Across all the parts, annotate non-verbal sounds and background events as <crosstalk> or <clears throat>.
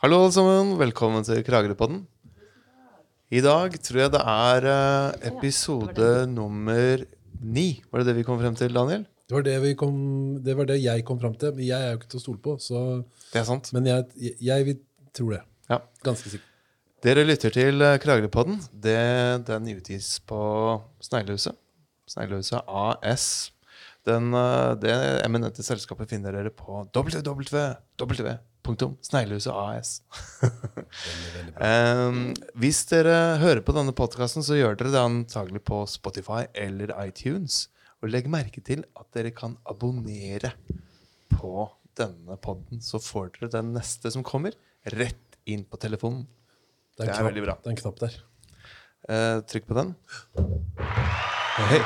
Hallo, alle sammen. Velkommen til Kragerøpodden. I dag tror jeg det er eh, episode nummer ni. Var det det vi kom frem til, Daniel? Det var det, vi kom, det var det jeg kom fram til. Men jeg er jo ikke til å stole på. Så, Det er sant. men jeg, jeg, vil tro det. Ja. Ganske sikkert. Dere lytter til eh, Kragerøpodden. Det, den utgis på Sneglehuset. Sneglehuset AS. Den, eh, det eminente selskapet finner dere på www.sneglehuset AS. Um, hvis dere hører på denne podkasten, så gjør dere det antagelig på Spotify eller iTunes. Og legg merke til at dere kan abonnere på denne podden. Så får dere den neste som kommer, rett inn på telefonen. Det er, Det er knapp, veldig bra. Det er en knapp der. Uh, trykk på den. <gasps> Hei.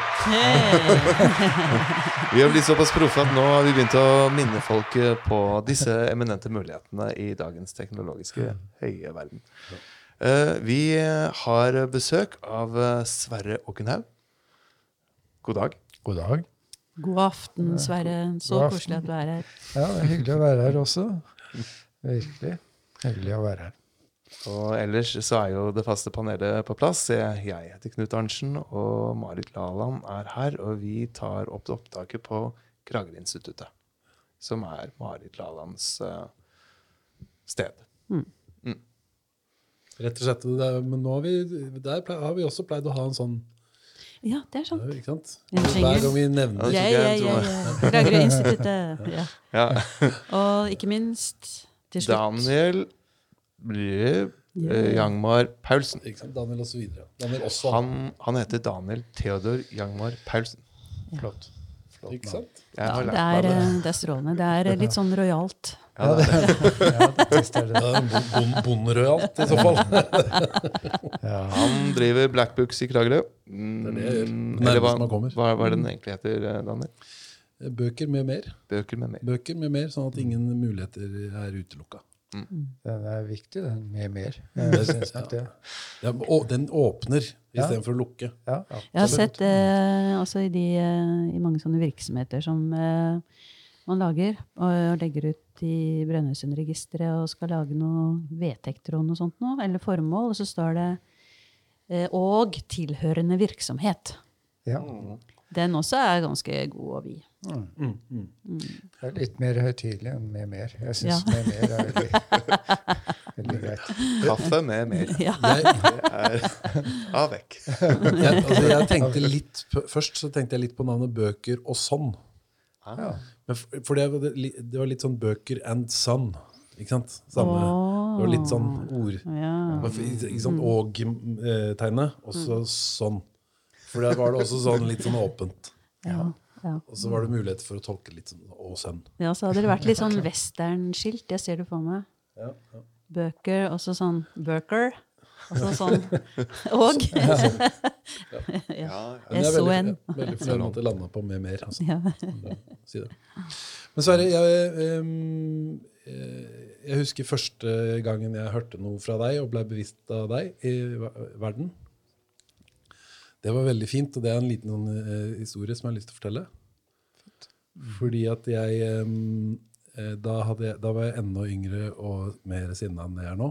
vi har blitt såpass proffe at nå har vi begynt å minne folk eh, på disse eminente mulighetene i dagens teknologiske høye verden. Eh, vi har besøk av eh, Sverre Åkenhaug. God dag. God dag. God aften, Sverre. Så koselig at du er her. Ja, det er hyggelig å være her også. Virkelig. Hyggelig å være her. Og ellers så er jo det faste panelet på plass. Jeg heter Knut Arntzen, og Marit Laland er her. Og vi tar opp opptaket på Kragerøinstituttet, som er Marit Lalands uh, sted. Rett og slett. Det er, men nå har vi, der ple- har vi også pleid å ha en sånn Ja, det er sant. Ikke sant? Hver gang vi nevner Ja, Ja, det ja, ja, ja. Kragerø-instituttet. <laughs> Ja. Ja. Og ikke minst til slutt Daniel blir Yeah. Jangmar Paulsen. ikke sant? Daniel og så videre. Daniel også. Han, han heter Daniel Theodor Jangmar Paulsen. Flott. Flott Ikke sant? Ja, det, er, det. eh, er strålende. Det er eh, <laughs> litt sånn rojalt. Ja, det, det er <laughs> ja, det. er en bon- bon- i så fall. <laughs> Ja. Han driver Black Books i Kragerø. Mm, Det er det eller hva, hva, hva er det den egentlig heter, eh, Daniel? Bøker med mer. Bøker med mer. Bøker med mer, Sånn at ingen muligheter er utelukka. Den er viktig, den, med mer. <laughs> Det. Ja, og den åpner Ja. istedenfor å lukke. Ja, Jeg har sett eh, også i, de, eh, i mange sånne virksomheter som eh, man lager, og legger ut i Brønnøysundregisteret og skal lage noe vedtekter og noe sånt noe, eller formål, og så står det eh, 'og tilhørende virksomhet'. Ja. Den også er ganske god og vid. Det er litt mer høytidelig enn med mer. Jeg syns Ja. med mer er veldig, <laughs> veldig greit. Kaffe med mer. Ja. Jeg, Det er av vekk. jeg, altså jeg tenkte litt, Først så tenkte jeg litt på navnet Bøker og Sånn. Ja. Men for, for det, var det var litt sånn Bøker and Son. Ikke sant? Samme, det var litt sånn ord. Ja. Ikke sant? Og-tegnet, og så sånn. For der var det også sånn litt sånn åpent. Ja. Ja. Og så var det mulighet for å tolke litt sånn og sønn. ja, så hadde det vært litt sånn westernskilt. Jeg ser det for meg. Ja, ja. Bøker, og så sånn Burker. Altså sånn Og. <laughs> <laughs> Ja, ja. jeg så en. Veldig fornøyd med at det landa på med mer. Altså. Ja. Si det. Men Sverre, jeg, ehm, eh, jeg husker første gangen jeg hørte noe fra deg og ble bevisst av deg i verden. Det var veldig fint, og det er en liten sånn, eh, historie som jeg har lyst til å fortelle. Fordi at jeg ehm, eh, da, jeg da var jeg enda yngre og mer sinna enn jeg er nå.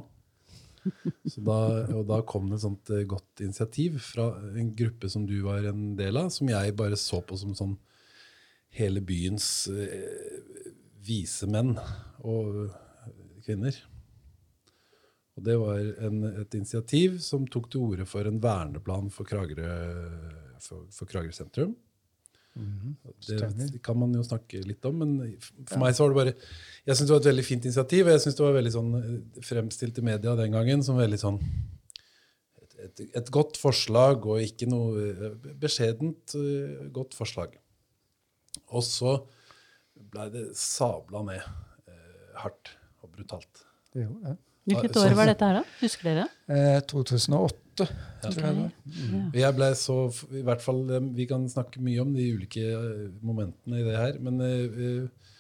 <laughs> Så da, og da kom det et sånt eh, godt initiativ fra en gruppe som du var en del av, som jeg bare så på som sånn hele byens eh, vise menn og kvinner. Og det var en, et initiativ som tok til orde for en verneplan for Kragerø, for, for Kragerø sentrum. Det stemmer. kan man jo snakke litt om, men for meg så var det bare Jeg syns det var et veldig fint initiativ, og jeg syns det var veldig sånn eh, fremstilt i media den gangen som veldig sånn et, et, et godt forslag, og ikke noe eh, beskjedent uh, godt forslag. Og så blei det sabla ned uh, hardt og brutalt. Det gjorde det. Hvilket år var dette her, da? Husker dere? Eh, 2008, tror jeg det var. Jeg ble så, i hvert fall, eh, Vi kan snakke mye om de ulike eh, momentene i det her, men eh, eh,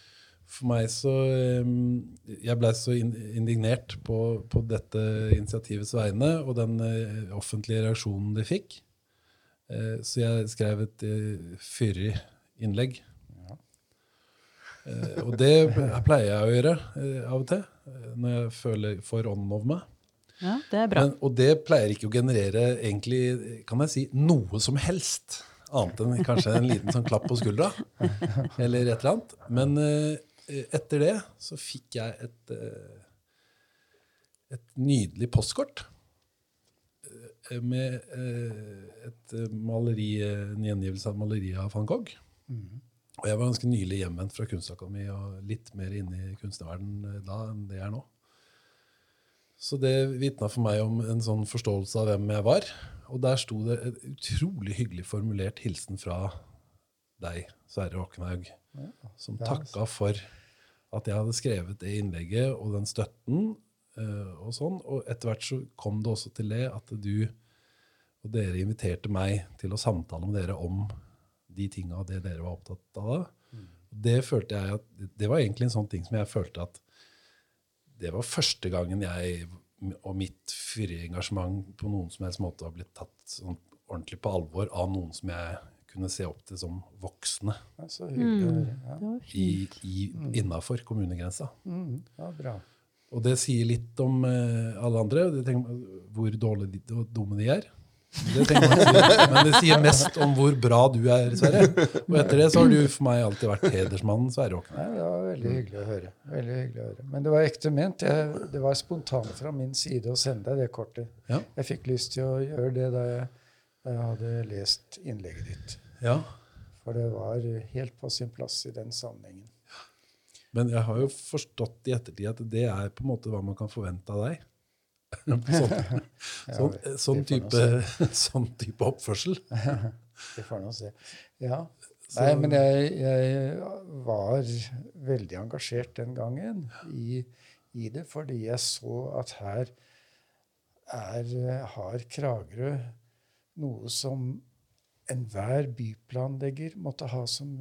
for meg så eh, Jeg ble så indignert på, på dette initiativets vegne og den eh, offentlige reaksjonen de fikk. Eh, Så jeg skrev et eh, fyrig innlegg. Eh, og det pleier jeg å gjøre eh, av og til, eh, når jeg føler for ånden over meg. Ja, det er bra. Men, og det pleier ikke å generere egentlig, kan jeg si, noe som helst. Annet enn kanskje en liten sånn klapp på skuldra. Eller et eller annet. Men eh, etter det så fikk jeg et, eh, et nydelig postkort. Med eh, et maleri, en gjengivelse av maleriet av van Gogh. Og jeg var ganske nylig hjemvendt fra Kunstakademiet og litt mer inne i kunstnerverdenen da enn det jeg er nå. Så det vitna for meg om en sånn forståelse av hvem jeg var. Og der sto det et utrolig hyggelig formulert hilsen fra deg, Sverre Håkenhaug, som takka for at jeg hadde skrevet det innlegget og den støtten. eh, og sånn. Og etter hvert så kom det også til det at du og dere inviterte meg til å samtale med dere om de tinga og det dere var opptatt av. Det følte jeg at, det var egentlig en sånn ting som jeg følte at det var første gangen jeg og mitt fyrige engasjement på noen som helst måte har blitt tatt sånn ordentlig på alvor av noen som jeg kunne se opp til som voksne Ja, høre. Ja. I, i, innafor kommunegrensa. Mm, ja, bra. Og det sier litt om uh, alle andre, tenker, hvor dårlige dumme de er. Det tenker man men det sier mest om hvor bra du er, Sverre. Og etter det så har du for meg alltid vært hedersmannen Sverre Håkon. Nei, det var veldig hyggelig å høre. Veldig hyggelig å høre. Men det var ekte ment. Jeg, det var spontant fra min side å sende deg det kortet. Ja. Jeg fikk lyst til å gjøre det da jeg, da jeg hadde lest innlegget ditt. Ja. For det var helt på sin plass i den sammenhengen. Men jeg har jo forstått i ettertid at det er på en måte hva man kan forvente av deg. Sånn, <laughs> sånn, det- sånn, det type, <laughs> sånn type oppførsel. <laughs> Vi får nå se. Ja. Nei, men jeg, jeg var veldig engasjert den gangen i, i det, fordi jeg så at her er, har Kragerø noe som enhver byplanlegger måtte ha som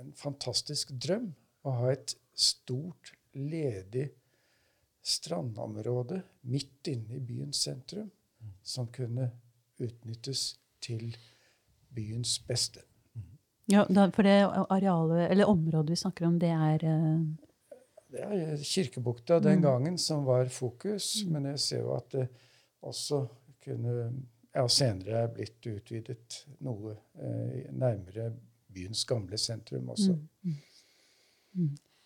en fantastisk drøm. Å ha et stort, ledig strandområde midt inne i byens sentrum som kunne utnyttes til byens beste. Ja, da, for det arealet, eller området vi snakker om, det er eh, Det er Kirkebukta den gangen som var fokus, men jeg ser jo at det også kunne ja, senere er blitt utvidet noe eh, nærmere byens gamle sentrum også.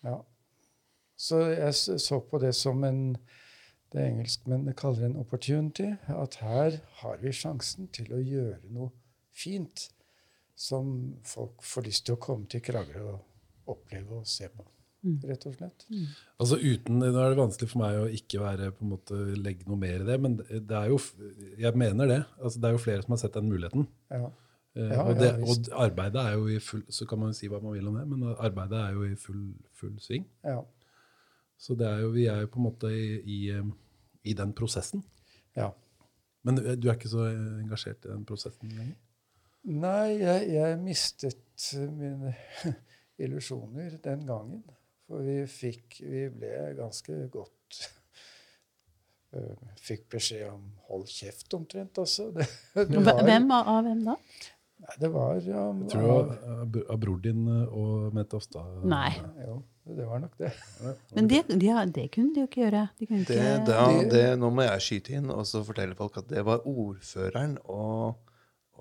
Ja. Så jeg så på det som en det engelskmennene kaller en opportunity. At her har vi sjansen til å gjøre noe fint som folk får lyst til å komme til Kragerø og oppleve og se på. Rett og slett. Altså uten, Nå er det vanskelig for meg å ikke være, på en måte, legge noe mer i det, men det er jo, jeg mener det. Altså, det er jo flere som har sett den muligheten. Ja. Eh, Ja, og, det, ja, og arbeidet er jo i full Så kan man jo si hva man vil om det, men arbeidet er jo i full, full sving. ja. Så det er jo, vi er jo på en måte i, i, eh, i den prosessen. ja. Men du du er ikke så engasjert i den prosessen lenger? Nei, jeg, jeg mistet mine <laughs> illusjoner den gangen. For vi fikk Vi ble ganske godt <laughs> Fikk beskjed om 'hold kjeft', omtrent også. <laughs> Det, det var, Hvem av, av hvem da? Nei, det var um, Jeg tror det var av, av bror din eh, og Mette Ofstad. Nei. Jo, det var nok det. Men det, de, det kunne de jo ikke gjøre. De kunne Det, ikke, det, det, nå må jeg skyte inn og så fortelle folk at det var ordføreren og,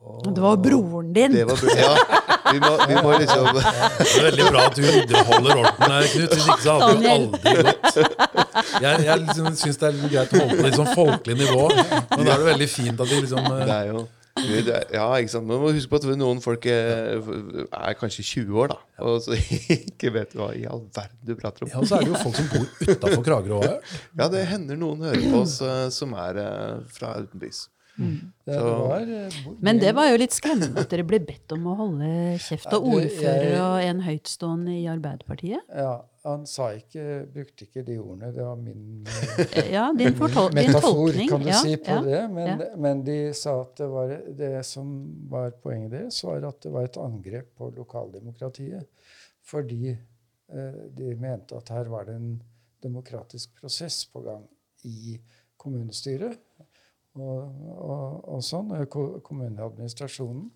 og Det var broren din! Det var, broren, ja, vi må, vi må liksom <laughs> Det er veldig bra at du, underholder holder orden her, Knut. Hvis ikke så hadde du aldri gått. Jeg, jeg liksom, syns det er greit å holde på litt sånn folkelig nivå. Men da er det veldig fint at de liksom eh, Det er jo ja, ikke sant. Man må huske på at noen folk er, er kanskje 20 år, da. Og så <laughs> ikke vet hva i all verden du prater om. Ja, og så er det jo folk som bor utafor Kragerø òg. Ja, det hender noen hører på oss eh, som er eh, fra utenbys. Det, det var, Men det var jo litt skremmende at dere ble bedt om å holde kjeft. Og ordfører og en høytstående i Arbeiderpartiet. Ja, han sa ikke, brukte ikke de ordene. Det var min <laughs> Ja, din, fortol metafor, kan du ja, si, på ja. det. Men, men de sa at det var det som var poenget deres, var at det var et angrep på lokaldemokratiet. Fordi eh, de mente at her var det en demokratisk prosess på gang i kommunestyret og, og, og sånn, kommuneadministrasjonen.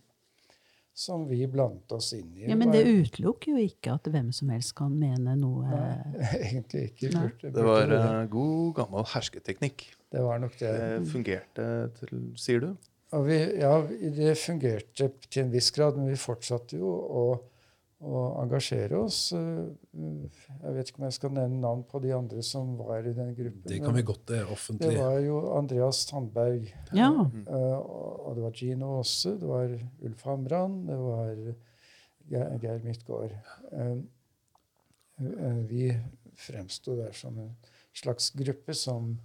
Som vi blandet oss inn i. Ja, Men det utelukker jo ikke at hvem som helst kan mene noe Nei, <laughs> egentlig ikke. Nei. Burde, Det var eh, god, gammel hersketeknikk. det var nok det. Det fungerte, til, sier du? Og vi, ja, det fungerte til en viss grad, men vi fortsatte jo å, å engasjere oss. Eh, Jeg vet ikke om jeg skal nevne navn på de andre som var i den gruppen. Det kan vi godt, det Det offentlig. var jo Andreas Tandberg, Ja. eh, og og det var Gino Aase, det var Ulf Hamran, det var Geir, Midtgaard. Eh, eh, Vi fremsto der som en slags gruppe som,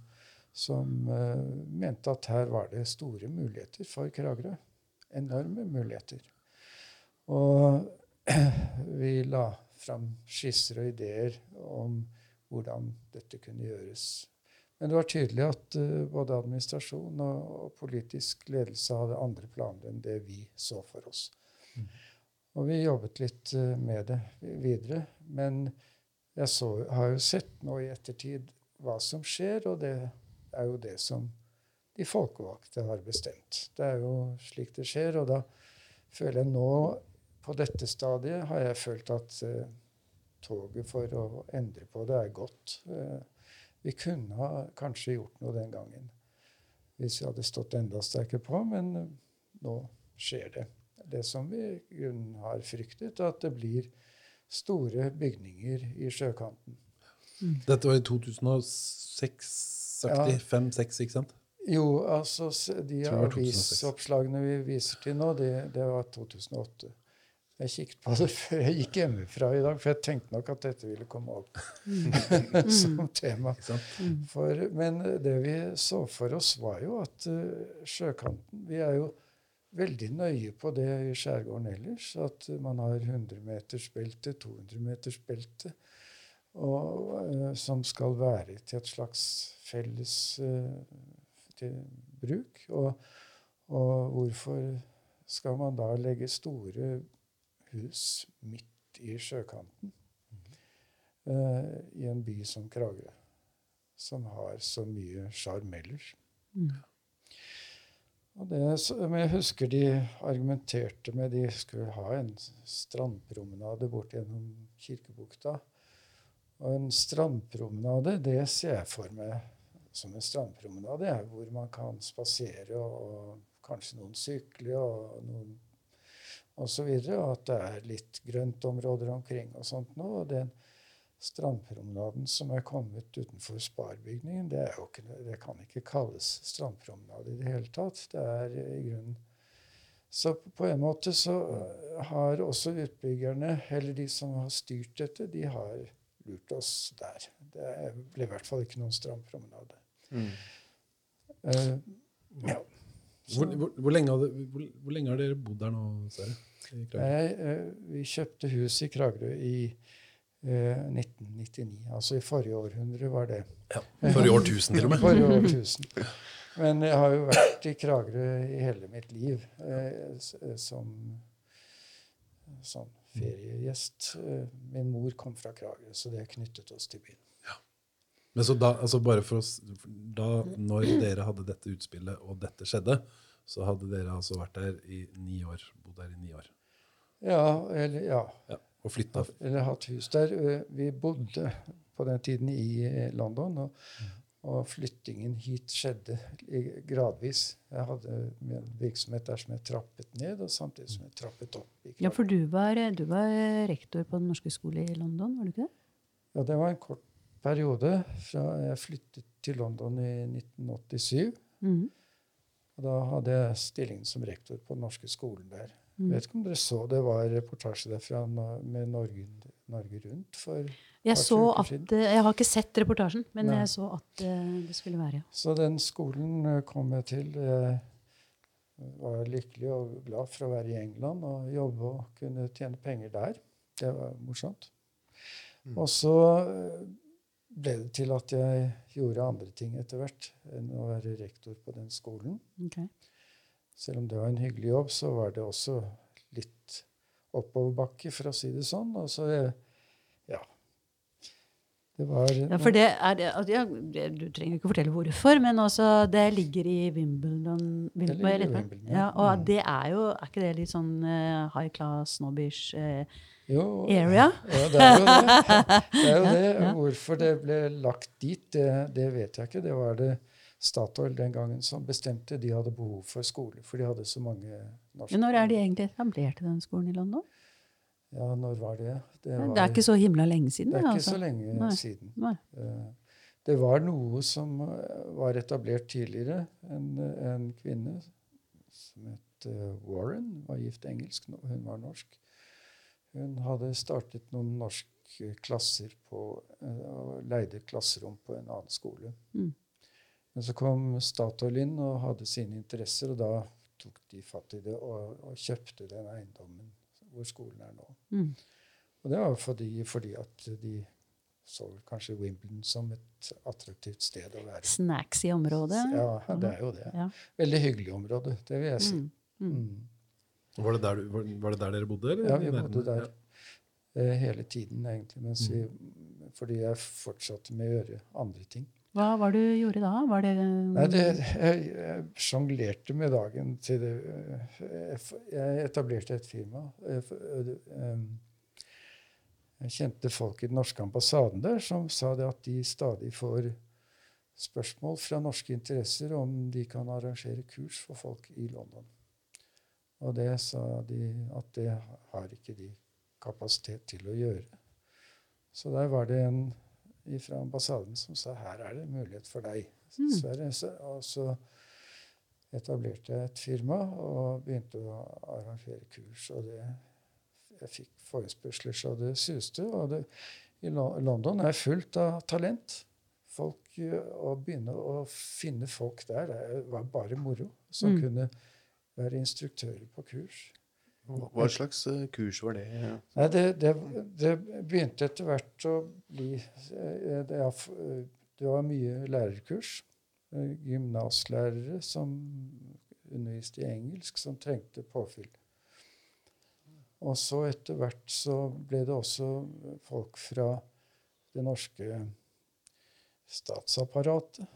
som eh, mente at her var det store muligheter for Kragerø. Enorme muligheter. Og <clears throat> vi la fram skisser og ideer om hvordan dette kunne gjøres. Men det var tydelig at eh, både administrasjon og, politisk ledelse hadde andre planer enn det vi så for oss. Og vi jobbet litt eh, med det videre. Men jeg så, har jo sett nå i ettertid hva som skjer, og det er jo det som de folkevalgte har bestemt. Det er jo slik det skjer, og da føler jeg nå på dette stadiet har jeg følt at eh, toget for å endre på det er gått. Eh, vi kunne ha kanskje gjort noe den gangen hvis vi hadde stått enda sterkere på, men eh, nå skjer det. Det som vi i grunnen har fryktet, at det blir store bygninger i sjøkanten. Dette var i 2006-aktig. Ja. 5-6, ikke sant? Jo, altså de Tror det var 2006. avisoppslagene vi viser til nå, det, det var 2008. Jeg kikket på det <laughs> før jeg gikk hjemmefra i dag, for jeg tenkte nok at dette ville komme opp <laughs> som tema. For, men det vi så for oss, var jo at uh, sjøkanten Vi er jo veldig nøye på det i skjærgården ellers. At man har 100 meters belte, 200 meters belte, og, eh, som skal være til et slags felles uh, til bruk. Og, og hvorfor skal man da legge store hus midt i sjøkanten uh, i en by som Kragerø? som har så mye sjarm ellers. Mm. Og det, som jeg husker de argumenterte med De skulle ha en strandpromenade bort gjennom Kirkebukta. Og en strandpromenade, det ser jeg for meg som en strandpromenade, hvor man kan spasere, og, og kanskje noen sykle og noen og så videre, og at det er litt grøntområder omkring og sånt nå. og den strandpromenaden som er kommet utenfor Sparbygningen, det, ikke, det kan ikke kalles strandpromenade i det hele tatt. Det er i grunnen Så på en måte så øh, har også utbyggerne, eller de som har styrt dette, de har lurt oss der. Det ble i hvert fall ikke noen strandpromenade. Eh, ja. Hvor, hvor, hvor, lenge hadde, hvor, lenge har dere bodd der nå, Sverre? Eh, vi kjøpte hus i Kragerø i eh, 1999. Altså i forrige århundre var det. Forrige årtusen, til og med. <laughs> Forrige årtusen. Men jeg har jo vært i Kragerø i hele mitt liv eh, s- eh, som sånn feriegjest. Eh, min mor kom fra Kragerø, så det knyttet oss til byen. Men så da, altså bare for oss, da når dere hadde dette utspillet, og dette skjedde, så hadde dere altså vært der i ni år. Bodd der i ni år. Ja, eller, ja. Ja, og flytta. eller hatt hus der. Eh, Vi bodde på den tiden i eh, London, og, og flyttingen hit skjedde gradvis. Jeg hadde en virksomhet der som jeg trappet ned, og samtidig som jeg trappet opp. Ja, for du var, du var rektor på Den norske skole i London, var du ikke det? Ja, det var en kort periode. Fra jeg flyttet til London i 1987. Mm. Og da hadde jeg stillingen som rektor på den norske skolen der. Mm. Vet ikke om dere så det var reportasje derfra med Norge, Norge Rundt for Jeg så at siden. eh, Jeg har ikke sett reportasjen, men Nei. jeg så at eh, det skulle være. Så den skolen eh, kom jeg til. Jeg var lykkelig og glad for å være i England og jobbe og kunne tjene penger der. Det var morsomt. Og så ble det til at jeg gjorde andre ting etter hvert enn å være rektor på den skolen. Okay. Selv om det var en hyggelig jobb, så var det også litt oppoverbakke, for å si det sånn. Og så, eh, ja Det var Ja, for det er det, ja, Du trenger ikke fortelle hvorfor, men også det ligger i Wimbledon. Wimbledon, Det ligger i Wimbledon, ja. ja. Og Mm. det er jo Er ikke det litt sånn uh, high class, snobbish eh, jo, area? Ja, det er jo det. det, er jo Ja, det. Hvorfor det ble lagt dit, det, det vet jeg ikke. Det var det Statoil den gangen som bestemte. De hadde behov for skole, for de hadde så mange norske Men når er de egentlig etablerte den skolen i London? Ja, når var det? Det, Det, er ikke så himla lenge siden. det er ikke altså. så lenge Nei. siden. Nei. Eh, Det var noe som eh, var etablert tidligere. En, en kvinne som het eh, Warren, var gift engelsk, hun var norsk. Hun hadde startet noen norske klasser på, eh, og leide klasserom på en annen skole. Mm. Men så kom Statoil inn og hadde sine interesser, og da tok de fatt i det og, og kjøpte den eiendommen hvor skolen er nå. Mm. Og det var fordi, fordi at de så kanskje Wimbledon som et attraktivt sted å være. Snacks i området? Ja, det er jo det. Ja. Veldig hyggelig område, det vil jeg si. Mm. Mm. Mm. Var det, der, var, var det der dere bodde? Eller? Ja, vi bodde der eh, hele tiden, egentlig, mens vi, fordi jeg fortsatte med å gjøre andre ting. Hva var det du gjorde da? Var det Nei, det, jeg, jeg sjonglerte med dagen til det Jeg jeg etablerte et firma. Jeg em, Jeg kjente folk i den norske ambassaden der som sa det at de stadig får spørsmål fra norske interesser om de kan arrangere kurs for folk i London. Og det sa de at det har ikke de kapasitet til å gjøre. Så der var det en fra ambassaden som sa her er det mulighet for deg. Mm. Og så etablerte jeg et firma og begynte å arrangere kurs. Og det, jeg fikk forespørsler så det suste. Og det, i London er fullt av talent. Folk, eh, Å begynne å finne folk der det var bare moro. Som Mm. kunne være instruktører på kurs. Hva slags eh, kurs var det? Ja. Nei, det, det, det begynte etter hvert å bli eh, det, eh, det var mye lærerkurs. Gymnaslærere som underviste i engelsk, som trengte påfyll. Og så etter hvert så ble det også folk fra det norske statsapparatet.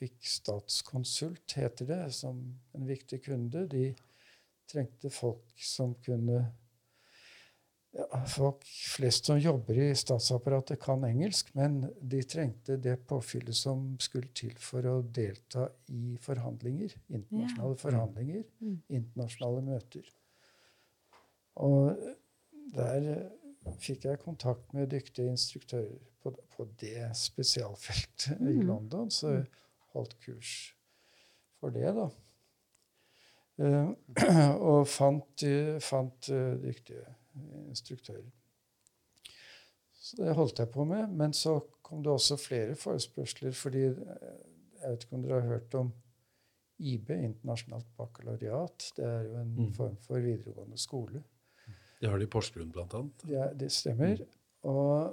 Fikk Statskonsult, heter det, som en viktig kunde. De trengte folk som kunne ja, Folk flest som jobber i statsapparatet, kan engelsk, men de trengte det påfyllet som skulle til for å delta i forhandlinger. Internasjonale forhandlinger. Mm. Internasjonale møter. Og der fikk jeg kontakt med dyktige instruktører på, på det spesialfeltet i Mm. London, så jeg holdt kurs for det, da. Eh, <clears throat> og fant, eh, fant eh, dyktige instruktører. Så det holdt jeg på med. Men så kom det også flere forespørsler, fordi jeg vet ikke om dere har hørt om IB, internasjonalt bakalaureat. Det er jo en Mm. form for videregående skole. Det har de i Porsgrunn, blant annet. Ja, det stemmer. Og eh,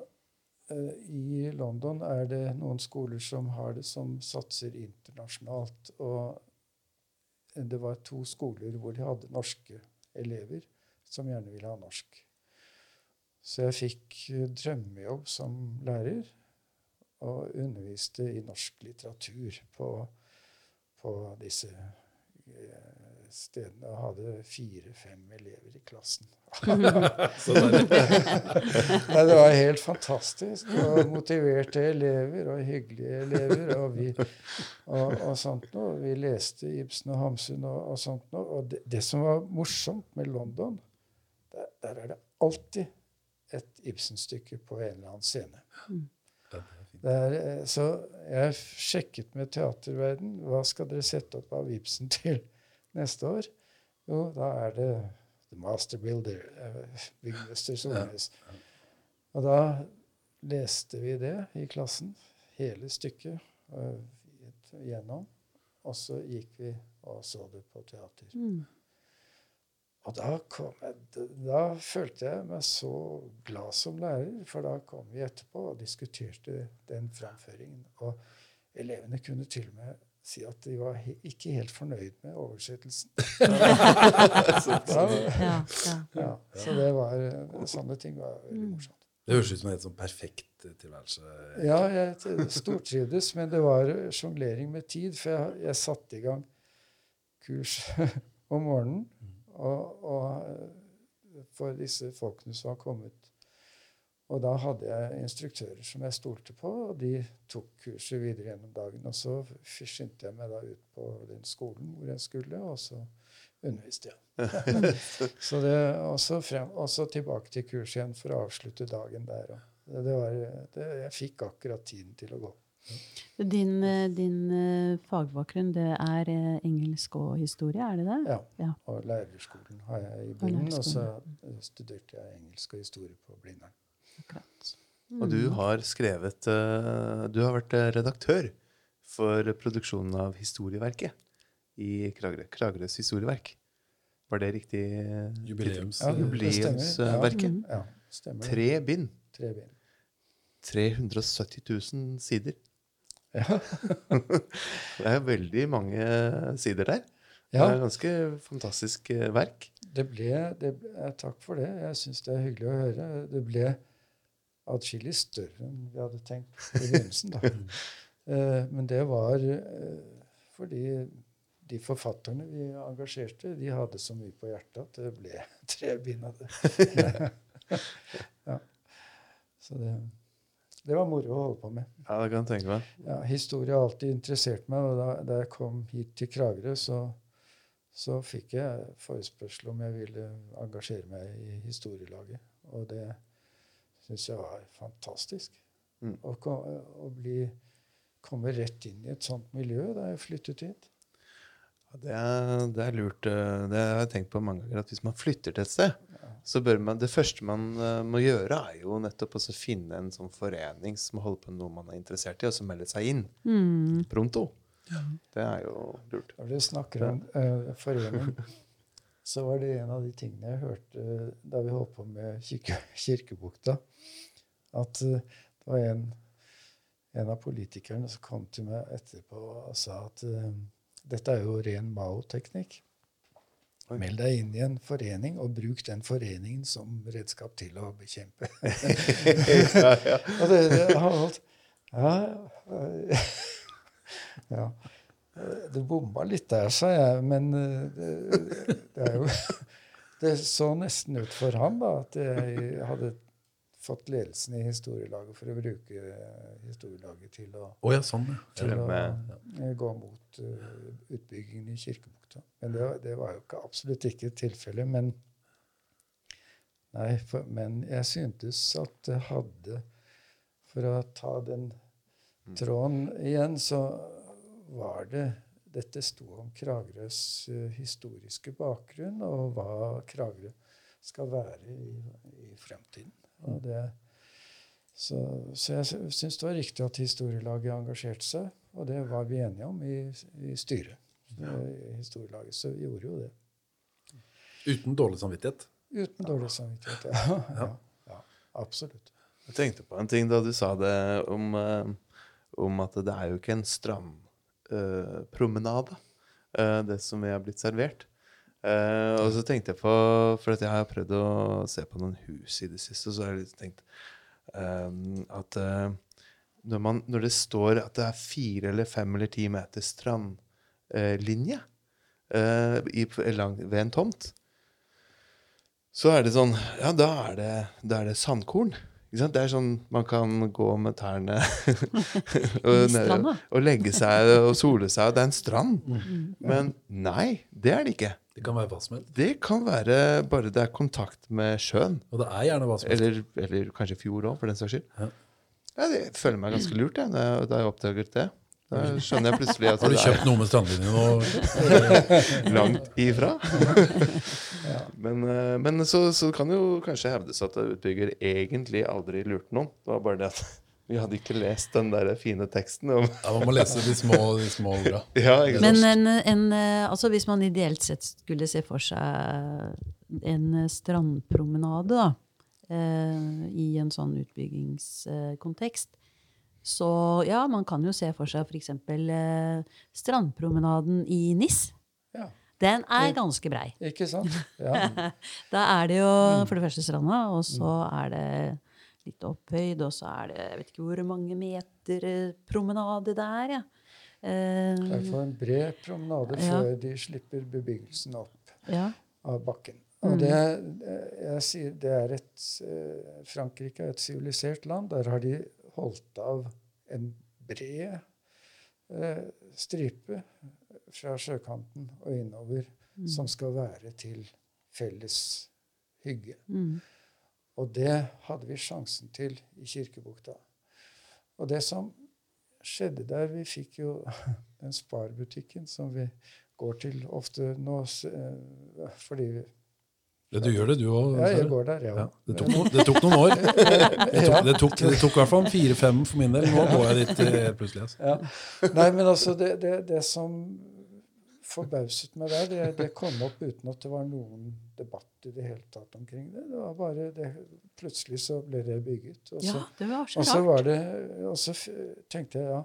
i London er det noen skoler som har det, som satser internasjonalt. Og det var to skoler hvor de hadde norske elever som gjerne ville ha norsk. Så jeg fikk eh, drømmejobb som lærer og underviste i norsk litteratur på, på disse eh, stedene. Og hadde fire-fem elever i klassen. <laughs> <laughs> Nei, det var helt fantastisk. Og motiverte elever og hyggelige elever. Og, vi, og, og sånt noe. Vi leste Ibsen og Hamsun og, og sånt noe. Og det, det som var morsomt med London, der, der er det alltid et Ibsen-stykke på en eller annen scene. Ja, det er fint. Det er, eh, så jeg sjekket med teaterverden. Hva skal dere sette opp av Ibsen til neste år? Jo, da er det The Master Builder. Uh, Byggmester Solnes. Og da leste vi det i klassen, hele stykket gjennom. Og så gikk vi og så det på teater. Mm. Og da, kom jeg, da følte jeg meg så glad som lærer, for da kom vi etterpå og diskuterte den framføringen. Og elevene kunne til og med si at de var he ikke helt fornøyd med oversettelsen. <laughs> da, Ja, ja. ja, så det var, sånne ting var veldig Mm. morsomt. Det høres ut som en helt sånn perfekt eh, tilværelse. Ja, jeg stortrivdes, men det var sjonglering med tid. For jeg, jeg satte i gang kurs <laughs> om morgenen og, og eh, for disse folkene som var kommet. Og da hadde jeg instruktører som jeg stolte på, og de tok kurset videre gjennom dagen. Og så skyndte jeg meg da ut på den skolen hvor jeg skulle, og så underviste jeg. <laughs> så det, og, så frem, og så tilbake til kurs igjen for å avslutte dagen der. Og det, det var, det, jeg fikk akkurat tiden til å gå. Din, eh, din eh, fagbakgrunn, det er eh, engelsk og historie, er det det? Ja. Ja. Og lærerskolen har jeg i bunnen, og så studerte jeg engelsk og historie på Blindern. Akkurat. Og du har skrevet eh, Du har vært eh, redaktør for produksjonen av Historieverket i Kragerø. Kragerøs historieverk. Var det riktig? eh, Jubileums... Ja. Jubileumsverket. Ja, stemmer. Tre bind. Tre bind. 370 000 sider. Ja. <laughs> Det er veldig mange sider der. Det er et ganske fantastisk verk. det ble, det ble Takk for det. Jeg syns det er hyggelig å høre. Det ble atskillig større enn vi hadde tenkt i begynnelsen. da. <laughs> Eh, Men det var eh, fordi de forfatterne vi engasjerte, de hadde så mye på hjertet at det ble <laughs> tre bind av det. <laughs> ja. Så det, det var moro å holde på med. Ja, det kan jeg tenke meg. Ja, historie har alltid interessert meg, og da, da jeg kom hit til Kragerø, så, så fikk jeg forespørsel om jeg ville engasjere meg i historielaget. Og det syns jeg var fantastisk. Mm. Å, å bli, komme rett inn i et sånt miljø da jeg flyttet hit. Ja, det, er, det er lurt. eh, Det har jeg tenkt på mange ganger, at hvis man flytter til et sted, så bør man Det første man eh, må gjøre, er jo nettopp å finne en sånn forening som holder på med noe man er interessert i, og så melder seg inn Mm. pronto. Det er jo lurt. Når dere snakker om uh, forening, <laughs> så var det en av de tingene jeg hørte da vi holdt på med kirke, <laughs> Kirkebukta, at eh, det var en, en av politikerne som kom til meg etterpå og sa at eh, dette er jo ren Mao-teknikk. Meld deg inn i en forening, og bruk den foreningen som redskap til å bekjempe. ja, <laughs> ja. <laughs> Og det, det har holdt Ja, ja. Ja. Det bomma litt der, sa jeg, men eh, det, det er jo <laughs> Det så nesten ut for han da, at jeg hadde fått ledelsen i historielaget for å bruke eh, historielaget til å, oh, ja, sånn, ja. til å eh, gå mot eh, utbyggingen i Kirkebukta. Men det, var- det var jo ikke, absolutt ikke tilfellet. Men, nei, for, men jeg syntes at det hadde For å ta den tråden igjen, så var det Dette sto om Kragerøs eh, historiske bakgrunn, og hva Kragerø skal være i, i fremtiden. Og det, så, så jeg syns det var riktig at historielaget engasjerte seg, og det var vi enige om i, i styret. I historielaget, så vi gjorde jo det. Uten dårlig samvittighet. Uten dårlig samvittighet. Ja, <laughs> ja, ja, absolutt. Jeg tenkte på en ting da du sa det om, eh, om at det er jo ikke en strandpromenade, det som vi har blitt servert. Eh, og så tenkte jeg på For at jeg har prøvd å se på noen hus i det siste, så har jeg litt tenkt eh, at eh, når, man, når det står at det er fire eller fem eller ti meter strandlinje eh, ved en tomt, så er det sånn Ja, da er det, da er det sandkorn. Ikke sant? Det er sånn man kan gå med tærne <laughs> og, ned- og legge seg og sole seg, det er en strand. Men nei, det er det ikke. Det kan være hva som helst. Det kan være bare det er kontakt med sjøen. Og det er gjerne hva som helst. Eller, eller kanskje fjord òg, for den saks skyld. Ja. Ja, det jeg føler meg ganske lurt jeg, da jeg oppdaget det. Da skjønner jeg plutselig at Har du kjøpt noe med strandlinjen nå? <laughs> langt ifra. <laughs> Men, eh, men så, så kan det jo kanskje hevdes at utbygger egentlig aldri lurte noen. Det var bare det at <laughs> vi hadde ikke lest den der fine teksten om Ja, Man må lese de små, de små orda. Ja. Men en, en, eh, altså hvis man ideelt sett skulle se for seg en strandpromenade da, eh, i en sånn utbyggingskontekst, så ja, man kan jo se for seg f.eks. Eh, strandpromenaden i NIS. Ja, Den er ganske brei. ikke sant? Ja. <laughs> Da er det jo for det første stranda, og så er det litt opphøyd, og så er det jeg vet ikke hvor mange meter eh, promenade det er. Ja. I det er for en bred promenade Ja. før de slipper bebyggelsen opp ja. av bakken. Og Mm. det, eh, jeg sier, det er et eh, Frankrike er et sivilisert land. Der har de holdt av en bred eh, stripe fra sjøkanten og innover som skal være til felles hygge. Mm. Og det hadde vi sjansen til i Kirkebukta. Og det som skjedde der Vi fikk jo <laughs> den sparbutikken som vi går til ofte nå eh, fordi Ja, du gjør det, du òg. Ja, jeg går der, jeg Ja, det, tok noen, det tok noen år. <laughs> Det tok, det tok, det tok i hvert fall fire-fem for min del. Nå går jeg dit eh, helt plutselig. Altså. Ja. Nei, men altså, det, det, det som forbauset meg der, det, det kom opp uten at det var noen debatt i det hele tatt omkring det. det var bare det, Plutselig så ble det bygget. Og så, ja, det var så og så var det Og så tenkte jeg, ja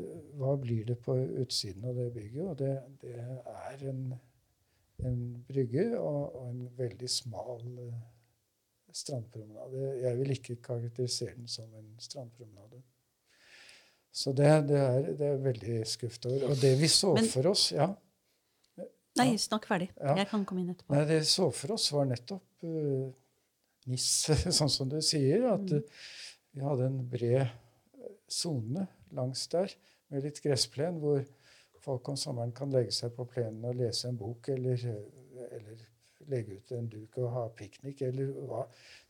eh, Hva blir det på utsiden av det bygget? Og det, det er en, en brygge og, og en veldig smal eh, strandpromenade. Jeg vil ikke karakterisere den som en strandpromenade. Så det, det, er, det er veldig skuffet over. Og det vi så Men- for oss ja, Nei, snakk ferdig. Ja. Jeg kan komme inn etterpå. Nei, det vi så for oss, var nettopp uh, NIS, <laughs> sånn som du sier. At eh, vi hadde en bred sone langs der med litt gressplen, hvor folk om sommeren kan legge seg på plenen og lese en bok, eller, eller legge ut en duk og ha piknik, eller hva.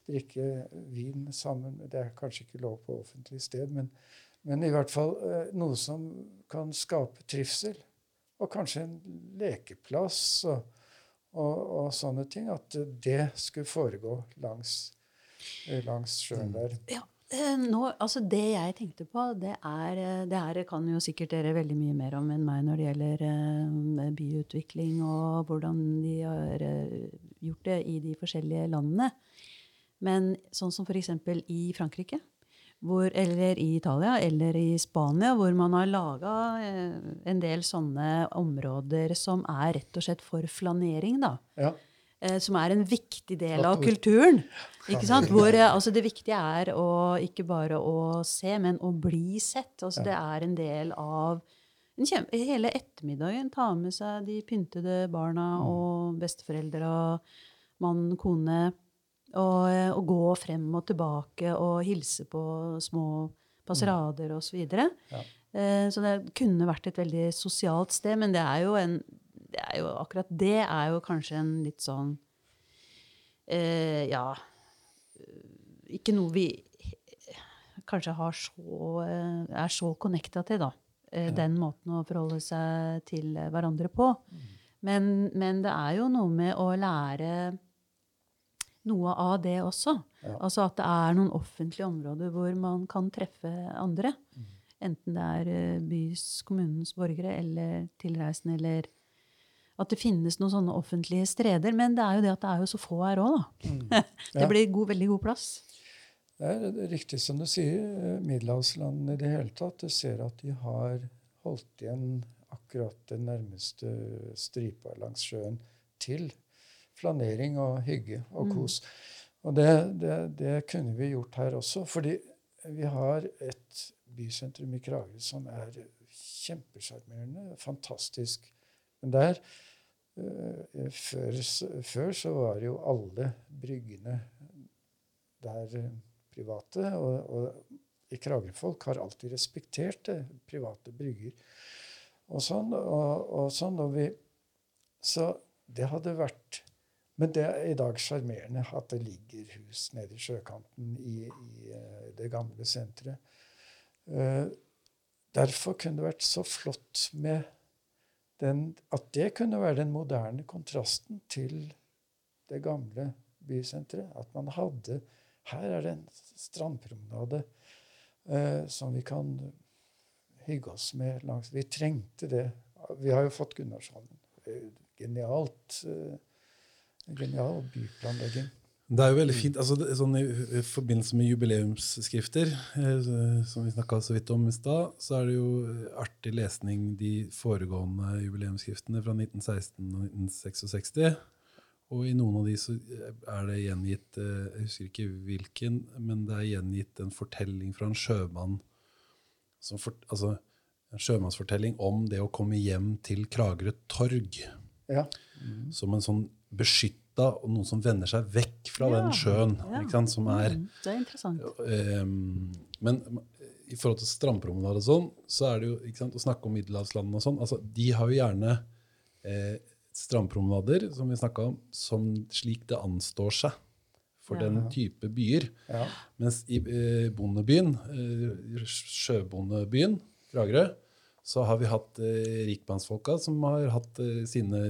Drikke vin sammen. Det er kanskje ikke lov på offentlig sted, men, men i hvert fall eh, noe som kan skape trivsel. Og kanskje en lekeplass og, og, og sånne ting. At det skulle foregå langs, eh, langs sjøen der. Ja, nå, altså Det jeg tenkte på, det er eh, Det her kan jo sikkert dere veldig mye mer om enn meg når det gjelder eh, byutvikling og hvordan de har eh, gjort det i de forskjellige landene. Men sånn som f.eks. i Frankrike, hvor, eller i Italia eller i Spania, hvor man har laga eh, en del sånne områder som er rett og slett for flanering. da Ja. Eh, som er en viktig del av kulturen. Ikke sant? Hvor, eh, altså det viktige er å, ikke bare å se, men å bli sett. Altså Det er en del av hele ettermiddagen. Ta med seg de pyntede barna og besteforeldre og mann, kone. Og, eh, og gå frem og tilbake og hilse på små passerader osv. Så, videre. Ja. Så det kunne vært et veldig sosialt sted, men det er jo en det er jo, akkurat det er jo kanskje en litt sånn eh, Ja eh, Ikke noe vi kanskje har så, eh, er så connecta til, da. Ja. Den måten å forholde seg til hverandre på. Men, men det er jo noe med å lære noe av det også. Ja. Altså at det er noen offentlige områder hvor man kan treffe andre. Enten det er eh, bys, kommunens borgere eller tilreisende, eller at det finnes noen sånne offentlige streder. Men det er jo det at det er jo så få her òg, da. <laughs> det Ja. blir god, veldig god plass. Det er riktig som du sier. eh, Middelhavslandene i det hele tatt. Du ser at de har holdt igjen akkurat den nærmeste stripa langs sjøen til flanering og hygge og kos. Og det, det, det kunne vi gjort her også. Fordi vi har et bysentrum i Kragerø som er kjempesjarmerende, fantastisk. Men der før, før så var jo alle bryggene der eh, private. Og, og i Kragerø-folk har alltid respektert det, private brygger. Og sånn. Og, og sånn og vi, så det hadde vært Men det er i dag sjarmerende at det ligger hus nede i sjøkanten i, i eh, det gamle senteret. Eh, derfor kunne det vært så flott med den, at det kunne være den moderne kontrasten til det gamle bysenteret. At man hadde Her er det en strandpromenade eh, som vi kan hygge oss med langs Vi trengte det. Vi har jo fått Gunnarshallen. Eh, Genialt. Eh, genial byplanlegging. Det er jo veldig fint, altså det, sånn i, i forbindelse med jubileumsskrifter, eh, som vi snakka så vidt om i stad, så er det jo artig lesning de foregående jubileumsskriftene fra 1916 og 1966. og i noen av de så er det gjengitt eh, Jeg husker ikke hvilken, men det er gjengitt en fortelling fra en sjømann som for, Altså en sjømannsfortelling om det å komme hjem til Kragerø torg Ja. som en sånn beskytta og noen som vender seg vekk fra Ja, den sjøen. ja. Ikke sant? Som er Mm, det er interessant. Um, men i forhold til strandpromenader og sånn, så er det jo ikke sant, å snakke om middelhavslandene og sånn. altså De har jo gjerne eh, strandpromenader, som vi snakka om, som slik det anstår seg for Ja. den type byer. Ja. Mens i eh, bondebyen, eh, sjøbondebyen, Kragerø, så har vi hatt eh, rikmannsfolka som har hatt eh, sine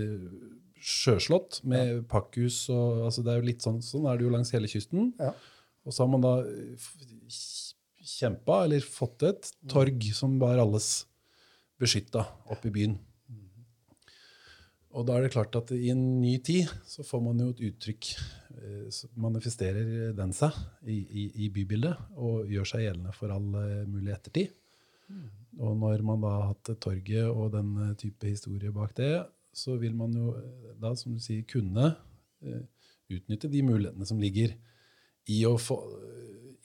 sjøslott med pakkhus og altså Det er jo litt sånn, sånn er det jo langs hele kysten. Ja. Og så har man da kjempa, eller fått et torg som var alles beskytta oppe i byen. Og da er det klart at i en ny tid så får man jo et uttrykk eh, Så manifesterer den seg i, i, i bybildet og gjør seg gjeldende for all eh, mulig ettertid. Og når man da har hatt torget og den eh, type historie bak det, så vil man jo eh, da, som du sier, kunne eh, utnytte de mulighetene som ligger i å få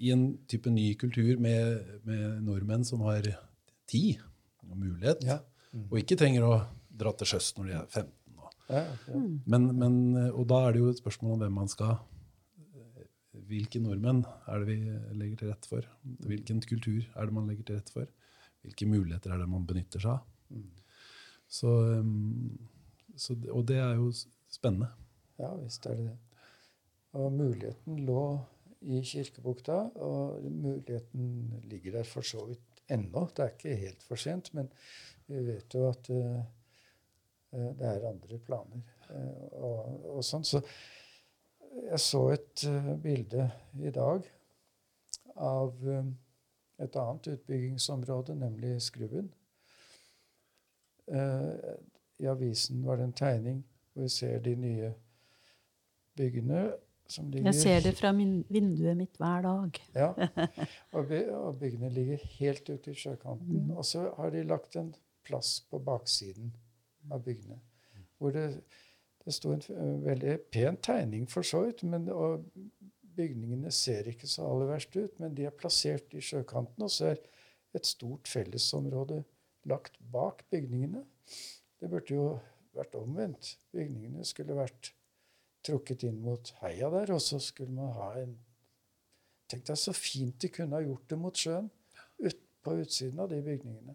i en type ny kultur med, med nordmenn som har tid og mulighet, Ja. og ikke trenger å dra til sjøs når de er 15. Og, Ja, ja. men, men, og da er det jo et spørsmål om hvem man skal Hvilke nordmenn er det vi legger til rette for? Hvilken kultur er det man legger til rette for? Hvilke muligheter er det man benytter seg av? Så, um, så, og det er jo spennende. Ja visst er det det. Og muligheten lå i Kirkebukta, og muligheten ligger der for så vidt ennå. Det er ikke helt for sent, men vi vet jo at eh, det er andre planer. uh, og, og sånn. Så jeg så et uh, bilde i dag av et annet utbyggingsområde, nemlig Skrubben. I avisen var det en tegning hvor vi ser de nye byggene som ligger Jeg ser det fra min, vinduet mitt hver dag. Ja. <laughs> Og, by, og byggene ligger helt ute i sjøkanten. Mm. Og så har de lagt en plass på baksiden av byggene. Hvor det, det sto en eh, veldig pen tegning for så vidt. Men, og bygningene ser ikke så aller verst ut, men de er plassert i sjøkanten. Og så er et stort fellesområde lagt bak bygningene. Det burde jo vært omvendt. Bygningene skulle vært trukket inn mot heia der, og så skulle man ha en Tenk deg så fint de kunne ha gjort det mot sjøen ut, på utsiden av de bygningene.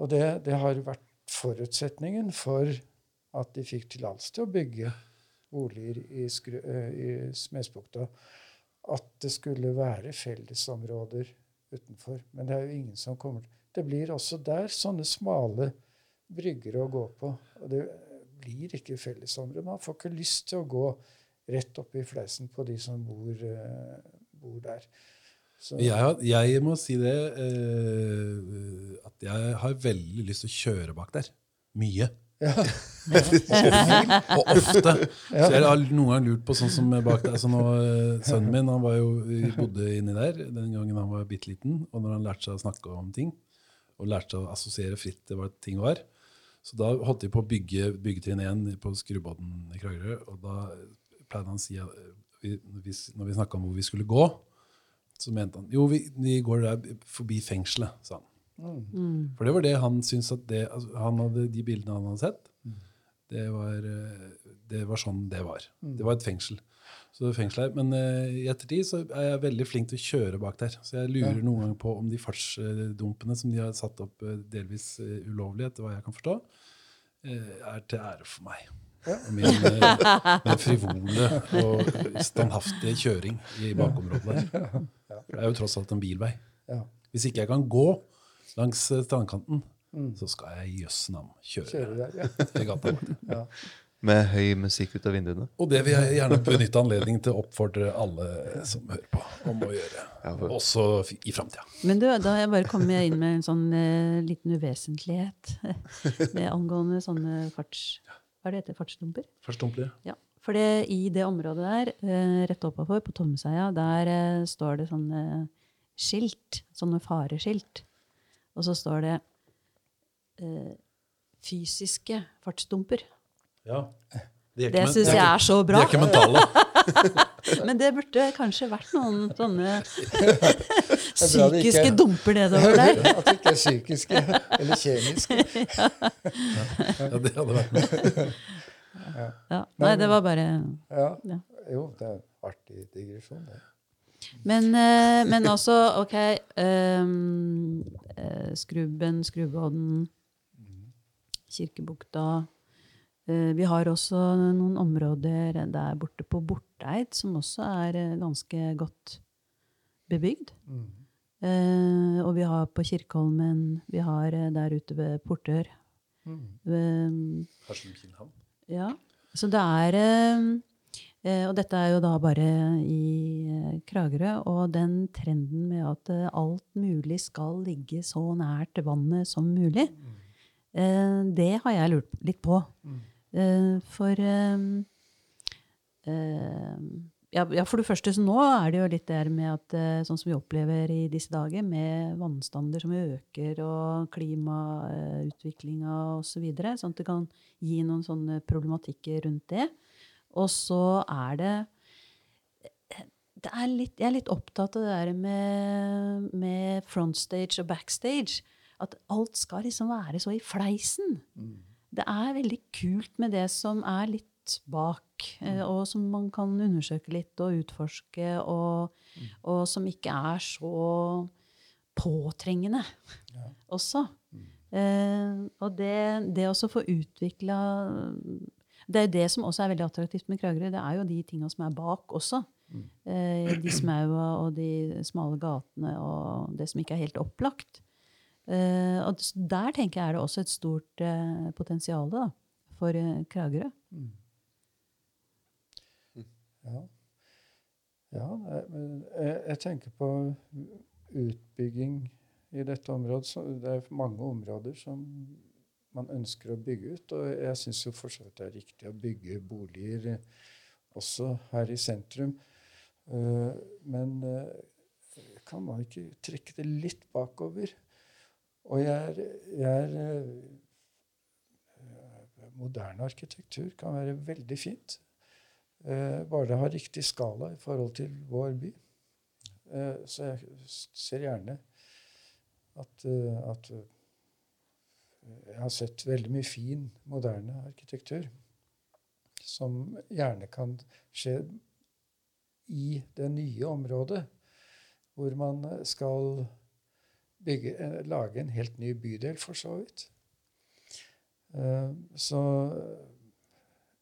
Og det, det har vært forutsetningen for at de fikk tillatelse til å bygge boliger i, Skru- eh, i Smedsbukta. At det skulle være fellesområder utenfor. Men det er jo ingen som kommer Det blir også der sånne smale brygger å gå på. Og det blir ikke fellesområder. Man får ikke lyst til å gå rett opp i fleisen på de som bor, eh, bor der. Jeg, jeg må si det eh, at jeg har veldig lyst til å kjøre bak der. Mye. ja, <laughs> Og ofte. Så jeg har noen ganger lurt på sånn som bak der. Så nå, eh, sønnen min han var jo, bodde inni der den gangen han var bitte liten. Og når han lærte seg å snakke om ting, og lærte seg å assosiere fritt til hva ting var, så da holdt de på å bygge byggetrinn 1 på Skrubodden i Kragerø. Og da pleide han å si at eh, vi, når vi, snakka om hvor vi skulle gå, så mente han jo, vi, vi går der forbi fengselet, sa han. For det var det han syntes at det, altså, han hadde, De bildene han hadde sett, det var, eh, det var sånn det var. Det var et fengsel. Så fengsel her. Men uh, i ettertid så er jeg veldig flink til å kjøre bak der. Så jeg lurer noen ganger på om de fartsdumpene som de har satt opp eh, delvis eh, ulovlig, etter hva jeg kan forstå, er til ære for meg. Og min, min frivole og standhaftige kjøring i bakområdet der. Det er jo tross alt en bilvei. Hvis ikke jeg kan gå langs strandkanten, så skal jeg i jøss navn kjøre kjøre der, ja. i gata. ja. Med høy musikk ut av vinduene. Og det vil jeg gjerne benytte anledningen til å oppfordre alle som hører på, om å gjøre. Ja, for- Også i framtida. Men du, da jeg bare kommer jeg inn med en sånn eh, liten uvesentlighet <laughs> med angående sånne farts... Hva er det heter? Fartsdumper? Fartsdumper, Ja. For det, i det området der, eh, rett oppover på Tommeseia, der eh, står det sånne skilt. Sånne fareskilt. Og så står det eh, fysiske fartsdumper. Ja. De er ikke Det syns jeg er så De bra. er ikke mentale. <laughs> <laughs> Men det burde kanskje vært noen sånne <laughs> psykiske ikke- dumper nedover der. At det ikke er psykiske eller kjemiske. Ja, det hadde vært noe. Ja. Nei, det var bare Ja. Ja. Jo, det er en artig digresjon, det. Men, eh, men også, OK ehm, eh, Skrubben, Skrubbodden, Kirkebukta. Eh, vi har også noen områder der borte på Borteid som også er eh, ganske godt bebygd. Mm. Eh, og vi har på Kirkeholmen, vi har eh, der ute ved Portør. Mm. Eh, ja, så det er eh, Og dette er jo da bare i Kragerø. Og den trenden med at alt mulig skal ligge så nært vannet som mulig, eh, det har jeg lurt litt på. Eh, for eh, eh, ja, for det første, så nå er det jo litt der med at eh, sånn som vi opplever i disse dager, med vannstander som øker, og klimautviklinga osv., så sånn at det kan gi noen sånne problematikker rundt det. Og så er det det er litt, Jeg er litt opptatt av det der med, med frontstage og backstage. At alt skal liksom være så i fleisen. Det er veldig kult med det som er litt bak, eh, og som man kan undersøke litt og utforske, og, og som ikke er så påtrengende også. Eh, og det, det også få utvikla Det er det som også er veldig attraktivt med Kragerø. Det er jo de tinga som er bak også. Eh, de smaua og de smale gatene og det som ikke er helt opplagt. Eh, og der tenker jeg er det også et stort uh, potensial da, for eh, Kragerø. Ja. ja nei, jeg, jeg tenker på utbygging i dette området. Så det er mange områder som man ønsker å bygge ut. Og jeg syns jo for så vidt det er riktig å bygge boliger eh, også her i sentrum. Eh, men eh, kan man ikke trekke det litt bakover? Og jeg er, jeg er eh, Moderne arkitektur kan være veldig fint. Eh, bare det har riktig skala i forhold til vår by. Eh, så jeg ser gjerne at, eh, at eh, Jeg har sett veldig mye fin, moderne arkitektur som gjerne kan skje i det nye området, hvor man skal bygge, eh, lage en helt ny bydel, for så vidt. Eh, Så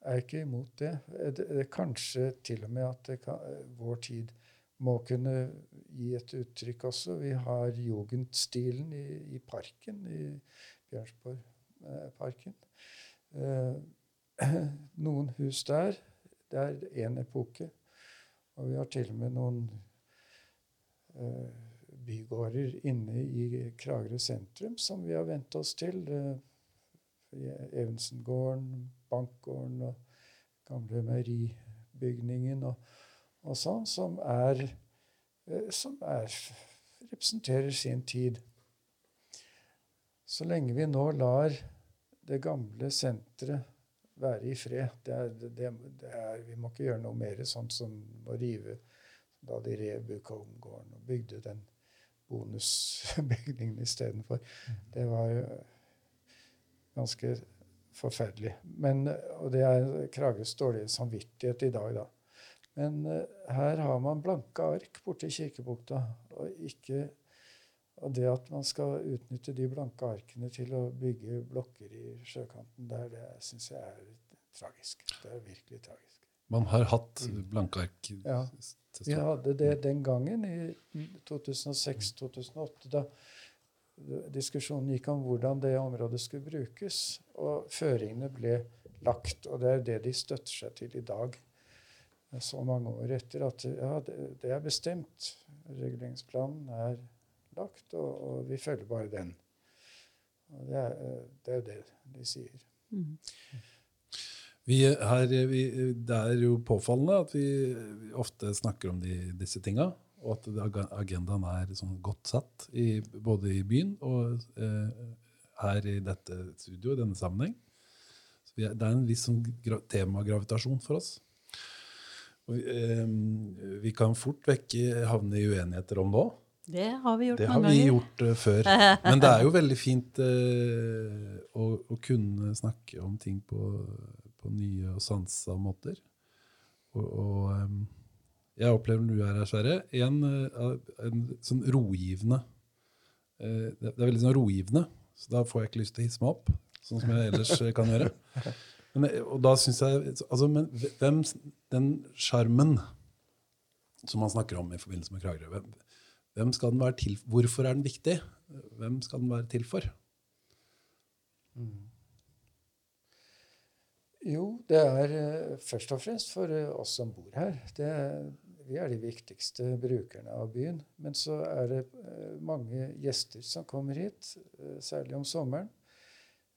er jeg ikke imot det. Eh, det. det kanskje til og med at kan, eh, vår tid må kunne gi et uttrykk også. Vi har jugendstilen i, i parken, i Bjørnsborgparken. Eh, <clears throat> noen hus der, det er én epoke. Og vi har til og med noen eh, bygårder inne i Kragerø sentrum som vi har vent oss til. Evensengården, Bankgården og gamle meieribygningen og, og sånn, som er, eh, som er representerer sin tid. Så lenge vi nå lar det gamle senteret være i fred det er, det, det er, Vi må ikke gjøre noe mer sånn som å rive da de rev Bukholmgården og bygde den bonusbygningen istedenfor. Det var jo ganske forferdelig. Men, og det er Krages dårlige samvittighet i dag, da. Men uh, her har man blanke ark borte i Kirkebukta. Og, ikke, og det at man skal utnytte de blanke arkene til å bygge blokker i sjøkanten der, det syns jeg er tragisk. Det er virkelig tragisk. Man har hatt blanke ark. Ja. Vi hadde det den gangen, i 2006-2008. da diskusjonen gikk om hvordan det området skulle brukes. Og føringene ble lagt, og det er det de støtter seg til i dag. Så mange år etter at ja, det, det er bestemt. Reguleringsplanen er lagt, og, og vi følger bare den. Og det er det, er det de sier. Vi, her, vi, det er jo påfallende at vi ofte snakker om de, disse tinga, og at agendaen er sånn godt satt, i, både i byen og eh, her i dette studio i denne sammenheng. Så vi er, det er en viss sånn gra temagravitasjon for oss. Og vi, eh, vi kan fort vekk havne i uenigheter om nå. Det har vi gjort Det har mange vi ganger. gjort uh, før. <laughs> Men det er jo veldig fint uh, å, å kunne snakke om ting på, på nye og sansa måter. Og, og jeg opplever du er her, Sverre, en, eh, en sånn rogivende eh, Det er veldig sånn rogivende, så da får jeg ikke lyst til å hisse meg opp, sånn som jeg ellers eh, kan gjøre. Men, og da synes jeg, altså, men hvem, Den sjarmen som man snakker om i forbindelse med Kragerø, hvem, hvem skal den være til, hvorfor er den viktig? Hvem skal den være til for? Jo, det er eh, først og fremst for eh, oss som bor her. Det, vi er de viktigste brukerne av byen. Men så er det eh, mange gjester som kommer hit, særlig om sommeren.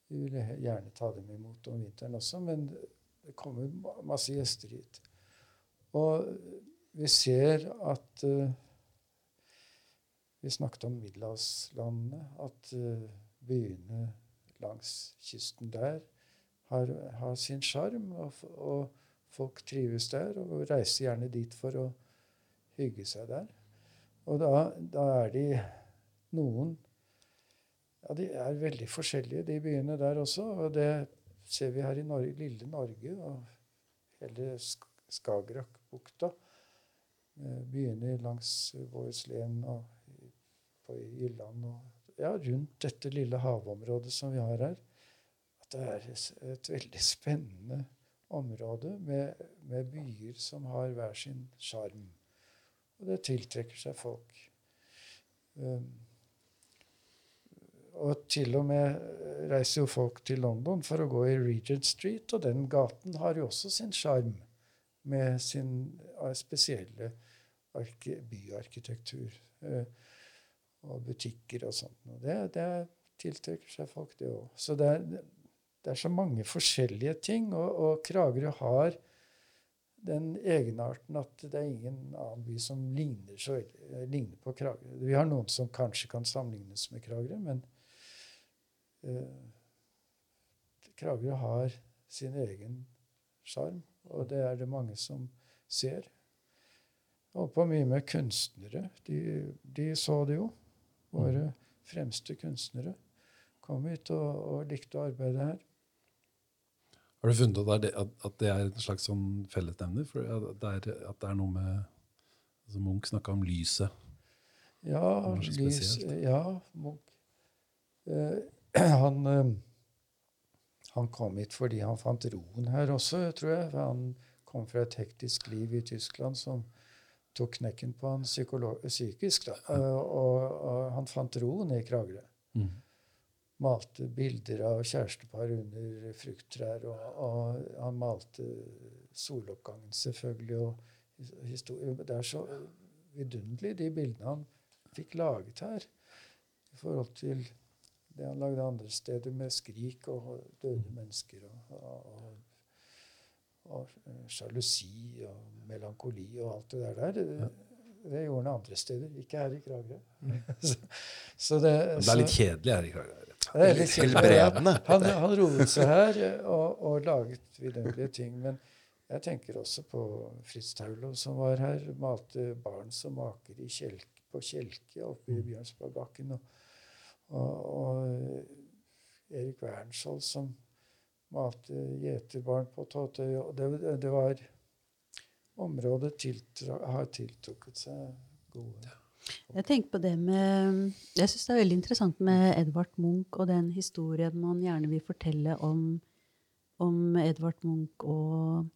Vi vil gjerne ta dem imot om vinteren også, men det kommer masse gjester hit. Og vi ser at uh, Vi snakket om middelhavslandene, at uh, byene langs kysten der har, har sin sjarm, og, og folk trives der og reiser gjerne dit for å hygge seg der. Og da, da er de noen Ja, de er veldig forskjellige, de byene der også. Og det ser vi her i Norge, lille Norge og hele Sk- Skagerrakbukta. Byene langs Vårslen og på Jylland og ja, rundt dette lille havområdet som vi har her det er et veldig spennende område med, med byer som har hver sin sjarm. Og det tiltrekker seg folk. Um, og til og med eh, reiser jo folk til London for å gå i Regent Street, og den gaten har jo også sin sjarm med sin eh, spesielle byarkitektur. eh, og butikker og sånt. Det, det tiltrekker seg folk, det òg. Så det er, det er så mange forskjellige ting, og, og Kragerø har den egenarten at det er ingen annen by som ligner, så, eh, ligner på Kragerø. Vi har noen som kanskje kan sammenlignes med Kragerø, men uh, Kragerø har sin egen sjarm, og det er det mange som ser. Holdt på mye med kunstnere. De, de så det jo. Våre fremste kunstnere kom hit og, og likte å arbeide her. Har du funnet at det er, at, det er en slags sånn fellesnevner? For at det er, at det er noe med altså Munch snakka om lyset. Ja, lys, ja Munch. Eh, <clears throat> han, eh, han kom hit fordi han fant roen her også, tror jeg. For han kom fra et hektisk liv i Tyskland som tok knekken på han psykisk. Da. Eh, og, og han fant roen i Kragerø. Mm. Malte bilder av kjærestepar under frukttrær, og, og han malte soloppgangen selvfølgelig. og historie. Det er så vidunderlig, de bildene han fikk laget her, i forhold til det han lagde andre steder med skrik og døde mennesker og, og, og, og sjalusi og melankoli og alt det der. der. Det, gjorde han andre steder, ikke her i Kragerø. <laughs> så, så det, det er litt kjedelig her i Kragerø. Det er litt. Helbredende. Han, han roet seg her og, og laget vidunderlige ting. Men jeg tenker også på Fritz Taulo, som var her. Malte barn som maker i kjelk, på kjelke oppe i Bjørnsbergbakken. Og, og, og Erik Wernskjold, som malte gjeterbarn på Tåtøy. Det, det var Området tiltra, har tiltrukket seg gode Jeg tenker på det med Jeg syns det er veldig interessant med Edvard Munch og den historien man gjerne vil fortelle om, om Edvard Munch og,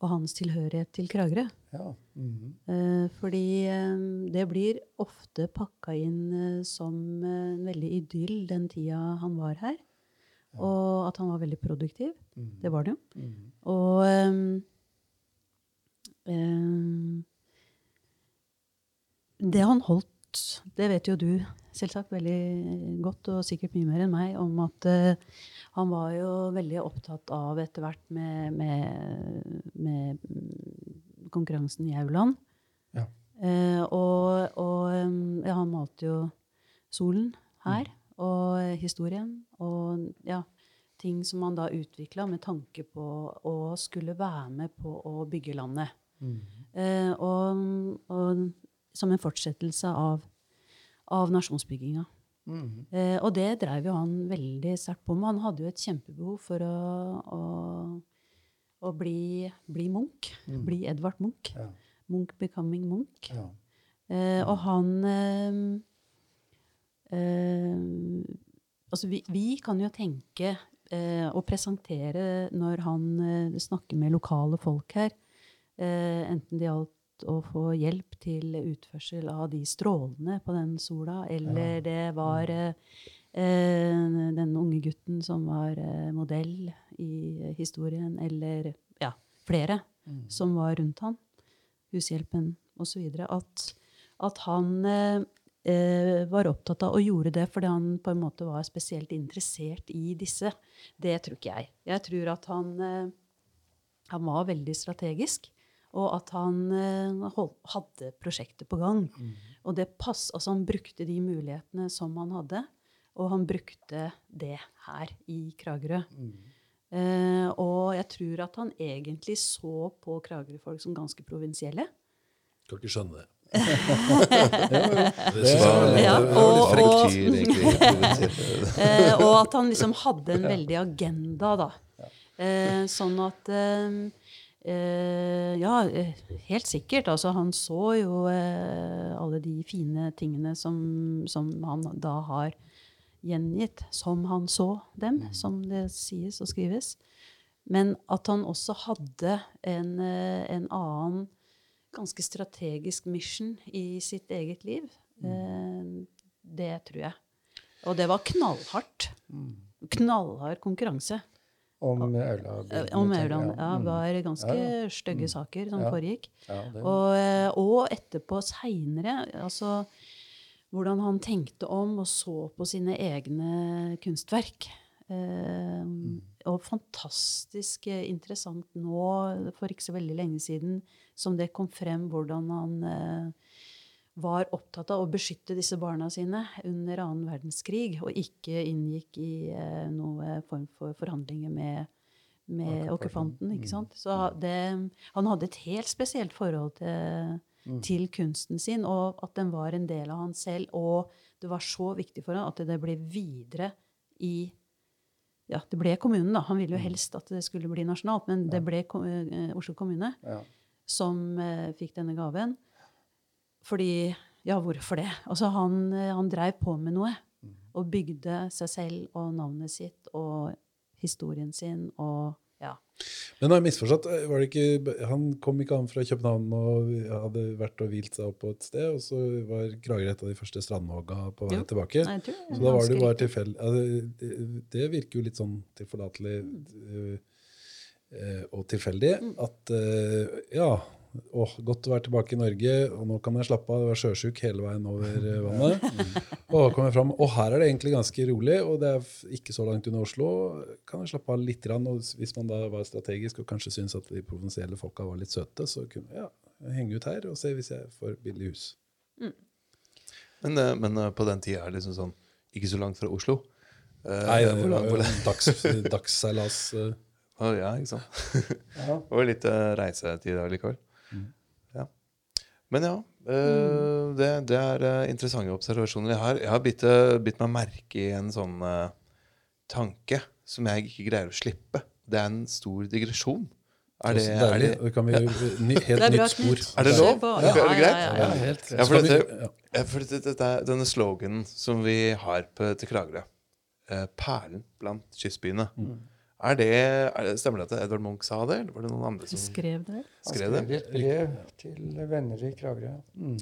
og hans tilhørighet til Kragerø. Ja. Mm -hmm. fordi eh, det blir ofte pakka inn eh, som en veldig idyll den tida han var her. Og at han var veldig produktiv. Mhm. Det var det jo. Mhm. Og um, ehm, Det han holdt, det vet jo du selvsagt veldig godt, og sikkert mye mer enn meg, om at uh, han var jo veldig opptatt av etter hvert med, med, med mm, konkurransen i Auland. Ja. Uh, og og um, ja, han malte jo solen her, og historien, og ja, ting som han da utvikla med tanke på å skulle være med på å bygge landet. Eh, og, og som en fortsettelse av, av nasjonsbygginga. Eh, og det dreiv jo han veldig sterkt på med. Han hadde jo et kjempebehov for å, å, å bli, bli Munch. Bli Edvard Munch. Ja. Munch becoming Munch. Ja. Eh, og han eh, eh, Altså, vi, vi kan jo tenke eh, og presentere når han eh, snakker med lokale folk her, eh, enten det gjaldt å få hjelp til utførsel av de strålene på den sola, eller det var eh, eh, den unge gutten som var eh, modell i historien, eller ja, flere som var rundt han, hushjelpen osv., at, at han eh, eh, var opptatt av og gjorde det fordi han på en måte var spesielt interessert i disse. Det tror ikke jeg. Jeg tror at han, eh, han var veldig strategisk, og at han eh, hold, hadde prosjektet på gang. Og det pass, altså han brukte de mulighetene som han hadde, og han brukte det her i Kragerø. Eh, og jeg tror at han egentlig så på Kragerø-folk som ganske provinsielle. Kan ikke skjønne det. <laughs> Det- Ja, var litt og- og-. <laughs> Eh, og at han liksom hadde en veldig agenda, da. Eh, sånn at eh, Ja, eh, helt sikkert. Altså, han så jo eh, alle de fine tingene som, som han da har gjengitt, som han så dem, som det sies og skrives. Men at han også hadde en, eh, en annen ganske strategisk mission i sitt eget liv, eh, det tror jeg. Og det var knallhardt. Knallhard konkurranse. Om Aula. Eh, Om Aurland. Ja, Mm. var ganske Ja, stygge saker som foregikk. Og, eh, og etterpå, seinere, altså hvordan han tenkte om og så på sine egne kunstverk. Eh, Mm. Og fantastisk eh, interessant nå, for ikke så veldig lenge siden, som det kom frem hvordan han eh, var opptatt av å beskytte disse barna sine under annen verdenskrig, og ikke inngikk i eh, noe form for forhandlinger med, med okkupanten. ikke sant? Så det, han hadde et helt spesielt forhold til, til kunsten sin, og at den var en del av han selv. Og det var så viktig for han at det ble videre i ja, det ble kommunen, da. Han ville jo helst at det skulle bli nasjonalt, men det ble eh, Oslo kommune ja. som eh, fikk denne gaven. Fordi Ja, hvorfor det? Altså, han, eh, han dreiv på med noe. Og bygde seg selv og navnet sitt og historien sin og ja. Men har jeg misforstått? Var det ikke, han kom ikke an fra København og hadde vært og hvilt seg opp på et sted, og så var Kragerø et av de første strandhogga på vei tilbake? Nei, jeg er Så da var det jo bare tilfeldig ja, det, det, virker jo litt sånn tilforlatelig øh, uh, og tilfeldig Mm. at uh, ja, åh, godt å være tilbake i Norge, og nå kan jeg slappe av. Jeg var sjøsjuk hele veien over øh, vannet. Og kom jeg fram, og her er det egentlig ganske rolig, og det er ikke så langt unna Oslo. Kan jeg slappe av litt, grann, og hvis man da var strategisk og kanskje syntes at de provinsielle folka var litt søte, så kunne jeg ja, henge ut her og se hvis jeg får billig hus. Men, eh, men eh, på den tida er det liksom sånn ikke så langt fra Oslo. Eh, Nei, det var jo en dags, dagsseilas. øh. Å, ja, ikke sant? Ja. <laughs> Det var litt eh, reisetid allikevel. likevel. Mm. Ja. Men ja, Uh, det, det er eh, interessante observasjoner. Jeg har, jeg har bitt, eh, bitt meg merke i en sånn uh, tanke som jeg ikke greier å slippe. Det er en stor digresjon. Er det, Så er det, kan vi ny, helt <laughs> er nytt spor. Er det lov? Er det? Ja, ja, Ja, ja. helt Ja, for dette- ja. For dette, dette er denne sloganen som vi har på, til Kragerø, eh, perlen blant kystbyene, Mm. Er det, er det, stemmer det at Edvard Munch sa det, eller var det noen andre som skrev det skrev det? skrev et brev til venner i Kragerø. Mm.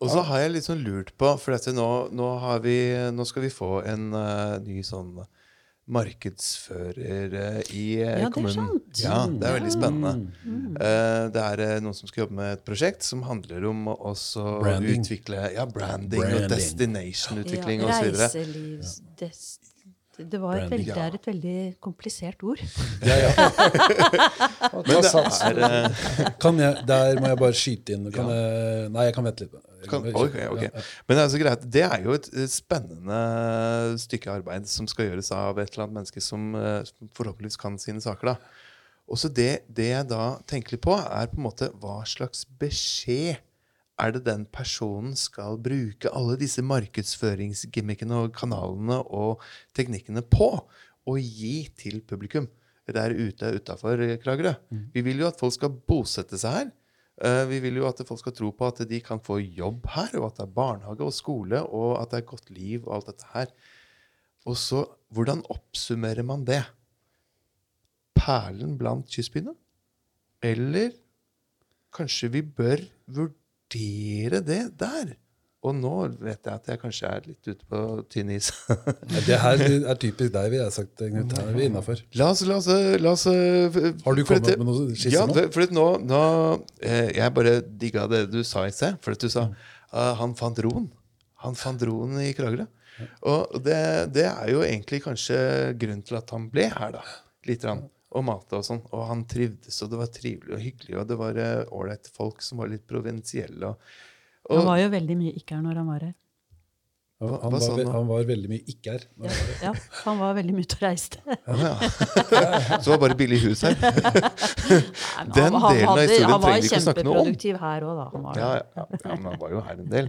Og så har jeg litt sånn lurt på, for dette nå, nå, har vi, nå skal vi få en uh, ny sånn markedsfører uh, i uh, Ja, det er sant. Ja, det er veldig spennende. Mm. Eh, det er noen som skal jobbe med et prosjekt som handler om å også Branding. utvikle ja, branding, Branding. og destination-utvikling Ja, og osv. Reiselivsdestinasjon Det, var et Branding, veldig, det er et veldig komplisert ord. <laughs> Ja, ja. <laughs> Men det er eh, Kan jeg, der må jeg bare skyte inn. Kan jeg, nei, jeg kan vente litt. Kan, okay, ok, skyte- ok. ja, ja. Men det er, så greit. det er jo et spennende stykke arbeid som skal gjøres av et eller annet menneske som eh, forhåpentligvis kan sine saker. da. Også det, det jeg da tenker litt på, er på en måte hva slags beskjed er det den personen skal bruke alle disse markedsføringsgimmickene og kanalene og teknikkene på å gi til publikum der ute utafor Kragerø. Vi vil jo at folk skal bosette seg her. Eh, Vi vil jo at folk skal tro på at de kan få jobb her, og at det er barnehage og skole, og at det er godt liv og alt dette her. Og så, hvordan oppsummerer man det? Perlen blant kystbyene? Eller kanskje vi bør vurdere det der? Og nå vet jeg at jeg kanskje er litt ute på tynn is. Ja, Det her er typisk deg, vil jeg sagt. Knut. Her er vi innafor. La oss, la oss, la oss Har du kommet med noen skisser ja, nå? for, for nå, nå eh, Jeg bare digga det du sa i sted. For at du sa uh, han fant roen. Han fant roen i Kragerø. Og det, det er jo egentlig kanskje grunnen til at han ble her, da. Litt rann, og mata og sånn. Og han trivdes, og det var trivelig og hyggelig, og det var ålreite uh, folk som var litt provinsielle. Og, og, Han var jo veldig mye ikke her når han var her. Han, Hva- han, var, du han var veldig mye ikke her. Ja, ja, han var veldig mye ute og reiste. Å, <laughs> ja. Så det var bare billig hus her. <laughs> Nei, Den han, han, delen av historien var trenger vi ikke snakke noe om. kjempeproduktiv her òg, da. Han var, Ja, ja, ja, men han var jo her en del.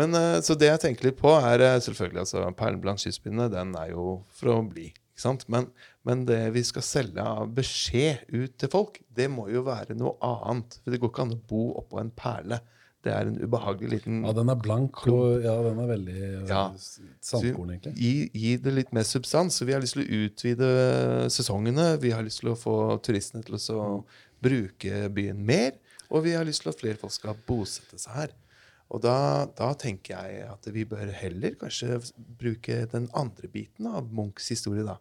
Men uh, Så det jeg tenker litt på, er uh, selvfølgelig altså, Perlen blant kystbyene den er jo for å bli. ikke sant? Men, men det vi skal selge av beskjed ut til folk, det må jo være noe annet. For det går ikke an å bo oppå en perle. Det er en ubehagelig liten Ja, den er blank, og ja, den er veldig eh, Ja. sandkorn, egentlig. Gi, gi det litt mer substans. Så vi har lyst til å utvide sesongene. Vi har lyst til å få turistene til å så bruke byen mer. Og vi har lyst til at flere folk skal bosette seg her. Og da, da tenker jeg at vi bør heller kanskje bruke den andre biten av Munchs historie. da,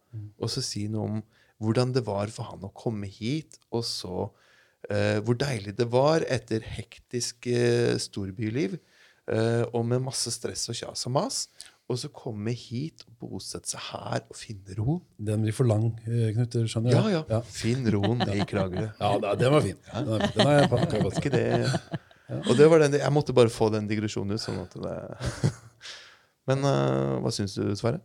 Og så si noe om hvordan det var for han å komme hit, og så uh, hvor deilig det var etter hektisk uh, storbyliv uh, og med masse stress og kjas og mas. Og så komme hit og bosette seg her og finne ro. Den blir for lang, Knut. Skjønner Ja, du? ja. ja. Finn roen i <laughs> Kragerø. Ja, den var fin. Den er, den er jeg på, kan jeg bare si. Og det var den, jeg måtte bare få den digresjonen ut. sånn at det <laughs> Men uh, hva syns du, Sverre?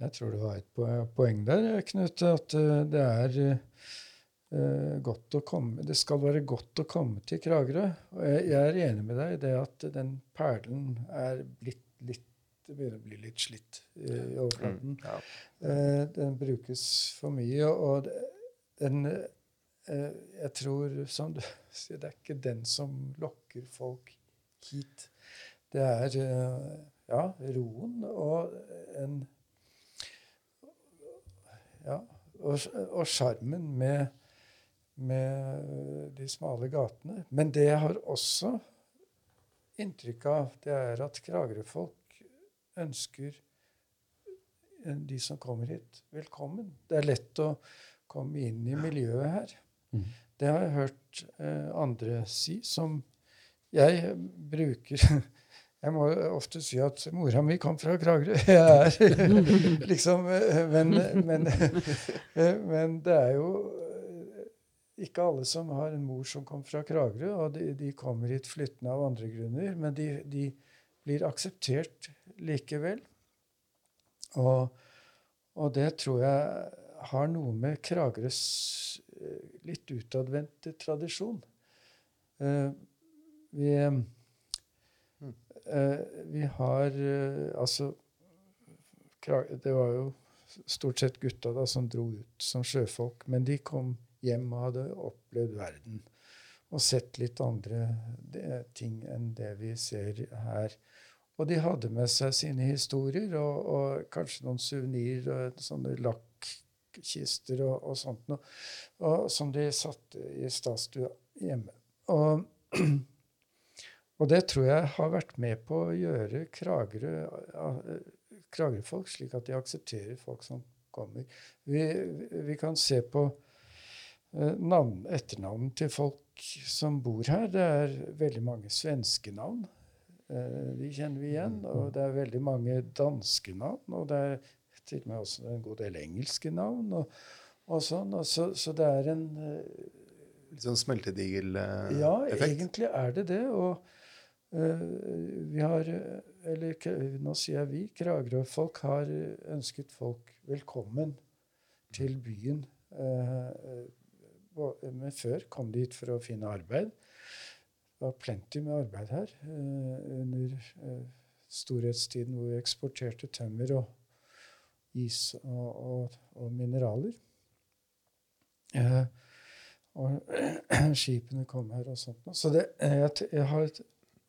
Jeg tror det var et poeng der, Knut, at eh, det er uh, godt å komme Det skal være godt å komme til Kragerø. Og jeg, jeg er enig med deg i det at den perlen er blitt litt Det begynner å bli litt slitt i overflaten. Ja. Eh, den brukes for mye, og den Jeg tror, som du <laughs> sier, det er ikke den som lokker folk hit. Det er eh, ja, roen og en Ja, og sjarmen med, med de smale gatene. Men det jeg har også inntrykk av, det er at Kragerø-folk ønsker eh, de som kommer hit, velkommen. Det er lett å komme inn i miljøet her. Mhm. Det har jeg hørt eh, andre si, som jeg bruker <laughs> Jeg må ofte si at mora mi kom fra Kragerø. <laughs> Jeg er <laughs> liksom eh, Men, men, eh, men det er jo eh, ikke alle som har en mor som kom fra Kragerø, og de, de kommer hit flyttende av andre grunner, men de, de blir akseptert likevel. Og, og det tror jeg har noe med Kragerøs litt utadvendt tradisjon. Eh, vi, eh, vi har eh, altså Det var jo stort sett gutta da som dro ut som sjøfolk, men de kom hjem og hadde opplevd verden. Og sett litt andre ting enn det vi ser her. Og de hadde med seg sine historier og, og kanskje noen suvenirer og sånne lakkkister og, og sånt noe, og, som de satte i statstua hjemme. Og, <clears throat> og det tror jeg har vært med på å gjøre Kragerø, eh, Kragerø-folk slik at de aksepterer folk som kommer. Vi, vi kan se på eh, navn, etternavn til folk som bor her. Det er veldig mange svenske navn. Eh, de kjenner vi igjen. Og det er veldig mange danske navn. Og det er til og med også en god del engelske navn. og, og sånn, og så, så det er en eh, Litt sånn smeltedigel-effekt? Ja, egentlig er det det. Og eh, vi har eh, Eller nå sier jeg vi. Kragerø-folk har eh, ønsket folk velkommen til byen. Eh, eh, men før kom de hit for å finne arbeid. Det var plenty med arbeid her eh, under eh, storhetstiden hvor vi eksporterte tømmer og is og, og, og mineraler. Eh, og <clears throat> skipene kom her og sånt. noe. Så det, eh, jeg, jeg har,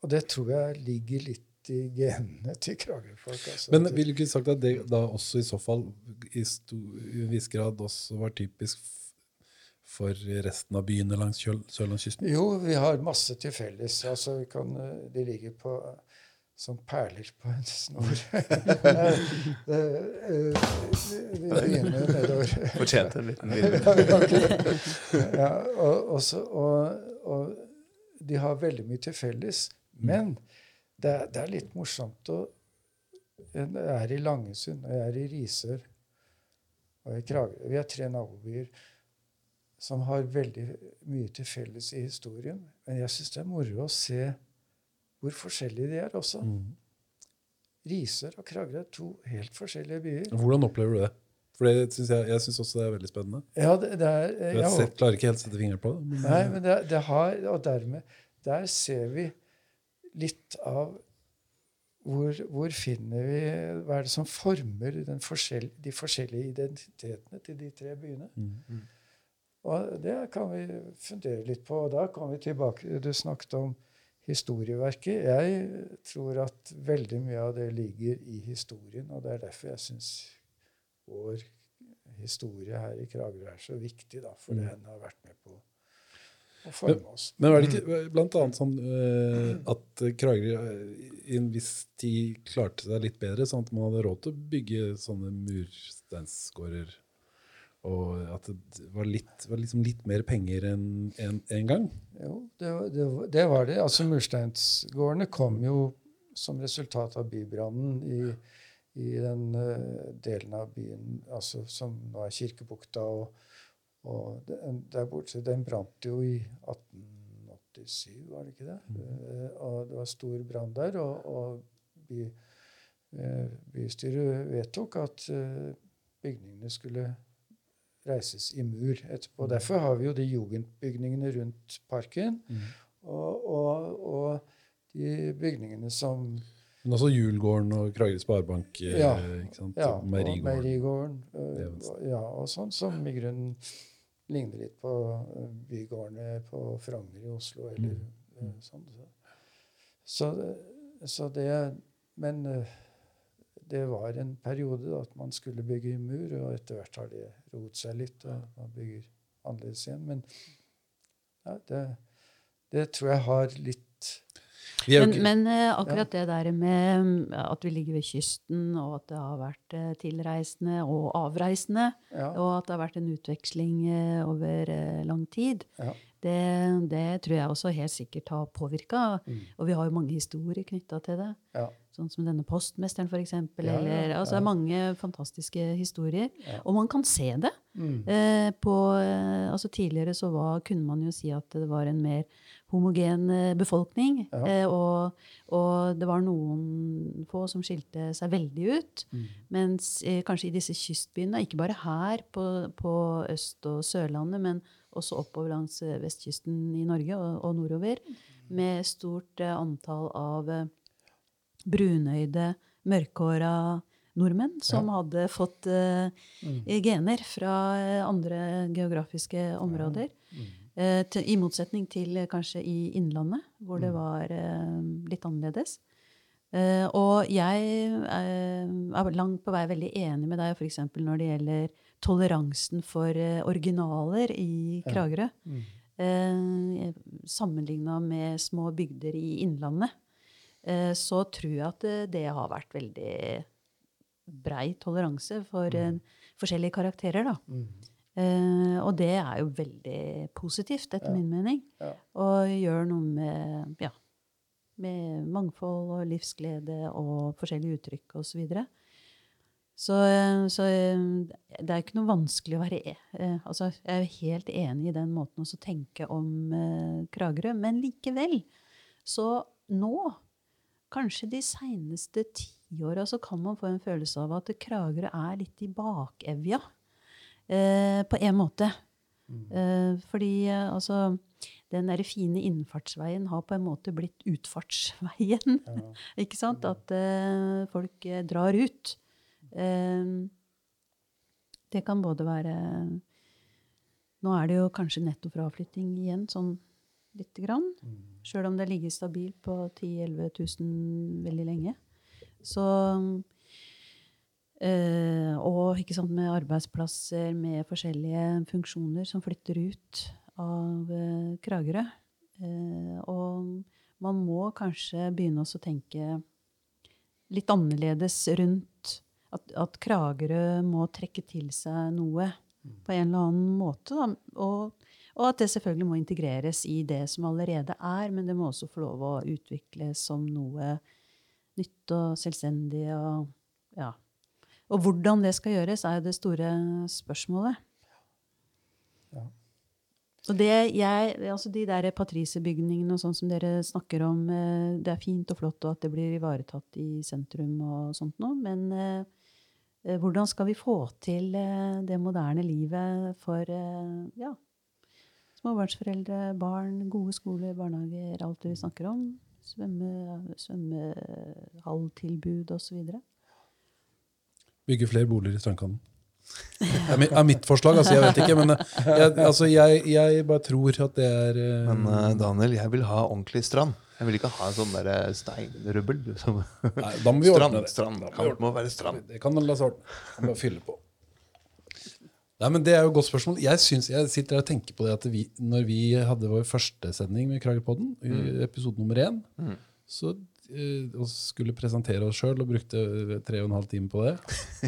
og det tror jeg ligger litt i genene til Kragerø-folk. Altså, Men ville du ikke sagt at det da også i så fall i, i viss grad også var typisk for resten av byene langs sørlandskysten? Jo, vi har masse til felles. Altså, vi kan, eh, de ligger på som perler på en snor. vi begynner nedover. Fortjente en liten lille ja, og, og, så, og, og de har veldig mye til felles. Men det, er- det er litt morsomt å Jeg er i Langesund, og jeg er i Risør og i Kragerø. Vi er tre nabobyer som har veldig mye til felles i historien. Men jeg syns det er moro å se hvor forskjellige de er også. Mm. Risør og Kragerø er to helt forskjellige byer. Hvordan opplever du det? For det synes jeg, jeg syns også det er veldig spennende. Ja, det, det er, Jeg jeg sett, klarer ikke helt å sette fingeren på det. Men, Nei, men det, det har Og dermed Der ser vi litt av hvor, hvor finner vi Hva er det som former den forskjell, de forskjellige identitetene til de tre byene? Mm. Og det kan vi fundere litt på. Og da kommer vi tilbake Du snakket om historieverket. Jeg tror at veldig mye av det ligger i historien, og det er derfor jeg syns vår historie her i Kragerø er så viktig, da, for Mm. den har vært med på å forme oss. Men var det ikke blant annet sånn uh, at Kragerø eh, i en viss tid klarte seg litt bedre, sånn at man hadde råd til å bygge sånne mursteinsgårder? Og at det var litt, var liksom litt mer penger enn en, en gang? Jo, det, det, det var det. Altså Mursteinsgårdene kom jo som resultat av bybrannen i, i den uh, delen av byen altså, som nå er Kirkebukta. Og, og den, der borte, den brant jo i 1887, var det ikke det? Eh, og det var stor brann der. Og, og by, uh, bystyret vedtok at bygningene skulle reises i mur etterpå. Derfor har vi jo de jugendbygningene rundt parken. Og, og, og de bygningene som Men også Julgården og Kragerø Sparebank. eh, Ja. Ja, og Meierigården. Øh, ja, og sånn som i grunnen ligner litt på bygårdene på Frogner i Oslo. eller mm. sånn. Så, så det Men det var en periode da, at man skulle bygge i mur, og etter hvert har det roet seg litt, og man bygger annerledes igjen. Men ja, det, det tror jeg har litt Men, men eh, akkurat det der med at vi ligger ved kysten, og at det har vært eh, tilreisende og avreisende, Ja. og at det har vært en utveksling eh, over lang tid, Ja. det, det tror jeg også helt sikkert har påvirka. Mm. Og vi har jo mange historier knytta til det. Sånn som denne postmesteren, for eksempel. Ja, eller, altså. Det er mange fantastiske historier. Og man kan se det. Mm. Eh, på, eh, altså tidligere så var, kunne man jo si at det var en mer homogen eh, befolkning. Eh, og, og det var noen få som skilte seg veldig ut. Mm. Mens eh, kanskje i disse kystbyene, ikke bare her på, på Øst- og Sørlandet, men også oppover langs eh, vestkysten i Norge og, og nordover, med stort antall av brunøyde, mørkhåra nordmenn som hadde fått uh, Mm. gener fra eh, andre geografiske områder. Mm. Uh, til, I motsetning til uh, kanskje i Innlandet, hvor Mm. det var eh, litt annerledes. Eh, og jeg eh, er langt på vei veldig enig med deg f.eks. når det gjelder toleransen for eh, originaler i Kragerø. Mm. Eh, Sammenligna med små bygder i Innlandet, eh, så tror jeg at det, det har vært veldig brei toleranse for mm. forskjellige karakterer. da. Mm. Eh, og det er jo veldig positivt, etter Ja. min mening. Ja. Og gjør noe med, ja, med mangfold og livsglede og forskjellige uttrykk osv. Så, videre. Så, eh, så eh, det er ikke noe vanskelig å være e eh, altså, Jeg er helt enig i den måten å tenke om eh, Kragerø. Men likevel, så nå, kanskje de seineste tiåra, så kan man få en følelse av at Kragerø er litt i bakevja. Eh, på en måte. Eh, fordi eh, altså den der fine innfartsveien har på en måte blitt utfartsveien. <laughs> ikke sant? At eh, folk eh, drar ut. Eh, det kan både være Nå er det jo kanskje netto fraflytting igjen, sånn lite grann. Sjøl om det ligger stabilt på 10 000-11 000 veldig lenge. Så øh, Og ikke sant, med arbeidsplasser med forskjellige funksjoner som flytter ut av øh, Kragerø. Eh, og man må kanskje begynne å tenke litt annerledes rundt at, at Kragerø må trekke til seg noe på en eller annen måte. Da. Og, og at det selvfølgelig må integreres i det som allerede er, men det må også få lov å utvikles som noe nytt og selvstendig. Og, ja. og hvordan det skal gjøres, er jo det store spørsmålet. Ja. Og det jeg, altså de der patrisebygningene og sånn som dere snakker om, eh, det er fint og flott og at det blir ivaretatt i sentrum og sånt noe, men eh, eh, hvordan skal vi få til det moderne livet for eh, ja, småbarnsforeldre, barn, gode skoler, barnehager, alt det vi snakker om? Svømme, svømmehalltilbud osv. Bygge flere boliger i strandkanten. Det er mitt forslag, altså. Jeg vet ikke. Men eh, jeg, altså, jeg, jeg bare tror at det er uh... Men uh, Daniel, jeg vil ha ordentlig strand. Jeg vil ikke ha en sånn der steinrubbel. Som Nei, da må vi strand, ordne det. strand. Kamp ordne må være strand. Det kan la seg ordne. Bare fylle på. Nei, men Det er jo et godt spørsmål. Jeg, synes, jeg sitter og tenker på det at vi, når vi hadde vår første sending med Kragerpodden, i episode nummer én, så eh, og skulle presentere oss sjøl og brukte tre og en halv time på det,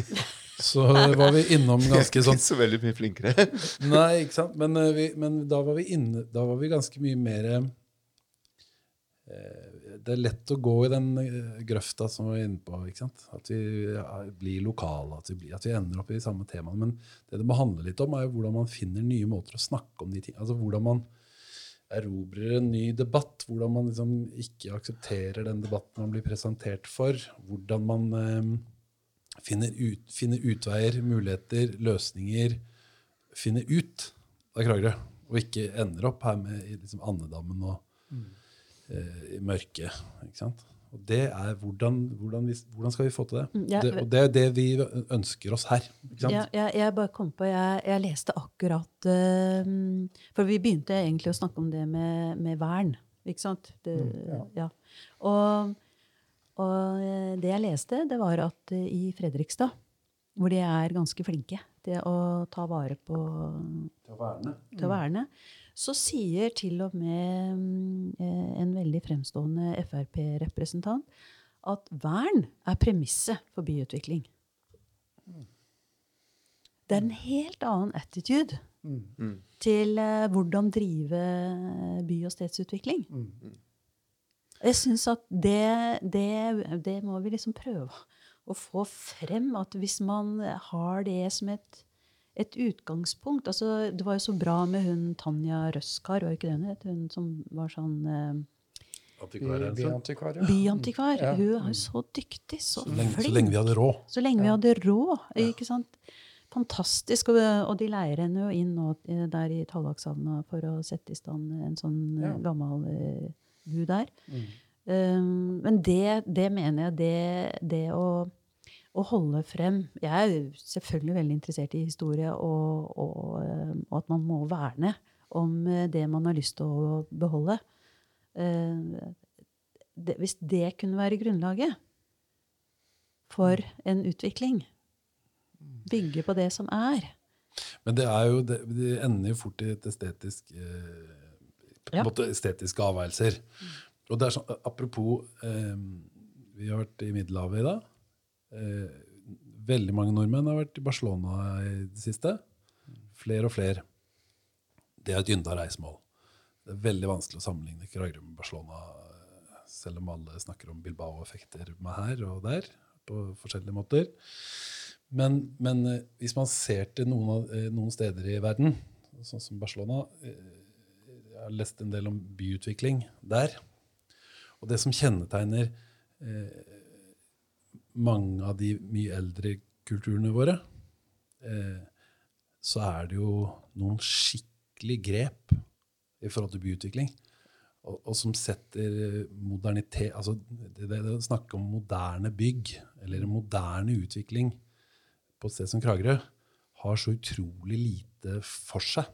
<laughs> så var vi innom ganske sånn Ikke så veldig mye flinkere. Nei, ikke sant? Men, eh, vi, men da, var vi inne, da var vi ganske mye mer eh, Det er lett å gå i den eh, grøfta som vi er inne på. ikke sant? At vi blir lokale, at vi, blir, at vi ender opp i de samme temaene. Men det det må handle litt om, er jo hvordan man finner nye måter å snakke om de tingene. Altså hvordan man erobrer en ny debatt. Hvordan man liksom ikke aksepterer den debatten man blir presentert for. Hvordan man eh, finner, ut, finner utveier, muligheter, løsninger. Finner ut av Kragerø. Og ikke ender opp her med i liksom andedammen og eh, i mørket. Ikke sant? Og det er hvordan, hvordan, vi, hvordan skal vi få til det? Mm, ja, det? Og det er det vi ønsker oss her. Ikke sant? Ja, jeg, bare kom på, jeg, jeg leste akkurat uh, For vi begynte egentlig å snakke om det med, med vern. Ikke sant? Det, ja. ja. Og, og eh, det jeg leste, det var at i Fredrikstad, hvor de er ganske flinke til å ta vare på Til å verne. til å verne, så sier til og med mm, eh, en veldig fremstående Frp-representant at vern er premisset for byutvikling. Det er en helt annen attitude Mm. til eh, hvordan drive by- og stedsutvikling. Jeg syns at det, det, det må vi liksom prøve å få frem. At hvis man har det som et, et utgangspunkt altså Det var jo så bra med hun Tanja Røskar, var ikke det hun het? Hun som var sånn eh. Byantikvar, ja. byantikvar. Ja. Hun er jo så dyktig, så, Så lenge, så lenge vi hadde råd. Så lenge vi hadde råd. ikke sant? Fantastisk. Og, og de leier henne jo inn nå eh, der i Tallakshavna for å sette i stand en sånn eh, Ja. gammel eh, bu der. Mm. Um, men det, det mener jeg det, det å, å holde frem Jeg er selvfølgelig veldig interessert i historie, og, og, um, og at man må verne om eh, det man har lyst til å beholde. Eh, det, hvis det kunne være grunnlaget for en utvikling, bygge på det som er Men det er jo, det, det ender jo fort i et estetisk eh, på en måte estetiske avveielser. Og det er sånn, Apropos eh, Vi har vært i Middelhavet i dag. Eh, veldig mange nordmenn har vært i Barcelona i det siste. Flere og flere. Det er et ynda reisemål. Det er veldig vanskelig å sammenligne Kragerø med Barcelona, selv om alle snakker om Bilbao-effekter med her og der på forskjellige måter. Men, men eh, hvis man ser til noen, av, eh, noen steder i verden, sånn som Barcelona eh, Jeg har lest en del om byutvikling der. Og det som kjennetegner eh, mange av de mye eldre kulturene våre, eh, så er det jo noen skikkelig grep i forhold til byutvikling. Og, og som setter modernitet Altså det, det, det å snakke om moderne bygg, eller moderne utvikling på et sted som Kragerø, har så utrolig lite for seg.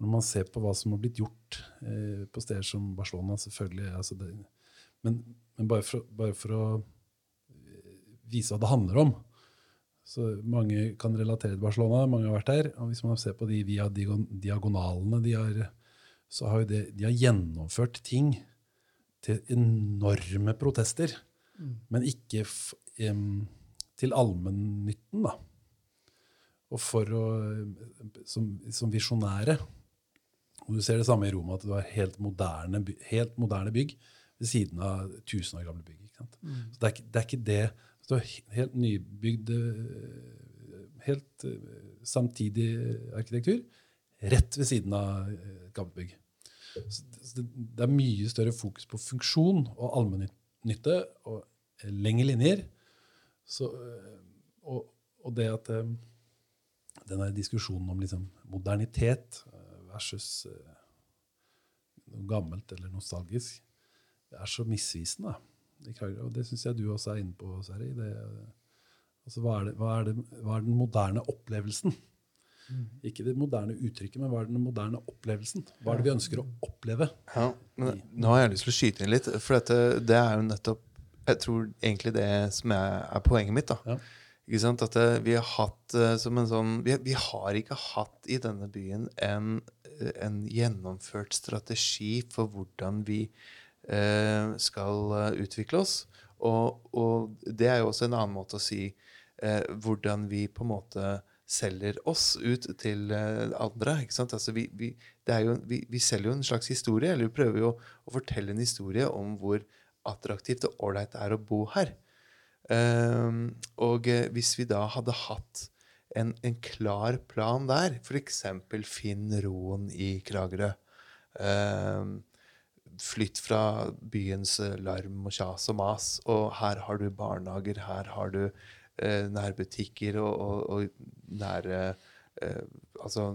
Når man ser på hva som har blitt gjort eh, på steder som Barcelona selvfølgelig, altså det, Men, men bare, for, bare, for, å vise hva det handler om så Mange kan relatere til Barcelona, mange har vært der. og Hvis man ser på de via diagonalene de har, så har de, de har gjennomført ting til enorme protester. Mm. Men ikke um, til allmennytten, da. Og for å Som, som visjonære. Og du ser det samme i Roma, at du har helt moderne, helt moderne bygg ved siden av tusen år gamle bygg. Mm. Så det er, det er, ikke, det. Er helt nybygd, helt eh, samtidig arkitektur rett ved siden av et gammelt bygg. Så det, er mye større fokus på funksjon og allmennytte og lengre linjer så, eh, og, og, det at eh, denne diskusjonen om liksom modernitet eh, versus noe gammelt eller nostalgisk, det er så misvisende. Og det syns jeg du også er inne på, Sari. Det, altså, hva, er det, hva, er det, hva, er den moderne opplevelsen? Mm. Ikke det moderne uttrykket, men hva er den moderne opplevelsen? Hva er det vi ønsker å oppleve? Ja, men Nå har jeg lyst til å skyte inn litt, for dette, det er jo nettopp jeg tror egentlig det som er, er poenget mitt. da. Ja. Ikke sant? At uh, vi har hatt uh, som en sånn vi, vi, har ikke hatt i denne byen en, uh, en gjennomført strategi for hvordan vi skal utvikle oss. Og, og, det er jo også en annen måte å si hvordan vi på en måte selger oss ut til andre. ikke sant? Altså vi, vi, jo, vi, vi selger jo en slags historie, eller vi prøver jo å fortelle en historie om hvor attraktivt og ålreit det er å bo her. Eh, og eh, hvis vi da hadde hatt en, en klar plan der, f.eks. finn roen i Kragerø um, Flytt fra byens eh, larm og kjas og mas, og her har du barnehager, her har du eh, nærbutikker og, og, og nære eh, Altså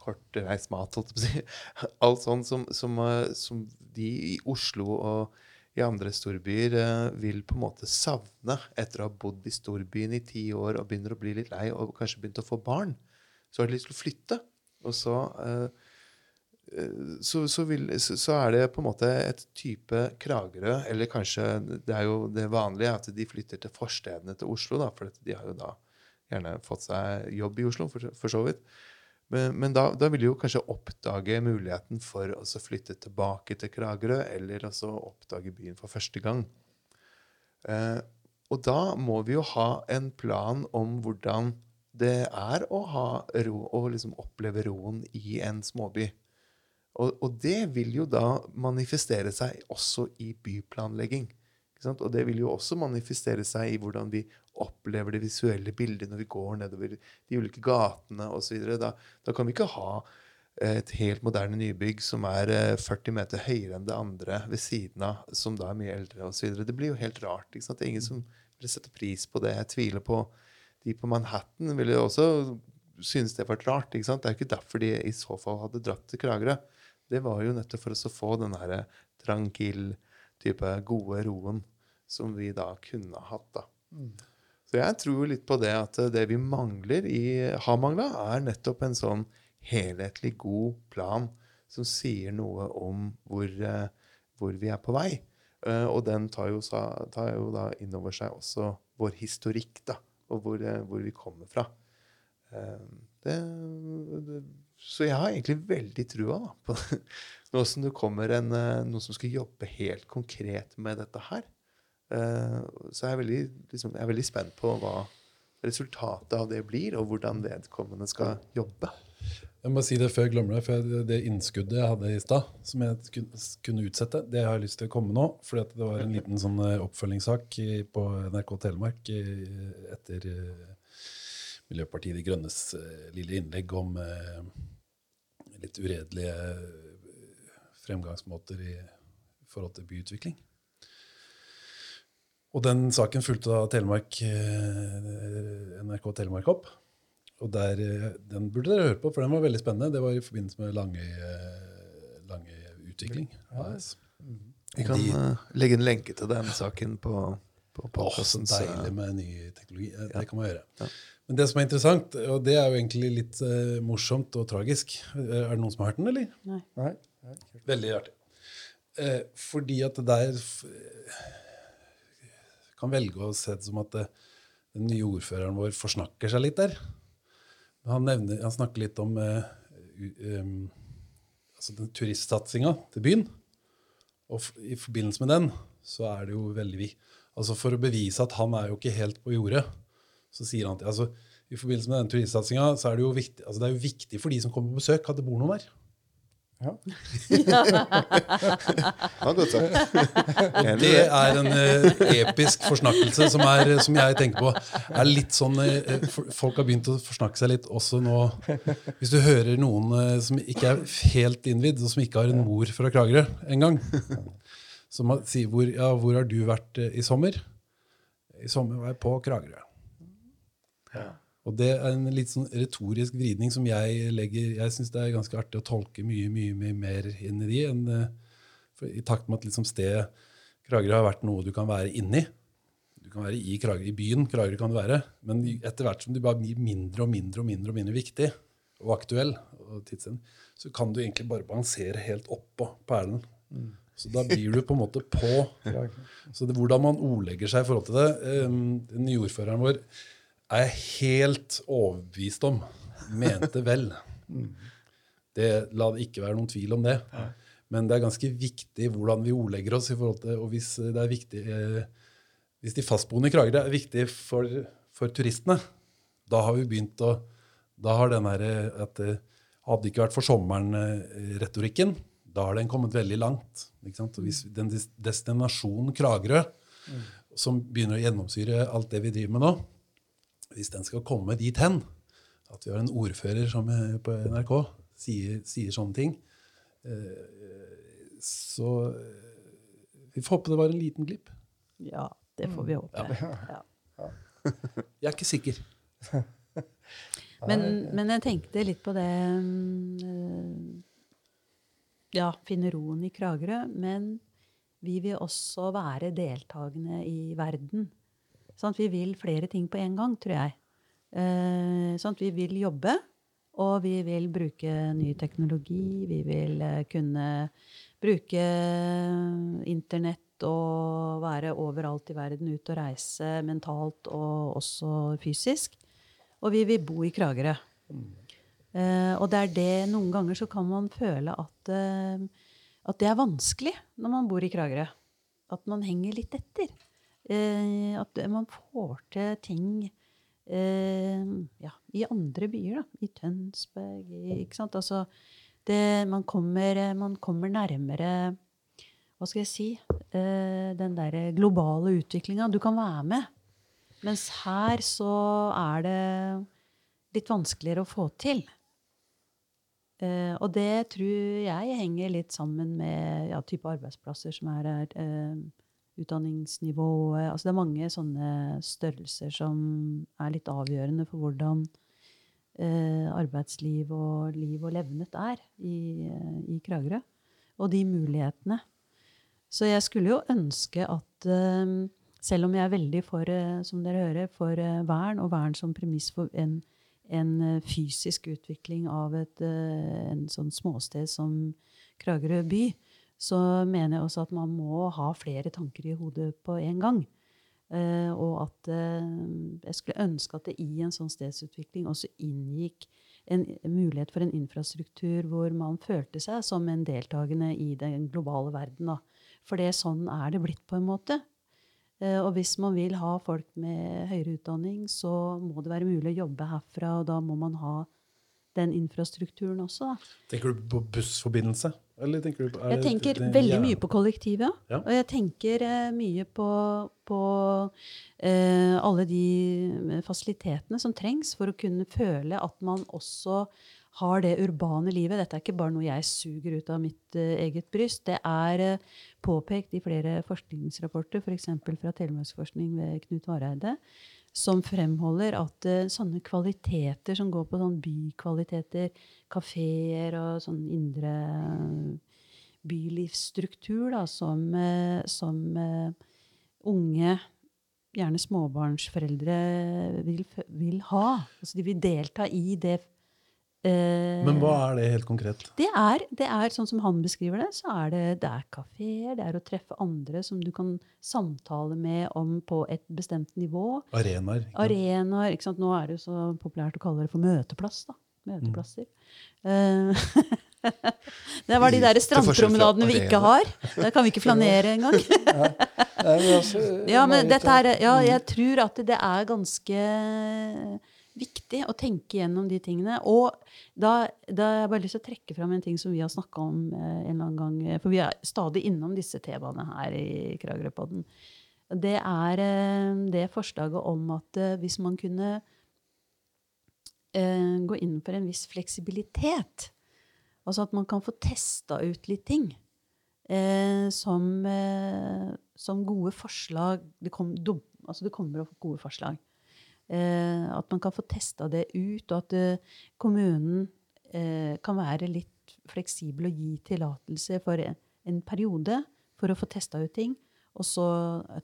kortreist mat, holdt jeg på å si. <laughs> Alt sånt som, som, som de i Oslo og i andre storbyer eh, vil på en måte savne etter å ha bodd i storbyen i ti år og begynner å bli litt lei og kanskje begynt å få barn. Så har de lyst til å flytte. Og så, eh, eh, så, så, vil, så, er det på en måte et type Kragerø Eller kanskje det er jo det vanlige at de flytter til forstedene til Oslo, da, for de har jo da gjerne fått seg jobb i Oslo, for, for så vidt. Men, men da, da, vil de jo kanskje oppdage muligheten for å flytte tilbake til Kragerø, eller altså oppdage byen for første gang. Eh, og da må vi jo ha en plan om hvordan det er å ha ro, og liksom oppleve roen i en småby. Og, og, det vil jo da manifestere seg også i byplanlegging. Og det vil jo også manifestere seg i hvordan vi opplever det visuelle bildet når vi går nedover de ulike gatene osv. Da, da kan vi ikke ha et helt moderne nybygg som er 40 eh, meter høyere enn det andre ved siden av, som da er mye eldre osv. Det blir jo helt rart. Det er ingen som vil sette pris på det. Jeg tviler på de på Manhattan ville også synes det var rart. Det er ikke derfor de i så fall hadde dratt til Kragerø. Det var jo nettopp for oss å få den her tranquil type gode roen som vi da kunne hatt. da. Mm. Så jeg tror litt på det at det vi mangler i, har mangla, er nettopp en sånn helhetlig god plan som sier noe om hvor, eh, hvor vi er på vei. Eh, og den tar jo, tar jo da inn over seg også vår historikk, da, og hvor, eh, hvor vi kommer fra. Det, det, så jeg har egentlig veldig trua da, på <laughs> nå som det kommer en, noen som skal jobbe helt konkret med dette her. Eh, så jeg er, veldig, liksom, jeg er veldig spent på hva resultatet av det blir, og hvordan vedkommende skal jobbe. Jeg må si det før jeg glemmer det, for det innskuddet jeg hadde i stad, som jeg kunne utsette, det har jeg lyst til å komme nå. For det var en liten sånn eh, oppfølgingssak på NRK Telemark etter eh, Miljøpartiet De Grønnes eh, lille innlegg om eh, litt uredelige eh, fremgangsmåter i forhold til byutvikling. Og den saken fulgte da Telemark, NRK Telemark opp. Og der, Den burde dere høre på, for den var veldig spennende. Det var i forbindelse med Langøy, eh, Langøy Utvikling. AS. Vi kan De- legge en lenke til den saken på, på så deilig med ny teknologi. Eh, Det kan man gjøre. Men det som er interessant, og det er jo egentlig litt uh, morsomt og tragisk Eh, Er det noen som har hørt den, eller? Nei. Nei. Nei. Veldig artig. Uh, fordi at det der f- kan velge å se det som at det, den nye ordføreren vår forsnakker seg litt der. Han, nevner, han snakker litt om uh, um, altså den turistsatsinga til byen. Og f i forbindelse med den så er det jo veldig vi. Altså For å bevise at han er jo ikke helt på jordet, så sier han at altså, i forbindelse med den turistsatsinga så er det jo viktig, altså det er jo viktig for de som kommer på besøk, at det bor noen der. Ja. <laughs> Ja, godt sagt. Enig Det er en eh, episk forsnakkelse som, er, som jeg tenker på. er litt sånn, eh, for- Folk har begynt å forsnakke seg litt også nå. Hvis du hører noen eh, som ikke er helt innvidd, og som ikke har en mor fra Kragerø engang, som sier hvor, ja, 'Hvor har du vært eh, i sommer?' I sommer var jeg på Kragerø. Og det er en litt sånn retorisk vridning som jeg legger Jeg syns det er ganske artig å tolke mye mye, mye mer inn i de. enn eh, I takt med at liksom stedet Kragerø har vært noe du kan være inni. Du kan være i, Kragerø, i byen, Kragerø kan du være, men etter hvert som du bare blir mindre og mindre og mindre og mindre viktig og aktuell, og tidsen, så kan du egentlig bare balansere helt oppå perlen. Så da blir du på en måte på. <laughs> Så det, hvordan man ordlegger seg i forhold til det um, Den nye ordføreren vår er jeg helt overbevist om mente vel. Det, la det ikke være noen tvil om det. Men det er ganske viktig hvordan vi ordlegger oss. i forhold til, og hvis det er viktig, eh, hvis de fastboende i Kragerø er viktig for, for turistene, da har vi begynt å Da har den her, eh, at eh, Hadde det ikke vært for sommeren-retorikken, da har den kommet veldig langt. Hvis den destinasjonen Kragerø, som begynner å gjennomsyre alt det vi driver med nå, hvis den skal komme dit hen, at vi har en ordfører som eh, på NRK sier, sier sånne ting, eh, så eh, vi får håpe det var en liten glipp. Ja, det får vi håpe. Ja. Jeg er ikke sikker. <laughs> Men, men jeg tenkte litt på det mm, Ja, finne roen i Kragerø. Men vi vil også være deltakende i verden. Sånn, vi vil flere ting på en gang, tror jeg. Eh, sånn, vi vil jobbe, og vi vil bruke ny teknologi. Vi vil eh, kunne bruke internett og være overalt i verden, ut og reise mentalt og også fysisk. Og vi vil bo i Kragerø. Eh, og det er det noen ganger så kan man føle at, eh, at det er vanskelig når man bor i Kragerø. At man henger litt etter. Eh, at man får til ting eh, ja, i andre byer. Da. I Tønsberg, ikke sant. Altså, det, man, kommer, man kommer nærmere Hva skal jeg si? Eh, den derre globale utviklinga. Du kan være med. Mens her så er det litt vanskeligere å få til. Eh, og det tror jeg henger litt sammen med ja, type arbeidsplasser som er her. Utdanningsnivået altså Det er mange sånne størrelser som er litt avgjørende for hvordan eh, arbeidsliv og liv og levnet er i, i Kragerø. Og de mulighetene. Så jeg skulle jo ønske at eh, selv om jeg er veldig for, eh, som dere hører, for eh, vern, og vern som premiss for en, en eh, fysisk utvikling av et eh, en sånn småsted som Kragerø by, så mener jeg også at man må ha flere tanker i hodet på en gang. Eh, og at eh, jeg skulle ønske at det i en sånn stedsutvikling også inngikk en mulighet for en infrastruktur hvor man følte seg som en deltakende i den globale verden. Da. For det, sånn er det blitt på en måte. Eh, og hvis man vil ha folk med høyere utdanning, så må det være mulig å jobbe herfra, og da må man ha den infrastrukturen også. Da. Tenker du på bussforbindelse? Eller tenker du på, Jeg tenker det- veldig ja. mye på kollektivet. Ja. Og jeg tenker eh, mye på, på eh, alle de fasilitetene som trengs for å kunne føle at man også har det urbane livet. Dette er ikke bare noe jeg suger ut av mitt eh, eget bryst. Det er eh, påpekt i flere forskningsrapporter, f.eks. fra Telemarksforskning ved Knut Vareide, som fremholder at uh, sånne kvaliteter som går på sånn bykvaliteter, kafeer og sånn indre bylivsstruktur da, som, uh, som unge, gjerne småbarnsforeldre, vil, vil ha. Altså de vil delta i det. Eh, Men hva er det helt konkret? det er, det er sånn som han beskriver det, så er det, det er kafeer, det er å treffe andre som du kan samtale med om på et bestemt nivå. Arenaer? Arenaer. ikke sant? Nå er det jo så populært å kalle det for møteplass. da. Møteplasser. Mm. Eh, <laughs> det var de der strandpromenadene vi ikke har. Der kan vi ikke flanere engang. <laughs> Altså, Ja, men dette er, ja, mm. jeg tror at det er ganske viktig å tenke gjennom de tingene. Og da, da har jeg bare lyst til å trekke fram en ting som vi har snakka om eh, en eller annen gang. For vi er stadig innom disse temaene her i Kragerøpodden. Det er eh, det forslaget om at eh, hvis man kunne eh, gå inn for en viss fleksibilitet, altså at man kan få testa ut litt ting eh, som, eh, som gode forslag det, kom, dum, altså det kommer opp gode forslag. Eh, at man kan få testa det ut, og at eh, kommunen eh, kan være litt fleksibel og gi tillatelse for en, periode for å få testa ut ting, og så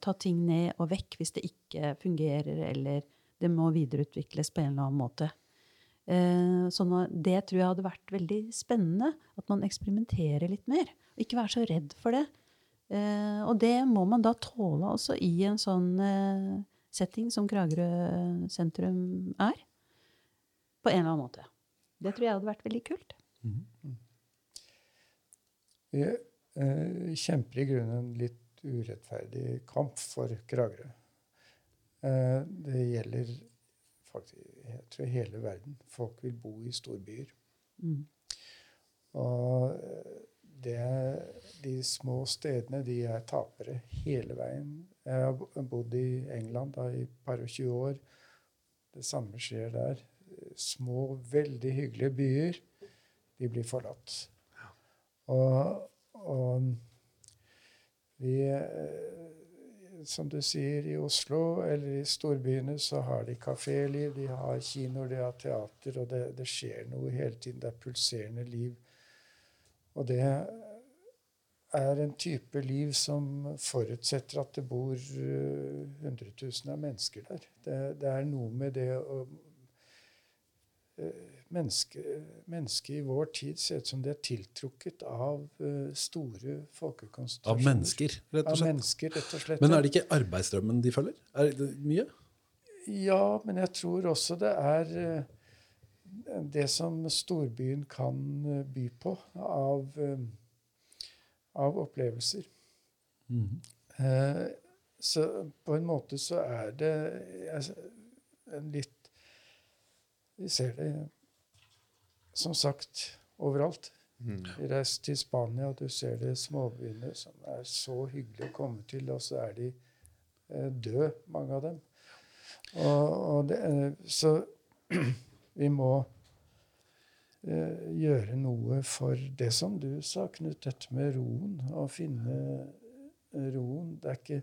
ta ting ned og vekk hvis det ikke fungerer, eller det må videreutvikles på en eller annen måte. At det tror jeg hadde vært veldig spennende. At man eksperimenterer litt mer. Og ikke være så redd for det. Og det må man da tåle også i en sånn setting som Kragerø sentrum er. På en eller annen måte. Det tror jeg hadde vært veldig kult. Vi eh, kjemper i grunnen en litt urettferdig kamp for Kragerø. Eh, det gjelder faktisk jeg tror hele verden. Folk vil bo i storbyer. Mm. Og eh, det, de små stedene, de er tapere hele veien. Jeg har bodd i England da, i par og 20 år. Det samme skjer der. Små, veldig hyggelige byer, de blir forlatt. Og, og vi eh, Som du sier, i Oslo eller i storbyene så har de kaféliv, de har kinoer, de har teater, og det, det skjer noe hele tiden. Det er pulserende liv. Og det er en type liv som forutsetter at det bor eh, hundretusener av mennesker der. Det, det er noe med det å eh, Mennesket menneske i vår tid ser ut som det er tiltrukket av store store Av mennesker, rett og Av mennesker, rett og slett. Men er det ikke arbeidsstrømmen de følger? Er det mye? Ja, men jeg tror også det er eh, det som storbyen kan eh, by på av, eh, av opplevelser. Mm. Så på en måte så er det en litt Vi ser det som sagt overalt. Vi reiser til Spania, du ser det småbyene som er så hyggelige å komme til, og så er de døde, mange av dem. Og, og det, så <clears throat> vi må eh, gjøre noe for det som du sa, Knut, dette med roen. Å finne eh, roen. Det er ikke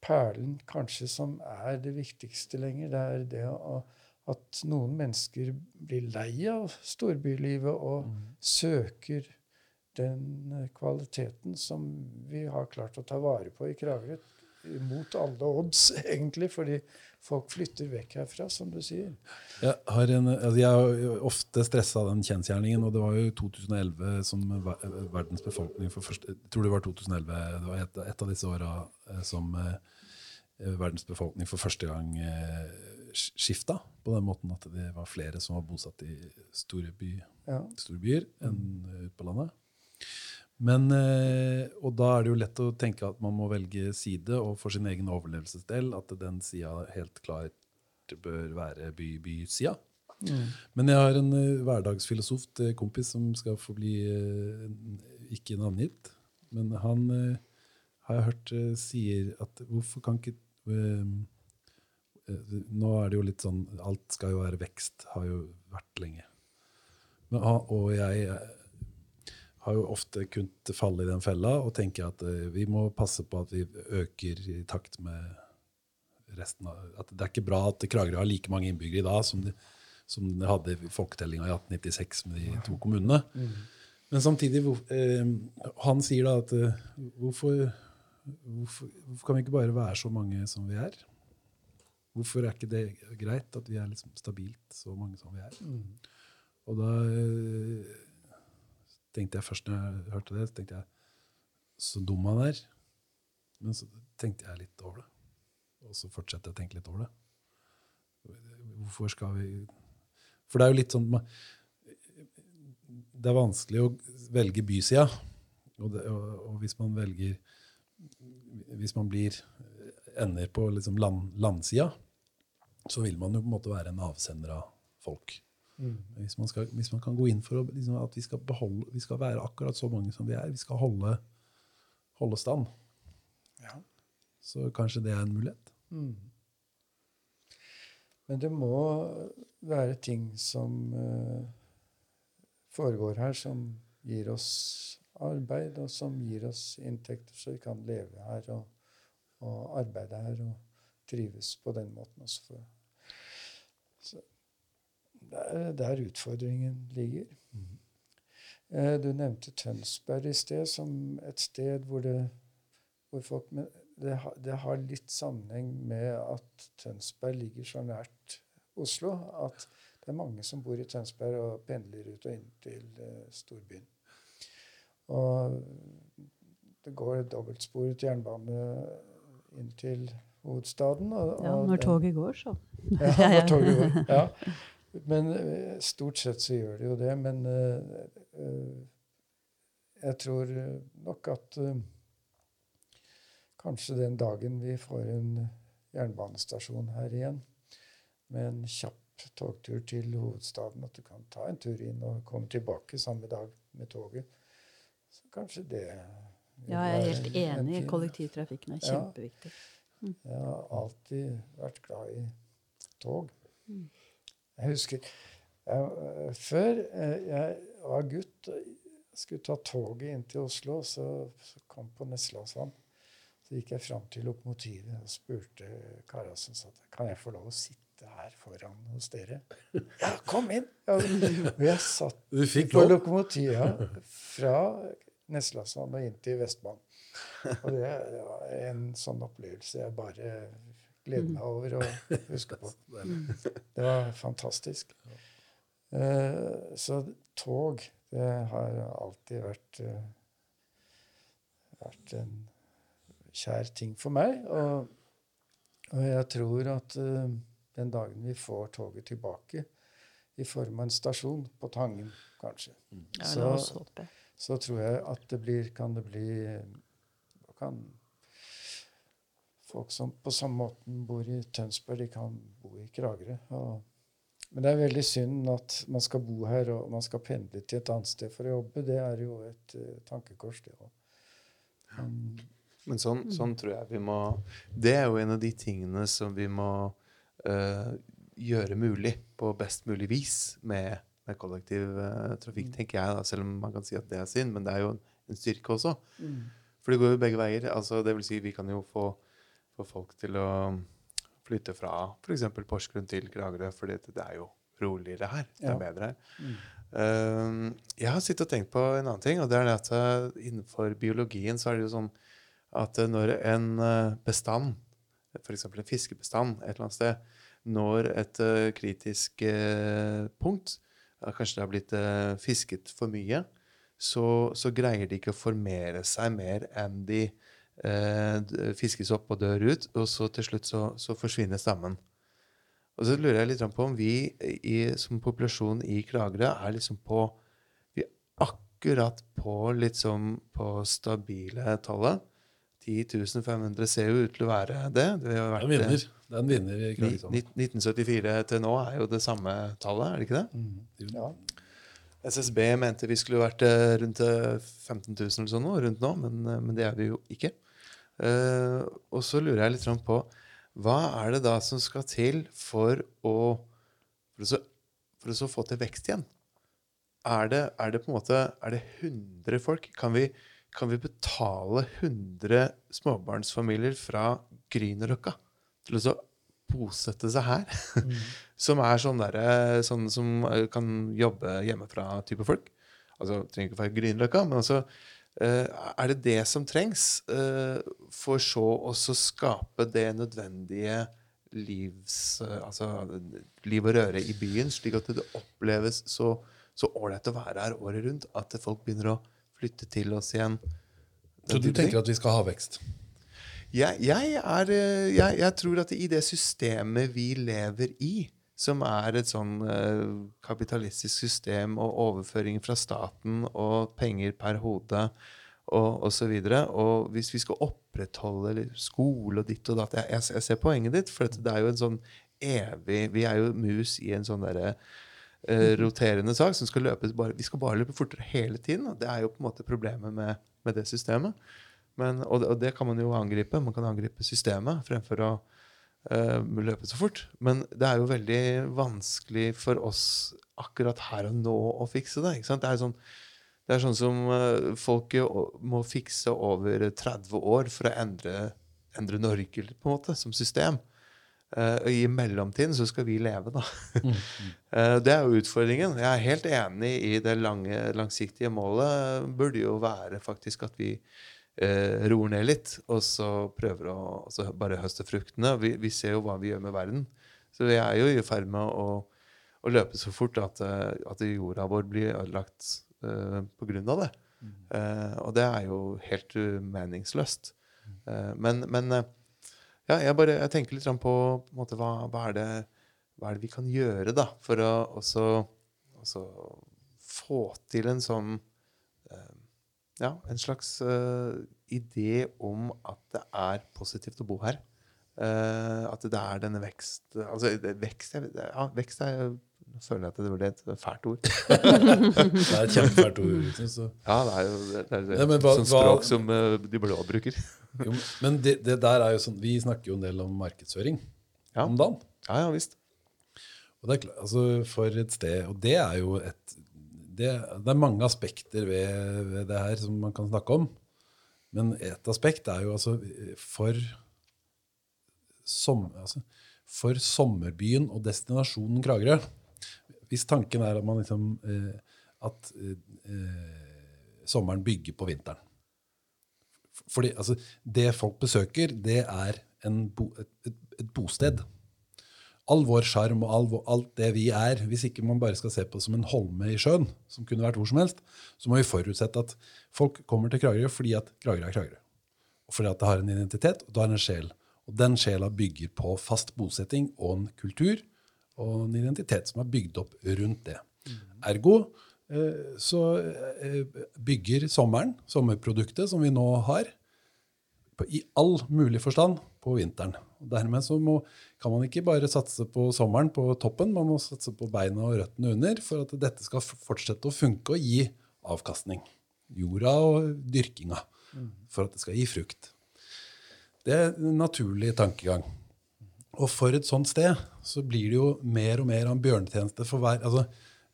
perlen kanskje som er det viktigste lenger. Det er det å, at noen mennesker blir lei av storbylivet og søker den eh, kvaliteten som vi har klart å ta vare på i Kragerø. Mot alle odds, <laughs> egentlig, fordi folk flytter vekk herfra, som du sier. Jeg har, en, altså jeg har ofte stressa den kjensgjerningen, og det var jo 2011 som ver- verdens befolkning for første, Jeg tror det var 2011, det var et, et av disse åra eh, som eh, verdens befolkning for første gang eh, skifta, på den måten at det var flere som var bosatt i store, by, Ja. store byer enn ute på landet. Men, eh, og da er det jo lett å tenke at man må velge side, og for sin egen overlevelsesdel at den sida helt klart bør være by-by-sida. Men jeg har en eh, hverdagsfilosof, kompis, som skal få bli eh, ikke navngitt, men han har jeg hørt sier at hvorfor kan ikke Nå er det jo litt sånn Alt skal jo være vekst, har jo vært lenge. Men, og jeg har jo ofte kunnet falle i den fella og tenke at eh, vi må passe på at vi øker i takt med resten av At det er ikke bra at Kragerø har like mange innbyggere i dag som de, som de hadde i folketellinga i 1896 med de to kommunene. Men samtidig, hvor- eh, han sier da at eh, hvorfor, hvorfor, hvorfor kan vi ikke bare være så mange som vi er? Hvorfor er ikke det greit at vi er liksom stabilt så mange som vi er? Og da eh, tenkte jeg først når jeg hørte det, så tenkte jeg så dum han er. Men så tenkte jeg litt over det. Og så fortsetter jeg å tenke litt over det. Hvorfor skal vi For det er jo litt sånn Det er vanskelig å velge bysida. Og, og, og hvis man velger Hvis man blir ender på liksom land, landsida, så vil man jo på en måte være en avsender av folk. Men Hvis man, skal, hvis man kan gå inn for å, liksom, at vi skal, beholde, vi skal være akkurat så mange som vi er, vi skal holde, holde stand, Ja. så kanskje det er en mulighet. Mm. Men det må være ting som uh, foregår her, som gir oss arbeid, og som gir oss inntekter, så vi kan leve her og, og arbeide her og trives på den måten også. For, så det er der utfordringen ligger. Eh, Du nevnte Tønsberg i sted som et sted hvor det hvor folk, men det, har- det har litt sammenheng med at Tønsberg ligger så nært Oslo at det er mange som bor i Tønsberg og pendler ut og inn til uh, storbyen. Og det går dobbeltsporet jernbane inn til hovedstaden. Og, Ja, når toget går, så. ja, når toget går. Ja. <laughs> Men eh, stort sett så gjør det jo det. Men eh, eh, jeg tror nok at kanskje den dagen vi får en jernbanestasjon her igjen, med en kjapp togtur til hovedstaden, at du kan ta en tur inn og komme tilbake samme dag med toget, så kanskje det Ja, jeg er helt enig. En Kollektivtrafikken er Ja. kjempeviktig. jeg har alltid vært glad i tog. Mm. Jeg husker jeg, eh, Før eh, jeg var gutt og skulle ta toget inn til Oslo, så, så kom på Neslasand. Så gikk jeg fram til lokomotivet og spurte kara som satt der, kan jeg få lov å sitte her foran hos dere. Ja, kom inn! Og jeg satt <laughs> på lokomotivet <laughs> fra Neslasand og inn til Vestbanen. Og det var en sånn opplevelse jeg bare gleder meg over å huske på. <laughs> Det var fantastisk. Eh, så tog, det har alltid vært, eh, vært en kjær ting for meg. Og, og jeg tror at eh, den dagen vi får toget tilbake, i form av en stasjon på Tangen, kanskje, Så- oss håpe. så tror jeg at det blir, kan det bli kan Folk som på samme måten bor i Tønsberg, de kan bo i Kragerø. Men det er veldig synd at man skal bo her og man skal pendle til et annet sted for å jobbe. Det er jo et uh, tankekors, det òg. Men, Men sånn, sånn tror jeg vi må Det er jo en av de tingene som vi må uh, gjøre mulig på best mulig vis med, med kollektiv uh, trafikk, tenker jeg. da, Selv om man kan si at det er synd, men det er jo en, en styrke også. For det går jo begge veier. altså det vil si Vi kan jo få, få folk til å flytte fra f.eks. Porsgrunn til Kragerø, for det, det er jo roligere her. Det er Ja. bedre her. Um, jeg har sittet og tenkt på en annen ting, og det er det at uh, innenfor biologien så er det jo sånn at uh, når en uh, bestand, f.eks. en fiskebestand et eller annet sted, når et uh, kritisk uh, punkt, kanskje det har blitt uh, fisket for mye, så, så greier de ikke å formere seg mer enn de eh, d- fiskes opp og dør ut, og så til slutt så, så forsvinner stammen. Og så lurer jeg litt på om vi i, som populasjon i Kragerø er liksom på Vi er akkurat på litt sånn på stabile tallet. 10.500 ser jo ut til å være det. Det har Det vært, en vinner. Det er en vinner i eh, Kragerø. 1974 til nå er jo det samme tallet, er det ikke det? ja. SSB mente vi skulle vært eh, rundt eh, 15 000 eller sånn nå, rundt nå, men, eh, men det er vi jo ikke. Eh, og så lurer jeg litt på hva er det da som skal til for å for å, så, for å så få til vekst igjen? Er det, er det på en måte er det 100 folk? Kan vi, kan vi betale 100 småbarnsfamilier fra Grünerløkka til å så bosette seg her? <laughs> som er sånn derre Sånn som eh, kan jobbe hjemmefra-type folk. Altså, trenger ikke være Grünerløkka, men altså eh, Er det det som trengs eh, for så også skape det nødvendige livs... eh, altså liv og røre i byen, slik at det oppleves så så ålreit å være her året rundt at folk begynner å flytte til oss igjen. Så du tenker at vi skal ha vekst? Jeg, jeg, er, eh, jeg, jeg tror at i det systemet vi lever i, som er et sånn eh, kapitalistisk system og overføring fra staten og penger per hode og osv. Og, og hvis vi skal opprettholde skole og ditt og datt jeg, jeg, jeg ser poenget ditt, for det er jo en sånn evig Vi er jo mus i en sånn derre eh, roterende sak som skal løpe bare, Vi skal bare løpe fortere hele tiden. Og det er jo på en måte problemet med, med det systemet. Men, og, det, og det kan man jo angripe. Man kan angripe systemet fremfor å eh, løpe så fort. Men det er jo veldig vanskelig for oss akkurat her og nå å fikse det. Det er sånn, det er sånn som uh, folk må fikse over 30 år for å endre, endre Norge på en måte, som system. Eh, og I mellomtiden så skal vi leve, da. <laughs> Eh, det er jo utfordringen. Jeg er helt enig i det lange, langsiktige målet. burde jo være faktisk at vi eh, roer ned litt, og så prøver å så bare høste fruktene. Vi, vi ser jo hva vi gjør med verden. Så vi er jo i ferd med å, å løpe så fort at, eh, at jorda vår blir ødelagt eh, av det. Eh, og det er jo helt meningsløst. Eh, men men eh, ja, jeg, bare, jeg tenker litt på, på måte, hva, hva, er det, hva er det vi kan gjøre da, for å også, også få til en sånn eh, Ja, en slags uh, idé om at det er positivt å bo her. Uh, at det er denne vekst Altså, det, vekst, jeg, ja, vekst er Nå føler jeg at det ble et fælt ord. <laughs> Det er et kjempefælt ord. liksom, Så. Ja, det er jo det, det Ja, hva- sånn språk som uh, de blå bruker. <laughs> Jo, men det, det der er jo sånn, Vi snakker jo en del om markedsføring Ja. om dagen. Ja, ja visst. Og det er klart, altså For et sted Og det er jo et Det, det er mange aspekter ved, ved det her som man kan snakke om. Men et aspekt er jo altså for som, altså, For sommerbyen og destinasjonen Kragerø Hvis tanken er at man liksom eh, At eh, sommeren bygger på vinteren. Fordi altså, det folk besøker, det er bo, et, et, et bosted all vår sjarm og all, alt det vi er, hvis ikke man bare skal se på det som en holme i sjøen, som kunne vært hvor som helst, så må vi forutsette at folk kommer til Kragerø fordi at Kragerø er Kragerø. Og fordi at det har en identitet, og det har en sjel. Og den sjela bygger på fast bosetting og en kultur og en identitet som er bygd opp rundt det. Ergo eh, så eh, bygger sommeren, sommerproduktet som vi nå har, i all mulig forstand på vinteren. Og dermed så må, kan man ikke bare satse på sommeren på toppen, man må satse på beina og røttene under for at dette skal fortsette å funke og gi avkastning. Jorda og dyrkinga. For at det skal gi frukt. Det er en naturlig tankegang. Og for et sånt sted så blir det jo mer og mer av en bjørnetjeneste for hver altså,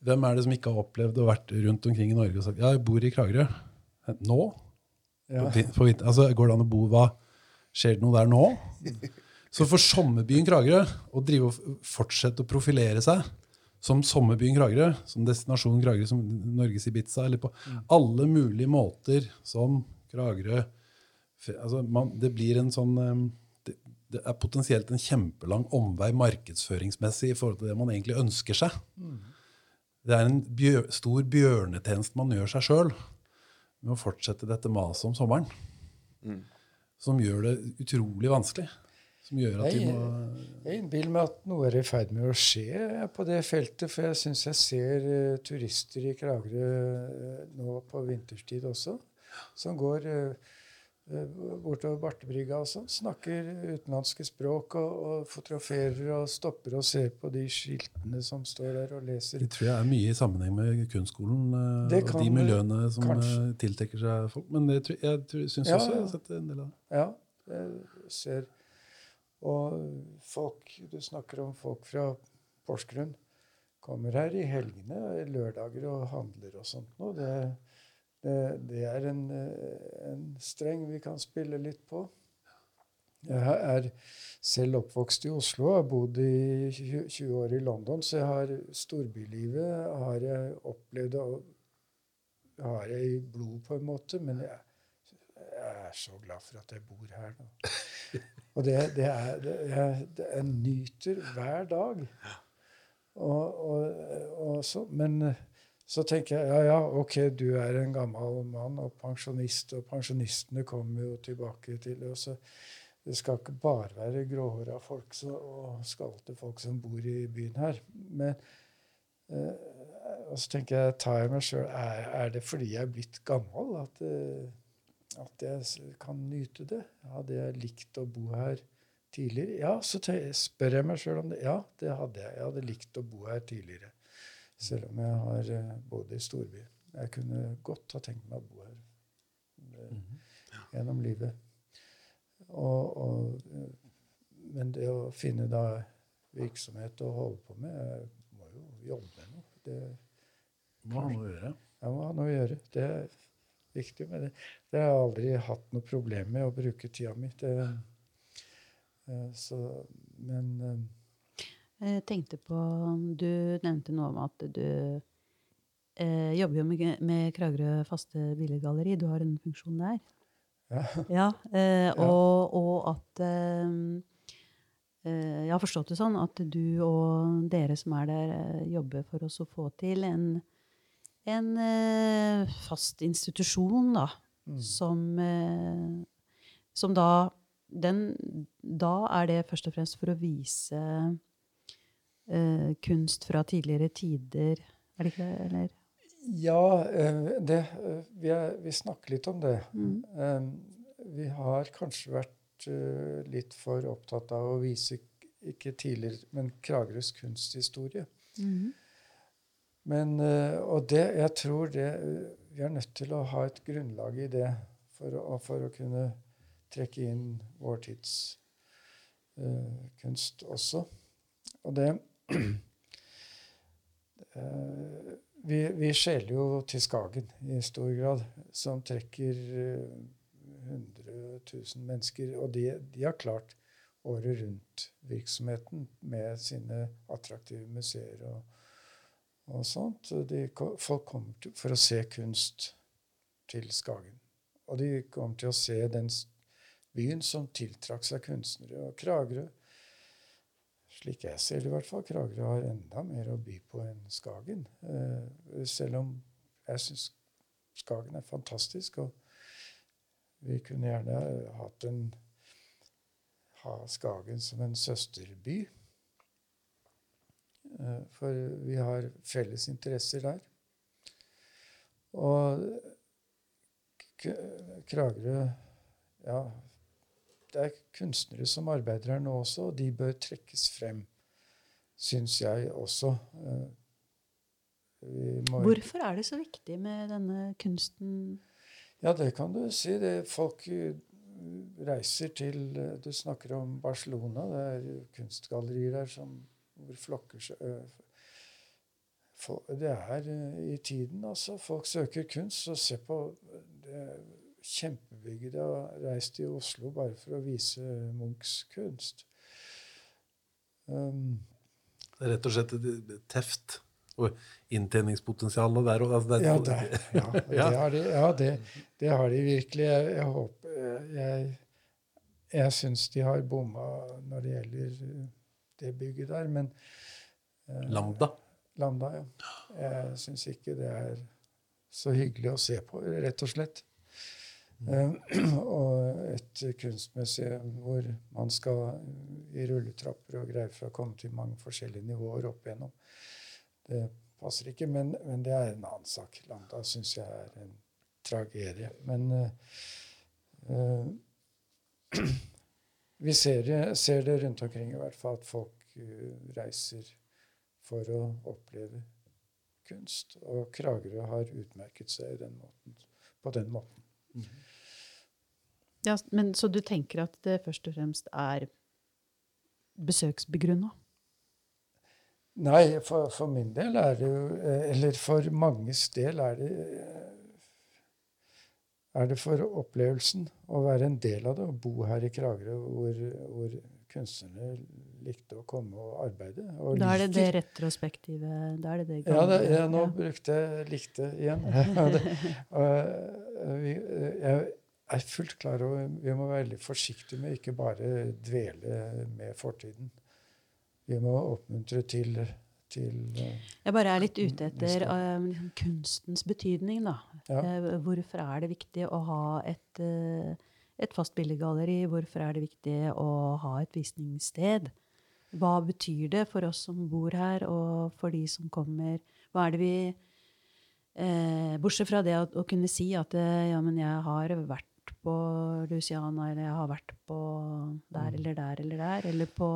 Hvem er det som ikke har opplevd å vært rundt omkring i Norge og sagt ja, jeg bor i Kragerø? Nå? Ja. På, på altså, går det an å bo hva? Skjer det noe der nå? Så for sommerbyen Kragerø å drive og fortsette å profilere seg som sommerbyen Kragerø, som destinasjonen Kragerø, som Norges Ibiza, eller på alle mulige måter som Kragerø altså man, Det blir en sånn eh, det, det er potensielt en kjempelang omvei markedsføringsmessig i forhold til det man egentlig ønsker seg. Det er en bjør, stor bjørnetjeneste man gjør seg sjøl med å fortsette dette maset om sommeren. Som gjør det utrolig vanskelig. Som gjør at Jeg, må jeg innbiller meg at noe er i ferd med å skje på det feltet, for jeg syns jeg ser uh, turister i Kragerø uh, nå på vinterstid også, som går eh, eh, bortover Bartebrygga sånn, snakker utenlandske språk og, og fotograferer og stopper og ser på de skiltene som står der, og leser. Det tror jeg er mye i sammenheng med kunstskolen eh, Det og de miljøene som kanskje. eh, tiltrekker seg folk. Men det, jeg syns Ja, også jeg har sett en del av det. Ja, jeg ser Og folk Du snakker om folk fra Porsgrunn. Kommer her i helgene, lørdager og handler og sånt noe. Det, det, det er en, en streng vi kan spille litt på. Jeg er selv oppvokst i Oslo, har bodd i 20 20 år i London, så jeg har storbylivet har jeg opplevd og har jeg i blod, på en måte. Men jeg, jeg er så glad for at jeg bor her nå. Og det, det er, det, jeg, det, jeg nyter hver dag. Og, og, og så, men så tenker jeg ja, ja, ok, du er en gammel mann og pensjonist, og pensjonistene kommer jo tilbake til det. så Det skal ikke bare være gråhåra folk så, og skalte folk som bor i byen her. Men eh, og så tenker jeg, tar jeg meg sjøl er, er det fordi jeg er blitt gammel at, eh, at jeg kan nyte det? Hadde jeg likt å bo her tidligere? Ja, så spør jeg meg sjøl om det. Ja, det hadde jeg. Jeg hadde likt å bo her tidligere. Selv om jeg har eh, bodd i storby. Jeg kunne godt ha tenkt meg å bo her eh, gjennom livet. Og, og, men det å finne da virksomhet å holde på med Jeg må jo jobbe med noe. Det, Hva ha noe å gjøre? jeg må ha noe å gjøre. Det er viktig. Men det, det har jeg aldri hatt noe problem med å bruke tida mi. Eh, så, men eh, Jeg tenkte på Du nevnte noe om at du eh, jobber jo med, med Kragerø faste billedgalleri. Du har en funksjon der. ja. Ja, eh, og, og at eh, eh, Jeg har forstått det sånn at du og dere som er der, jobber for oss å få til en, en fast institusjon, da. Som, eh, som da den, Da er det først og fremst for å vise eh, kunst fra tidligere tider. Er det ikke det? Eller? Ja, eh, det, eh, vi, er, vi snakker litt om det. Eh, Vi har kanskje vært eh, litt for opptatt av å vise ikke tidligere, men Kragerøs kunsthistorie. Men, eh, og det, jeg tror det Vi er nødt til å ha et grunnlag i det for å, for å kunne trekke inn vår tids uh, kunst også. Og det uh, <clears throat> vi, vi skjeler jo til Skagen i stor grad, som trekker uh, 100 000 mennesker. Og de, de har klart året rundt-virksomheten med sine attraktive museer og, og sånt. De, folk kommer til, for å se kunst til Skagen. Og de kommer til å se den byen som tiltrakk seg kunstnere. Og Kragerø, slik jeg ser det i hvert fall, Kragerø har enda mer å by på enn Skagen. Eh, selv om jeg syns Skagen er fantastisk. og vi kunne gjerne hatt en ha Skagen som en søsterby. Eh, For vi har felles interesser der. Og Kragerø Ja, det er kunstnere som arbeider her nå også, og de bør trekkes frem, syns jeg også. Eh, Hvorfor er det så viktig med denne kunsten? Ja, det kan du si. Det, folk eh, reiser til Du snakker om Barcelona. Det er kunstgallerier der som, hvor flokker Det er i tiden, altså. Folk søker kunst. Og se på det kjempebygget de har reist til Oslo bare for å vise Munchs kunst. Um, Det er rett og slett teft og inntjeningspotensialet der. òg. altså, det er, Ja, ja, <laughs> det, Har de, ja det, det har de virkelig. Jeg, jeg håper Jeg, jeg syns de har bomma når det gjelder det bygget der, men eh, Lambda. Lambda, ja. Jeg syns ikke det er så hyggelig å se på, rett og slett. Um, <clears throat> og et kunstmuseum hvor man skal i rulletrapper og greier for å komme til mange forskjellige nivåer opp igjennom. Det passer ikke, men, men det er en annen sak. Lambda syns jeg er en tragedie. Men eh, Eh, <clears throat> vi ser det, ser det rundt omkring i hvert fall at folk eh, reiser for å oppleve kunst. Og Kragerø har utmerket seg den måten, på den måten. Ja, men Så du tenker at det først og fremst er besøksbegrunna? Nei, for, for min del er det jo eh, Eller for manges del er det eh, er det for opplevelsen å være en del av det, å bo her i Kragerø, hvor, hvor kunstnerne likte å komme og arbeide. Og Da er det det retrospektive Da er det det Ja, det, ja, nå ja. brukte jeg 'likte' igjen. <laughs> Det, og, vi, jeg er fullt klar over vi må være veldig forsiktige med ikke bare dvele med fortiden. Vi må oppmuntre til, til eh, Jeg bare er litt ute etter liksom kunstens betydning, da. Ja. Eh, Hvorfor er det viktig å ha et, et fast billedgalleri? Hvorfor er det viktig å ha et visningssted? Hva betyr det for oss som bor her, og for de som kommer? Hva er det vi eh, Bortsett fra det å, å kunne si at ja, men jeg har vært på Luciana, eller jeg har vært på der Mm. eller der eller der, eller på,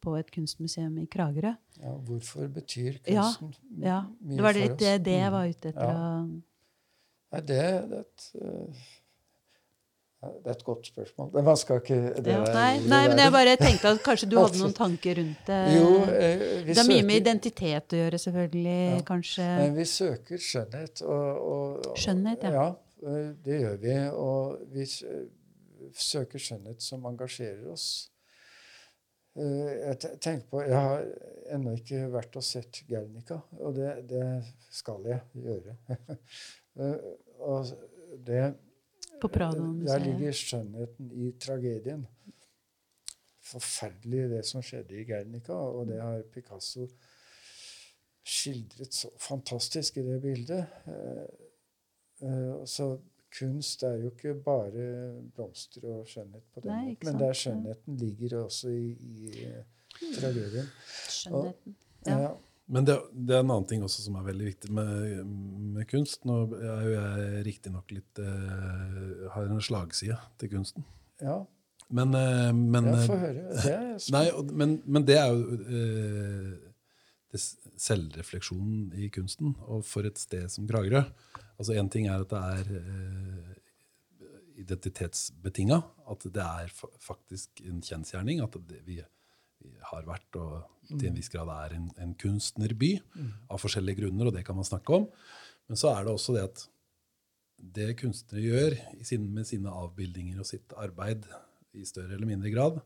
på et kunstmuseum i Kragerø. ja, Hvorfor betyr Ja, kunsten Ja, mye det var for litt oss? det, det jeg Mm. var ute etter. Ja. Nei, det, det, et, eh, det er et godt spørsmål. Men man skal ikke det Ja, nei, nei, men jeg bare tenkte at kanskje du <laughs> hadde noen tanker rundt det. Jo, eh, vi det har mye med identitet å gjøre, selvfølgelig. Ja. Kanskje Men vi søker skjønnhet. Og, og, og, Skjønnhet, ja. ja. Eh, Det gjør vi. Og vi eh, søker skjønnhet som engasjerer oss. Eh, Jeg tenker på, jeg har ennå ikke vært og sett Gernica, og det, det skal jeg gjøre. <laughs> Og det, på der ligger skjønnheten i tragedien. Forferdelig det som skjedde i Gernica, og det har Picasso skildret så fantastisk i det bildet. Eh, eh, så kunst er jo ikke bare blomster og skjønnhet på den Nei, måten, men der er skjønnheten ligger også i, i eh, tragedien. Skjønnheten. Ja. Ja. Men det, det er en annen ting også som er veldig viktig med, med kunst. Nå er jo jeg riktignok litt eh, Har en slagside til kunsten. ja. Men, eh, men ja eh, få høre. Det er <laughs> Nei, og- men, men det er jo eh, det selvrefleksjonen i kunsten. Og for et sted som Kragerø altså Én ting er at det er uh, identitetsbetinga. At det er faktisk en kjensgjerning. At det, vi, vi har vært og til en viss grad er en, en kunstnerby av forskjellige grunner, og det kan man snakke om. Men så er det også det at det kunstnere gjør sin, med sine avbildninger og sitt arbeid i større eller mindre grad,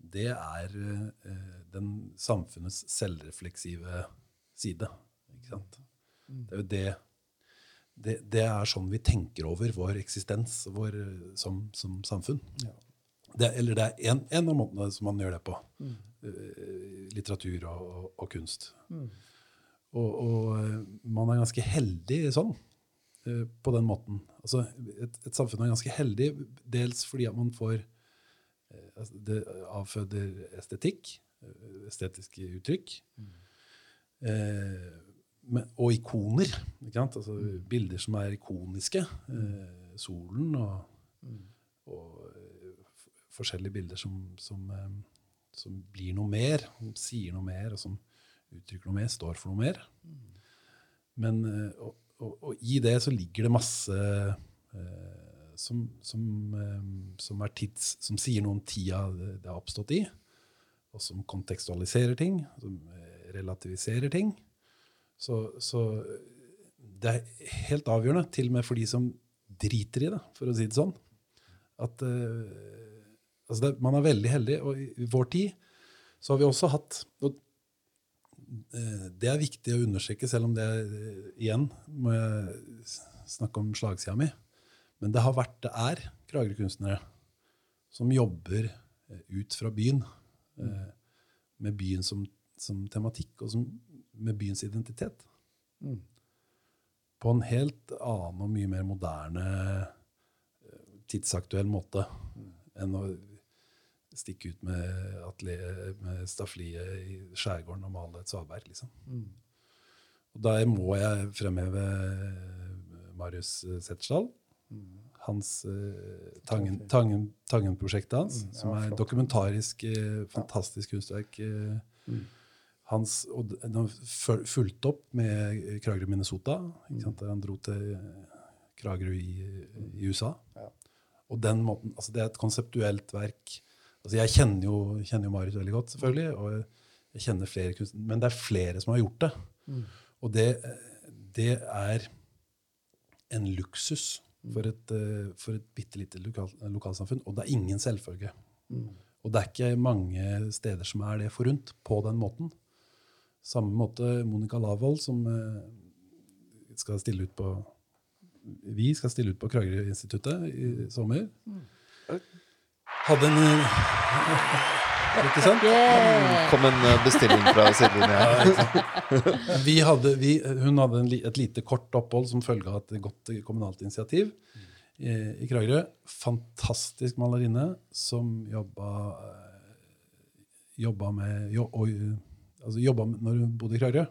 det er eh, den samfunnets selvrefleksive side. Ikke sant? Det er jo det, det Det er sånn vi tenker over vår eksistens vår, eh, som, som samfunn. Ja. Det, eller det er en, en av måtene som man gjør det på. Mm. litteratur og, og, og kunst. Og, og eh, man er ganske heldig sånn, eh, på den måten. Altså, et, et samfunn er ganske heldig, dels fordi at man får eh, altså, Det avføder estetikk, eh, estetiske uttrykk. Eh, men, og ikoner. Altså, Bilder som er ikoniske. Eh, solen og, og eh, forskjellige bilder som, som, eh, som blir noe mer, som sier noe mer, og som uttrykker noe mer, står for noe mer. Men, eh, og, og, og i det så ligger det masse eh, som, som, som, tids, som sier noe om tida det, har oppstått i, og som kontekstualiserer ting, som relativiserer ting. Så, så det er helt avgjørende, til og med for de som driter i det, for å si det sånn. At eh, altså det, Man er veldig heldig, og i, vår tid så har vi også hatt og eh, Det er viktig å understreke, selv om det eh, igjen må jeg snakke om slagsida mi. Men det har vært, det er Kragerø-kunstnere som jobber ut fra byen. eh, Med byen som, som tematikk, og som, med byens identitet. Mm. På en helt annen og mye mer moderne, eh, tidsaktuell måte enn å stikke ut med, atelier, med staffliet i skjærgården og male et svaberg, Liksom. Og der må jeg fremheve Marius Setesdal. hans uh, Tangen- Tangen- Tangen-prosjektet hans, Mm, ja, som er flott. dokumentarisk, uh, fantastisk kunstverk. Uh, Mm. Hans, og d- fulgte opp med Kragerø, Minnesota, Mm. han dro til eh, Kragerø i, i USA. Ja. Og den måten, altså det er et konseptuelt verk. Altså jeg kjenner jo, kjenner jo Marius veldig godt, selvfølgelig, og jeg kjenner flere kunstnere, men det er flere som har gjort det. Mm. Og det, det er en luksus for et, eh, for et bitte lite lokal, lokalsamfunn, og det er ingen selvfølge. Mm. Og det er ikke mange steder som er det forunt på den måten. Samme måte Monica Lavold, som eh, skal stille ut på Vi skal stille ut på Kragerø-instituttet i sommer. Hadde en eh, <laughs> Ikke sant? Yeah! Kom en eh, bestilling fra sidelinja. Vi hadde, vi, hun hadde en, et lite kort opphold som følge av et godt kommunalt initiativ i, i Kragerø. Fantastisk malerinne som jobba, jobba med jo, og, altså jobba med, Når hun bodde i Kragerø,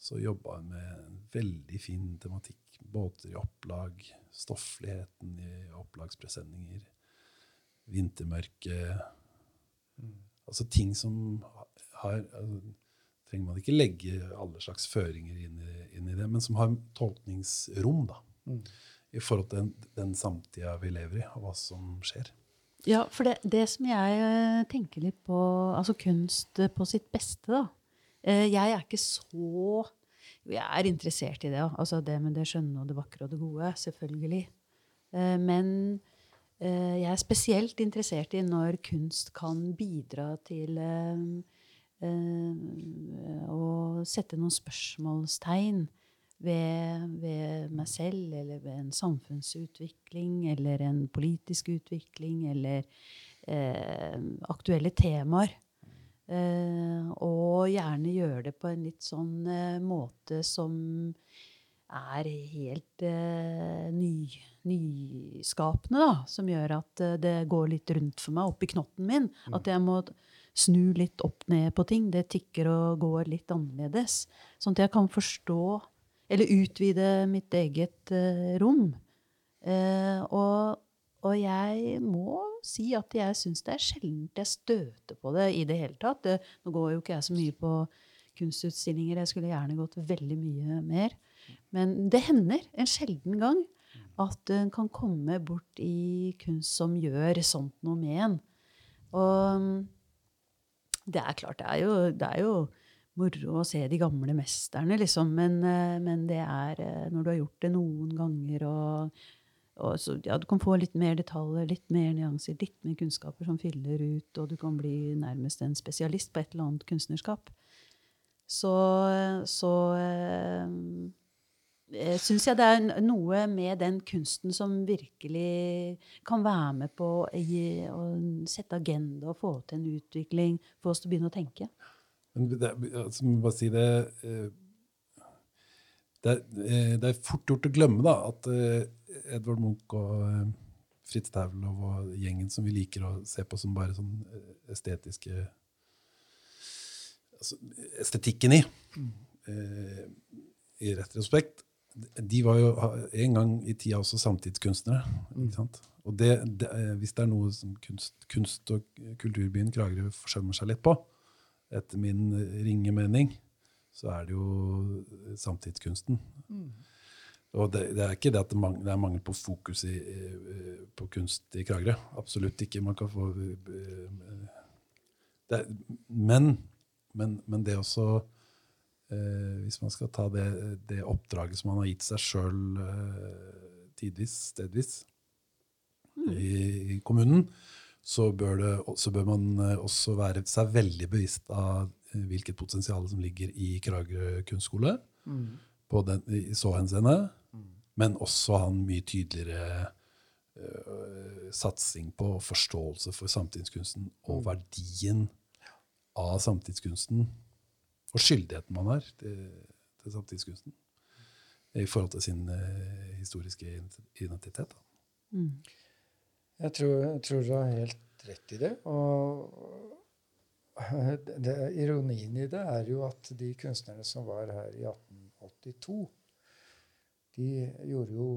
så jobba hun med en veldig fin tematikk. Båter i opplag, stoffligheten i opplagspresenninger, vintermørke Altså ting som har altså, trenger man ikke legge alle slags føringer inn i, inn i det, men som har tolkningsrom da, Mm. i forhold til den, den samtida vi lever i, og hva som skjer. Ja, for det, det som jeg eh, tenker litt på Altså kunst eh, på sitt beste, da. Eh, Jeg er ikke så jeg er interessert i det. Altså det med det skjønne og det vakre og det gode. Selvfølgelig. Men jeg er spesielt interessert i når kunst kan bidra til å sette noen spørsmålstegn ved, ved meg selv, eller ved en samfunnsutvikling, eller en politisk utvikling, eller eh, aktuelle temaer. Eh, og gjerne gjøre det på en litt sånn eh, måte som er helt eh, ny, nyskapende, da. Som gjør at eh, det går litt rundt for meg, oppi knotten min. At jeg må snu litt opp ned på ting. Det tikker og går litt annerledes. Sånn at jeg kan forstå, eller utvide mitt eget eh, rom. Eh, og, og jeg må si at jeg syns det er sjeldent jeg støter på det i det hele tatt. Det, nå går jo ikke jeg så mye på kunstutstillinger. Jeg skulle gjerne gått veldig mye mer. Men det hender en sjelden gang at en kan komme bort i kunst som gjør sånt noe med en. Og mm, det er klart, det er jo, det er jo moro å se de gamle mesterne, liksom. Men, eh, men det er eh, når du har gjort det noen ganger og, og så, ja, Du kan få litt mer detaljer, litt mer nyanser, litt mer kunnskaper som fyller ut, og du kan bli nærmest en spesialist på et eller annet kunstnerskap. Så, så eh, eh, syns jeg det er noe med den kunsten som virkelig kan være med på å å sette agenda og få til en utvikling, få oss til å begynne å tenke. Men det, altså, må bare si det, eh, det, er, eh, det er fort gjort å glemme da, at eh, Edvard Munch og Fritz Taulov og gjengen som vi liker å se på som bare sånn estetiske altså, Estetikken i, i retrospekt, de var jo en gang i tida også samtidskunstnere. Sant? Og det, det, hvis det er noe som kunst, kunst- og kulturbyen Kragerø forsømmer seg litt på, etter min ringe mening, så er det jo samtidskunsten. Og det, det er ikke det at det, mang, det er mangel på fokus i, på kunst i Kragerø. Absolutt ikke. Man kan få eh, det, er- men, men, men det også eh, Hvis man skal ta det, det oppdraget som man har gitt seg sjøl eh, tidvis, stedvis, i, i kommunen, så bør, det, så bør man eh, også være seg veldig bevisst av eh, hvilket potensial som ligger i Kragerø kunstskole, på den, i så henseende, men også ha en mye tydeligere uh, satsing på forståelse for samtidskunsten og verdien av samtidskunsten, og skyldigheten man har til, til samtidskunsten i forhold til sin uh, historiske identitet. Da. Mm. Jeg tror, jeg tror du har helt rett i det. Og <laughs> det, ironien i det er jo at de kunstnerne som var her i 1882, de gjorde jo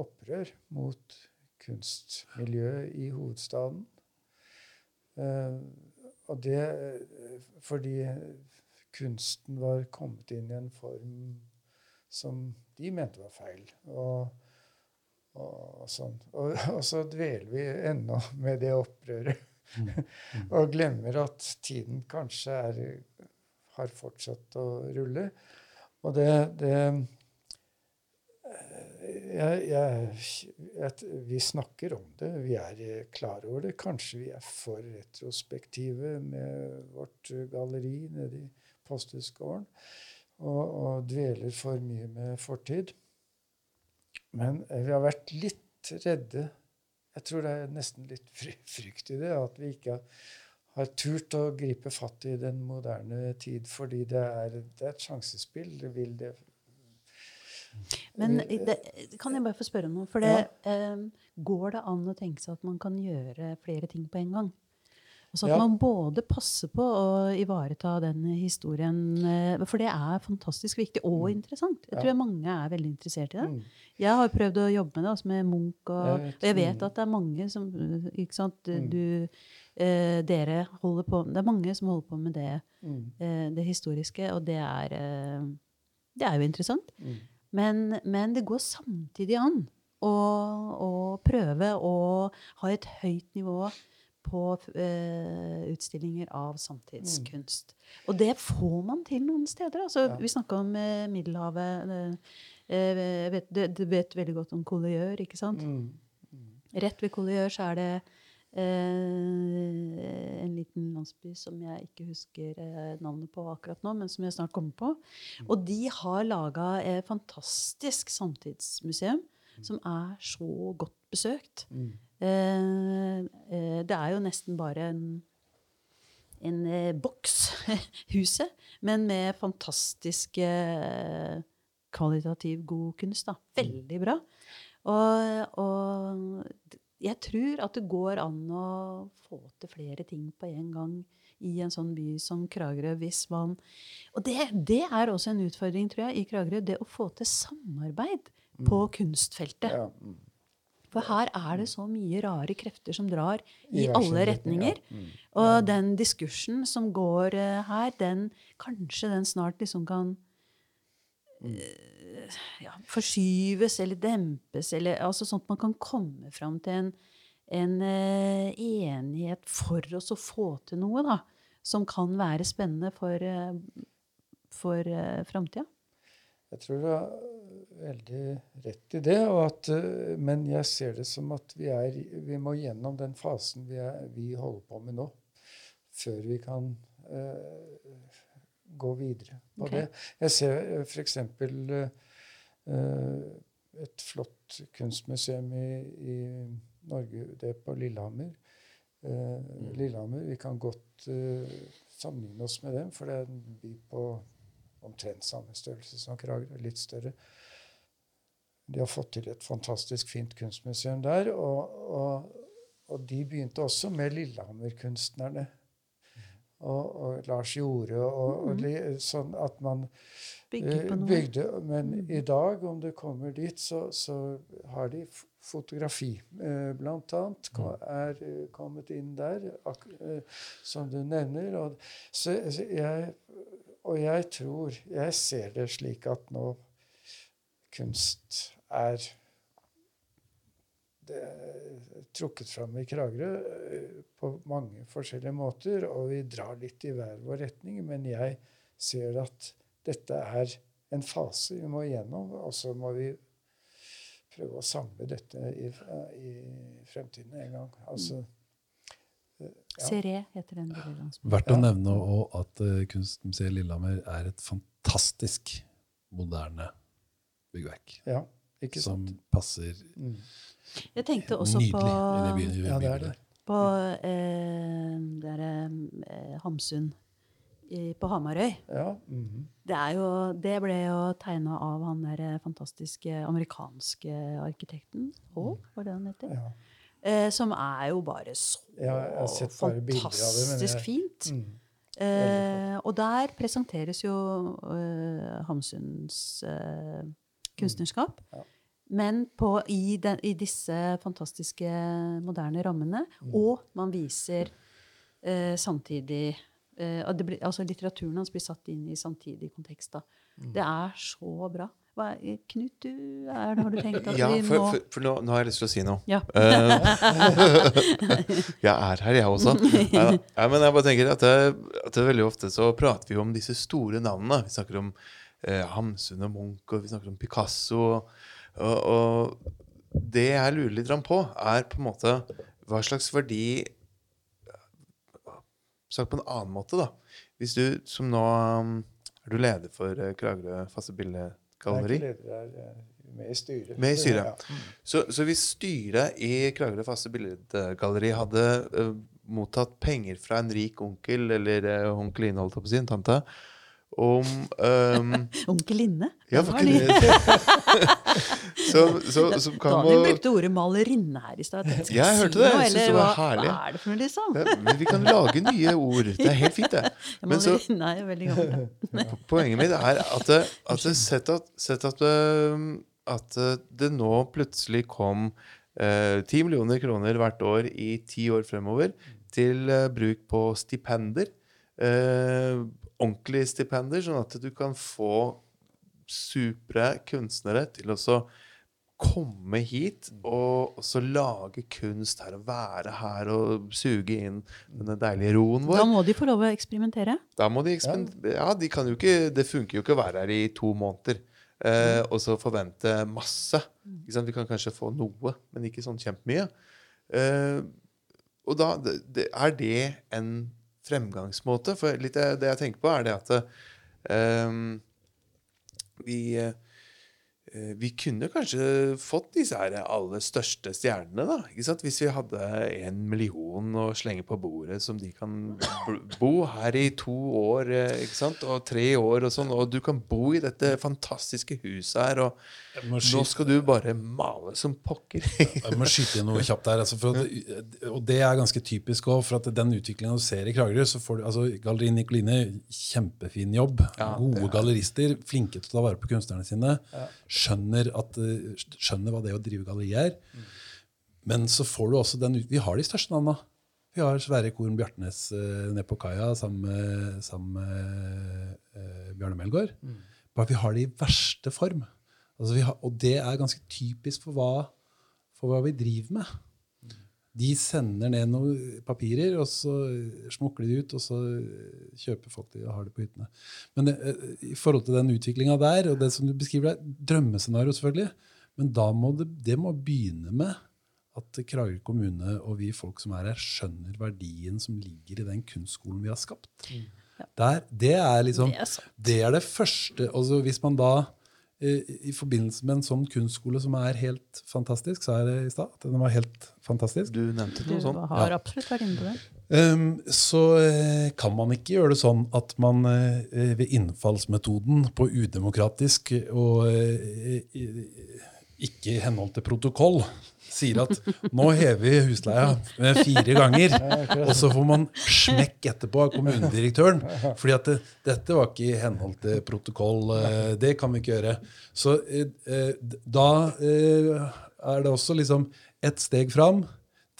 opprør mot kunstmiljøet i hovedstaden. Eh, og det fordi kunsten var kommet inn i en form som de mente var feil. Og, og, sånn. Og, <laughs> og, så dveler vi ennå med det opprøret. Mm. Mm. <laughs> og glemmer at tiden kanskje er, har fortsatt å rulle. Og det, det jeg, jeg, jeg, vi snakker om det. Vi er klar over det. Kanskje vi er for retrospektive med vårt galleri nede i Posthusgården. Og, og, dveler for mye med fortid. Men vi har vært litt redde. Jeg tror det er nesten litt frykt i det. At vi ikke har, turt å gripe fatt i den moderne tid. Fordi det er, det er et sjansespill. Det vil det men det, kan jeg bare få spørre om noe? For det, ja. eh, går det an å tenke seg at man kan gjøre flere ting på en gang? Altså at ja. man både passer på å ivareta den historien eh, For det er fantastisk viktig og mm. interessant. Jeg tror mange er veldig interessert i det. Mm. Jeg har prøvd å jobbe med det, altså med Munch. Og, jeg og jeg vet at det er mange som ikke sant, mm. du, eh, Dere holder på Det er mange som holder på med det, mm. eh, det historiske, og det er, eh, det er jo interessant. Mm. Men, men, det går samtidig an å, å, prøve å ha et høyt nivå på uh, utstillinger av samtidskunst. Mm. Og det får man til noen steder. Altså, ja. Vi snakka om uh, Middelhavet. Uh, vet, du, du, vet veldig godt om Collier, ikke sant? Mm. Mm. Rett ved Collier så er det Eh, en liten landsby som jeg ikke husker eh, navnet på akkurat nå, men som jeg snart kommer på. Mm. Og de har laga et fantastisk samtidsmuseum mm. som er så godt besøkt. Mm. Eh, det er jo nesten bare en, en boks, <laughs> huset, men med fantastisk kvalitativ god kunst. Da. Veldig bra. Og, og jeg tror at det går an å få til flere ting på en gang i en sånn by som Kragerø. hvis man... Og det, det er også en utfordring tror jeg, i Kragerø, det å få til samarbeid mm. på kunstfeltet. Ja. For her er det så mye rare krefter som drar i, I alle retninger. Ja. Mm. Og den diskursen som går uh, her, den kanskje den snart liksom kan uh, ja, forskyves eller dempes, eller altså sånn at man kan komme fram til en, en uh, enighet for oss å få til noe da, som kan være spennende for, uh, for uh, framtida? Jeg tror du har veldig rett i det. At, men jeg ser det som at vi, er, vi må gjennom den fasen vi, er, vi, holder på med nå, før vi kan gå videre på okay. det. Jeg ser f.eks. Uh, Eh, et flott kunstmuseum i, i, Norge. Det er på Lillehammer. Uh, mm. Lillehammer. Vi kan godt uh, sammenligne oss med dem, for det er en by på omtrent samme størrelse som Kragerø. Litt større. De har fått til et fantastisk fint kunstmuseum der. Og, og, og de begynte også med Lillehammer-kunstnerne. Og, og, Lars Jorde og, og, mm. sånn at man eh, bygde. Men mm. i dag, om du kommer dit, så, så har de fotografi, Uh, blant annet, er uh, kommet inn der, som du nevner. Og, så, jeg, og jeg tror Jeg ser det slik at nå kunst er det trukket fram i Kragerø på mange forskjellige måter, og vi drar litt i hver vår retning. Men jeg ser at dette er en fase vi må igjennom, og så må vi prøve å samle dette i, i fremtiden en gang. Altså, ja. Serie heter den. Verdt å nevne nevne at uh, Kunstmuseet Lillehammer er et fantastisk moderne byggverk. Ja, ikke sant? Som passer mm. Jeg tenkte også nydelig på, i det byen, ja, det er det. På eh, der, eh, Hamsun i, på Hamarøy. Ja. Mm -hmm. det, jo, det, ble jo tegna av han der eh, fantastiske amerikanske arkitekten. Hall, var det han heter? Ja. Eh, som er jo bare så ja, fantastisk det, fint. Mm, eh, og der presenteres jo eh, Hamsuns eh, kunstnerskap. Mm. Ja. men på, i, den, i disse fantastiske moderne rammene. Og man viser eh, samtidig eh, blir, altså Litteraturen hans blir satt inn i samtidig kontekst. da. Det er så bra. Hva, Knut, du, er, har du tenkt at Ja, vi må for, for nå, nå har jeg lyst til å si noe. Ja. Eh, <laughs> jeg er her, jeg også. Ja, ja, men jeg bare tenker at, det, at det veldig ofte så prater vi om disse store navnene. Vi snakker om eh, Hamsun og Munch, og vi snakker om Picasso. Og, og, det jeg lurer litt på, er på en måte hva slags verdi Sagt på en annen måte, da. Hvis du som nå Er du leder for eh, Kragerø faste Jeg er billedgalleri? ikke leder, er eh, med i styret. Med i styret. Ja. Så, så hvis styret i Kragerø faste billedgalleri hadde uh, mottatt penger fra en rik onkel eller uh, onkeline, holdt jeg på å si, en tante, om um, <laughs> Onkel Linne? Ja, Den <laughs> <laughs> så, så, så kan Daniel brukte ordet malerinne her i stad. Jeg hørte det. Jeg synes det var herlig. Hva er det for noe, liksom? ja, men Vi kan lage nye <laughs> ord. Det er helt fint, det. Men så er veldig gammelt. <laughs> poenget mitt er at, det, at det, sett at, sett at, at øh, det nå plutselig kom eh, 10 millioner kroner hvert år i ti år fremover til eh, bruk på stipender. eh, ordentlige stipender, sånn at du kan få supre kunstnere til å så komme hit og også lage kunst her og være her og suge inn denne deilige roen vår. Da må de få lov å eksperimentere. Da må de eksperimentere. Ja, de kan jo ikke, det funker jo ikke å være her i to måneder eh, og så forvente masse. Ikke sant? Vi kan kanskje få noe, men ikke sånn kjempemye. Eh, og da det, er det en fremgangsmåte. For litt det, det jeg tenker på, er det at eh, vi eh, vi kunne kanskje fått disse her aller største stjernene, da. Ikke sant? Hvis vi hadde en million å slenge på bordet som de kan bo her i to år eh, ikke sant? og tre år og sånn, og du kan bo i dette fantastiske huset her, og nå skal du bare male som pokker. jeg må skyte inn noe kjapt der. Altså for at, og det er ganske typisk òg, for at den utviklinga du ser i Kragerø så får du, altså Galleri Nikoline, kjempefin jobb. Ja, Gode gallerister, flinke til å ta vare på kunstnerne sine. Skjønner, at, eh, skjønner hva det å drive galleri er. Men så får du også den Vi har de største navna. Vi har Sverre Korn Bjartnes uh, nede på kaia sammen med, sammen med uh, Bjarne Melgaard. Bare vi har det i verste form. Altså har, og det er ganske typisk for hva, for hva vi driver med. De sender ned noen papirer, og så smukler de ut, og så kjøper folk de og har det på hyttene. Men det, eh, i forhold til den utviklinga der, og det som du beskriver der, drømmescenario selvfølgelig, men da må det, det må begynne med at Kragerø kommune og vi folk som er her, skjønner verdien som ligger i den kunstskolen vi har skapt. Der, det er liksom Det er det er det første altså Hvis man da i forbindelse med en sånn kunstskole som er helt fantastisk, sa jeg det i stad? Den var helt fantastisk? Du nevnte noe sånt. har absolutt vært inne på det. Um, så eh, kan man ikke gjøre det sånn at man eh, ved innfallsmetoden på udemokratisk og eh, ikke i henhold til protokoll sier at nå hever vi husleia med fire ganger, og så får man smekk etterpå av kommunedirektøren. fordi at det, dette var ikke i henhold til protokoll. eh, Det kan vi ikke gjøre. Så eh, eh, da er det også liksom ett steg fram.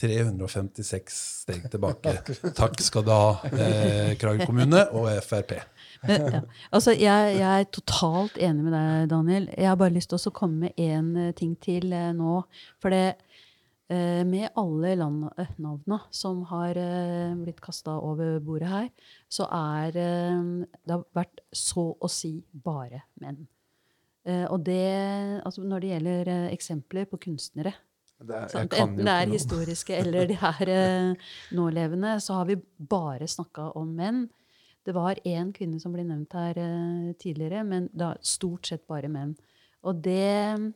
356 steg tilbake. <laughs> Takk skal du ha, eh, Kragerø kommune og Frp. Men, ja. Altså, jeg, jeg er totalt enig med deg, Daniel. Jeg har bare lyst til å komme med én ting til eh, nå. For det eh, med alle land, eh, som har eh, blitt kasta over bordet her, så er eh, det har vært så å si bare menn. Eh, og det, altså når det gjelder eh, eksempler på kunstnere Det er, Enten det er historiske <laughs> eller de er eh, nålevende, så har vi bare snakka om menn. Det var én kvinne som ble nevnt her eh, tidligere, men da stort sett bare menn. Og det,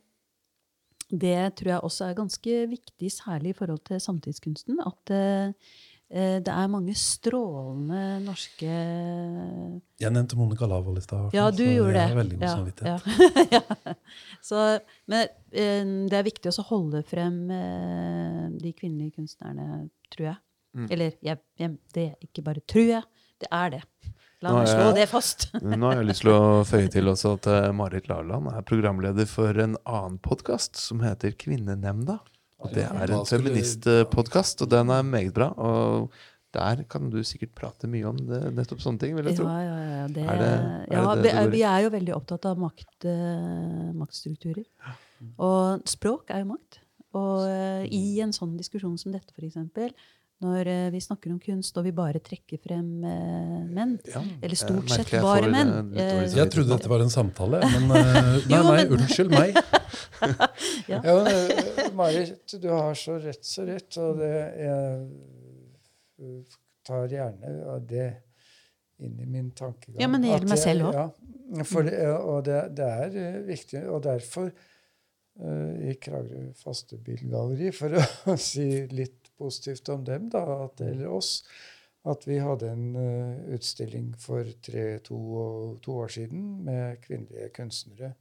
det tror jeg også er ganske viktig, særlig i forhold til samtidskunsten. At eh, eh, det er mange strålende norske Jeg nevnte Monica Lavoll i stad. ja, du så gjorde jeg det. har veldig god ja, samvittighet. <laughs> ja. Så, men eh, det er viktig også å holde frem eh, de kvinnelige kunstnerne, tror jeg. Mm. Eller jeg, jeg, det er ikke bare tror jeg, det er det. La meg slå det fast. <laughs> Nå har jeg lyst til å føye til også at eh, Marit Larland er programleder for en annen podkast som heter Kvinnenemnda. Og det er en feministpodkast, og den er meget bra. Og der kan du sikkert prate mye om det, nettopp sånne ting, vil jeg tro. Ja, ja, ja. Det, Er det- er ja, det det vi, er, vi er jo veldig opptatt av makt, uh, maktstrukturer. Og språk er jo makt. Og uh, i en sånn diskusjon som dette, f.eks., når eh, vi snakker om kunst, og vi bare trekker frem eh, menn, Ja. eller stort sett bare menn eh, Jeg trodde dette var en samtale, men <laughs> Nei, nei, unnskyld meg. <laughs> Ja, men, eh, Marit, du har så rett, så rett. Og det, jeg tar gjerne av det inn i min tankegang. Ja, men det gjelder meg selv også. Ja, det, og det, det er viktig, og derfor uh, i Kragerø Fastebilgalleri, for å <laughs> si litt positivt om dem, da, at, eller oss, at vi hadde en uh, utstilling for tre, to, og- to år siden med kvinnelige kunstnere.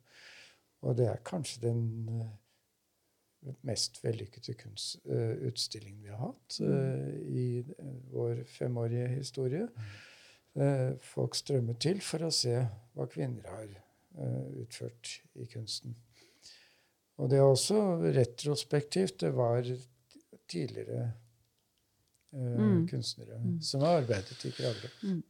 Og det er kanskje den uh, mest vellykkede kunst, uh, utstillingen vi har hatt eh, i vår femårige historie. Eh, folk strømmer til for å se hva kvinner har utført i kunsten. Og det er også retrospektivt. Det var tidligere Uh, Mm. kunstnere som har arbeidet i Kragerø.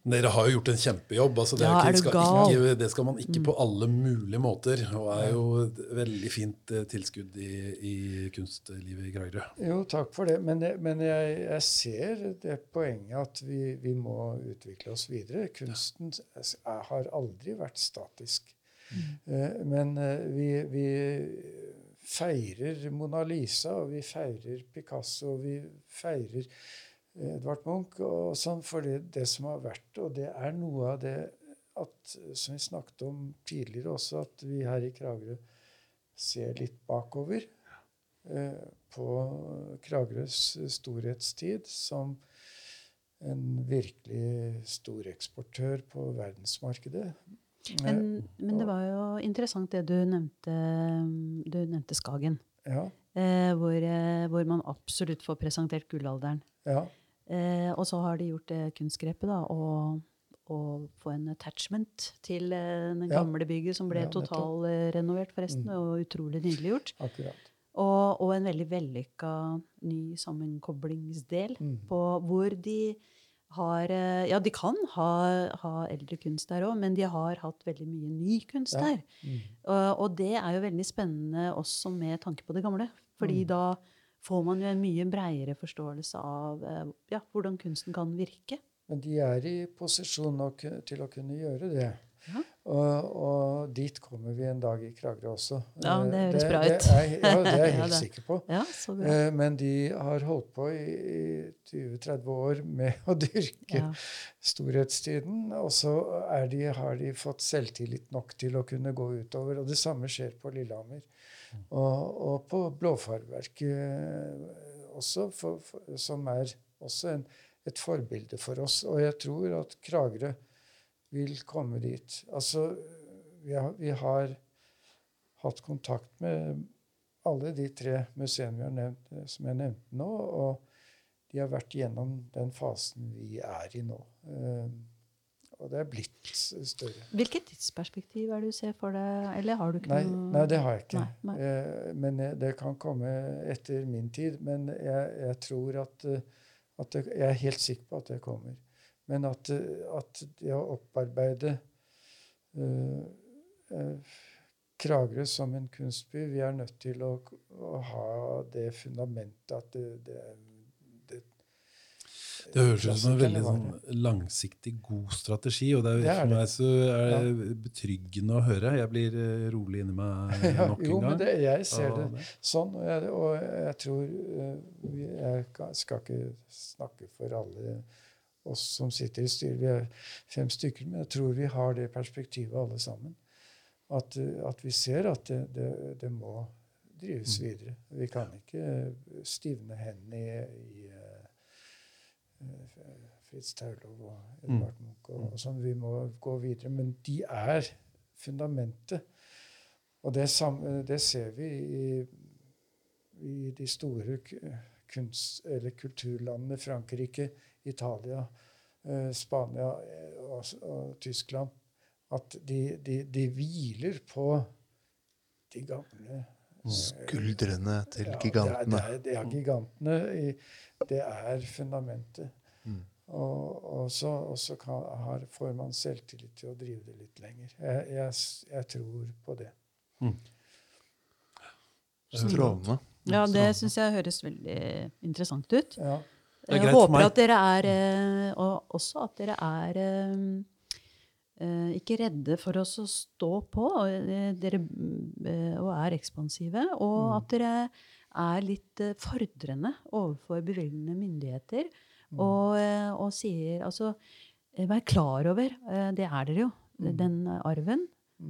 Dere har jo gjort en kjempejobb. Altså det, Ja, ikke, skal ikke, det skal man ikke på alle mulige måter. Og er jo et veldig fint uh, tilskudd i, i kunstlivet i Kragerø. Jo, takk for det. Men, men jeg, jeg ser det poenget at vi, vi må utvikle oss videre. Kunsten er, har aldri vært statisk. Uh, men vi, vi feirer Mona Lisa, og vi feirer Picasso, og vi feirer Edvard Munch og sånn for det, det som har vært. Og det er noe av det at, som vi snakket om tidligere også, at vi her i Kragerø ser litt bakover eh, på Kragerøs storhetstid som en virkelig storeksportør på verdensmarkedet. Men, men det var jo interessant det du nevnte, du nevnte Skagen. Ja, Eh, hvor, eh, hvor man absolutt får presentert gullalderen. ja, Eh, og så har de gjort det kunstgrepet da, å å få en attachment til eh, det Ja. gamle bygget, som ble Ja, totalrenovert, forresten, Mm. og utrolig nydelig gjort. akkurat. Og, og en veldig vellykka ny sammenkoblingsdel Mm. på hvor de har eh, Ja, de kan ha, ha eldre kunst der òg, men de har hatt veldig mye ny kunst Ja. der. Mm. Og, og det er jo veldig spennende også med tanke på det gamle. Fordi Mm. da får man jo en mye breiere forståelse av eh, ja, hvordan kunsten kan virke. Men de er i posisjon nok til å kunne gjøre det. Ja. Og, og dit kommer vi en dag i Kragerø også. Ja, det høres det, bra det er, ja, <laughs> det er jeg helt ja, sikker på. Ja, så bra. Eh, Men de har holdt på i, i 20-30 år med <laughs> å dyrke Ja. storhetstiden. Og så er de, har de fått selvtillit nok til å kunne gå utover. Og det samme skjer på Lillehammer. Og, og på Blåfarverket eh, også, for, for, som er også en, et forbilde for oss. Og jeg tror at Kragerø vil komme dit. Altså, vi har, vi har hatt kontakt med alle de tre museene vi har nevnt, eh, som jeg nevnte nå. Og de har vært gjennom den fasen vi er i nå. Eh, og det er blitt større. Hvilket tidsperspektiv er det du ser for deg? Eller har du ikke Nei, noe nei, det har jeg ikke. Nei, nei. Eh, men det kan komme etter min tid. Men jeg, jeg tror at, at det, Jeg er helt sikker på at det kommer. Men at, eh, at det å opparbeide uh, Kragerø som en kunstby Vi er nødt til å, å ha det fundamentet at det, det, det Det høres ut som en veldig sånn langsiktig, god strategi. Og det er, er for meg så er det betryggende å høre. Jeg blir rolig inni meg Ja, <laughs> nok en jo, gang. men det, jeg ser det sånn. Og jeg, og jeg tror uh, Jeg skal ikke snakke for alle oss som sitter i styret. Vi er fem stykker, men jeg tror vi har det perspektivet alle sammen. At, eh, at vi ser at det, det, det må drives Mm. videre. Vi kan ikke stivne hendene i, i eh, eh, Fritz Taulov og Edvard Munch og, og sånn. Vi må gå videre. Men de er fundamentet. Og det, samme, det ser vi i, i de store kunst- eller kulturlandene Frankrike, Italia, eh, Spania eh, og, og Tyskland, at de, de, de hviler på de gamle Skuldrene til ja, gigantene. Det er, det er, det er gigantene. I, det er fundamentet. Mm. Og, og så, og så kan, har, får man selvtillit til å drive det litt lenger. Jeg, jeg, jeg tror på det. Strålende. Ja, det syns jeg høres veldig interessant ut. Ja. Jeg håper at dere er eh, Og også at dere er eh, eh, ikke redde for oss å stå på, og, dere, og er ekspansive. Og Mm. at dere er litt fordrende overfor bevilgende myndigheter. Mm. Og, og sier Altså, vær klar over, det er dere jo, Mm. den arven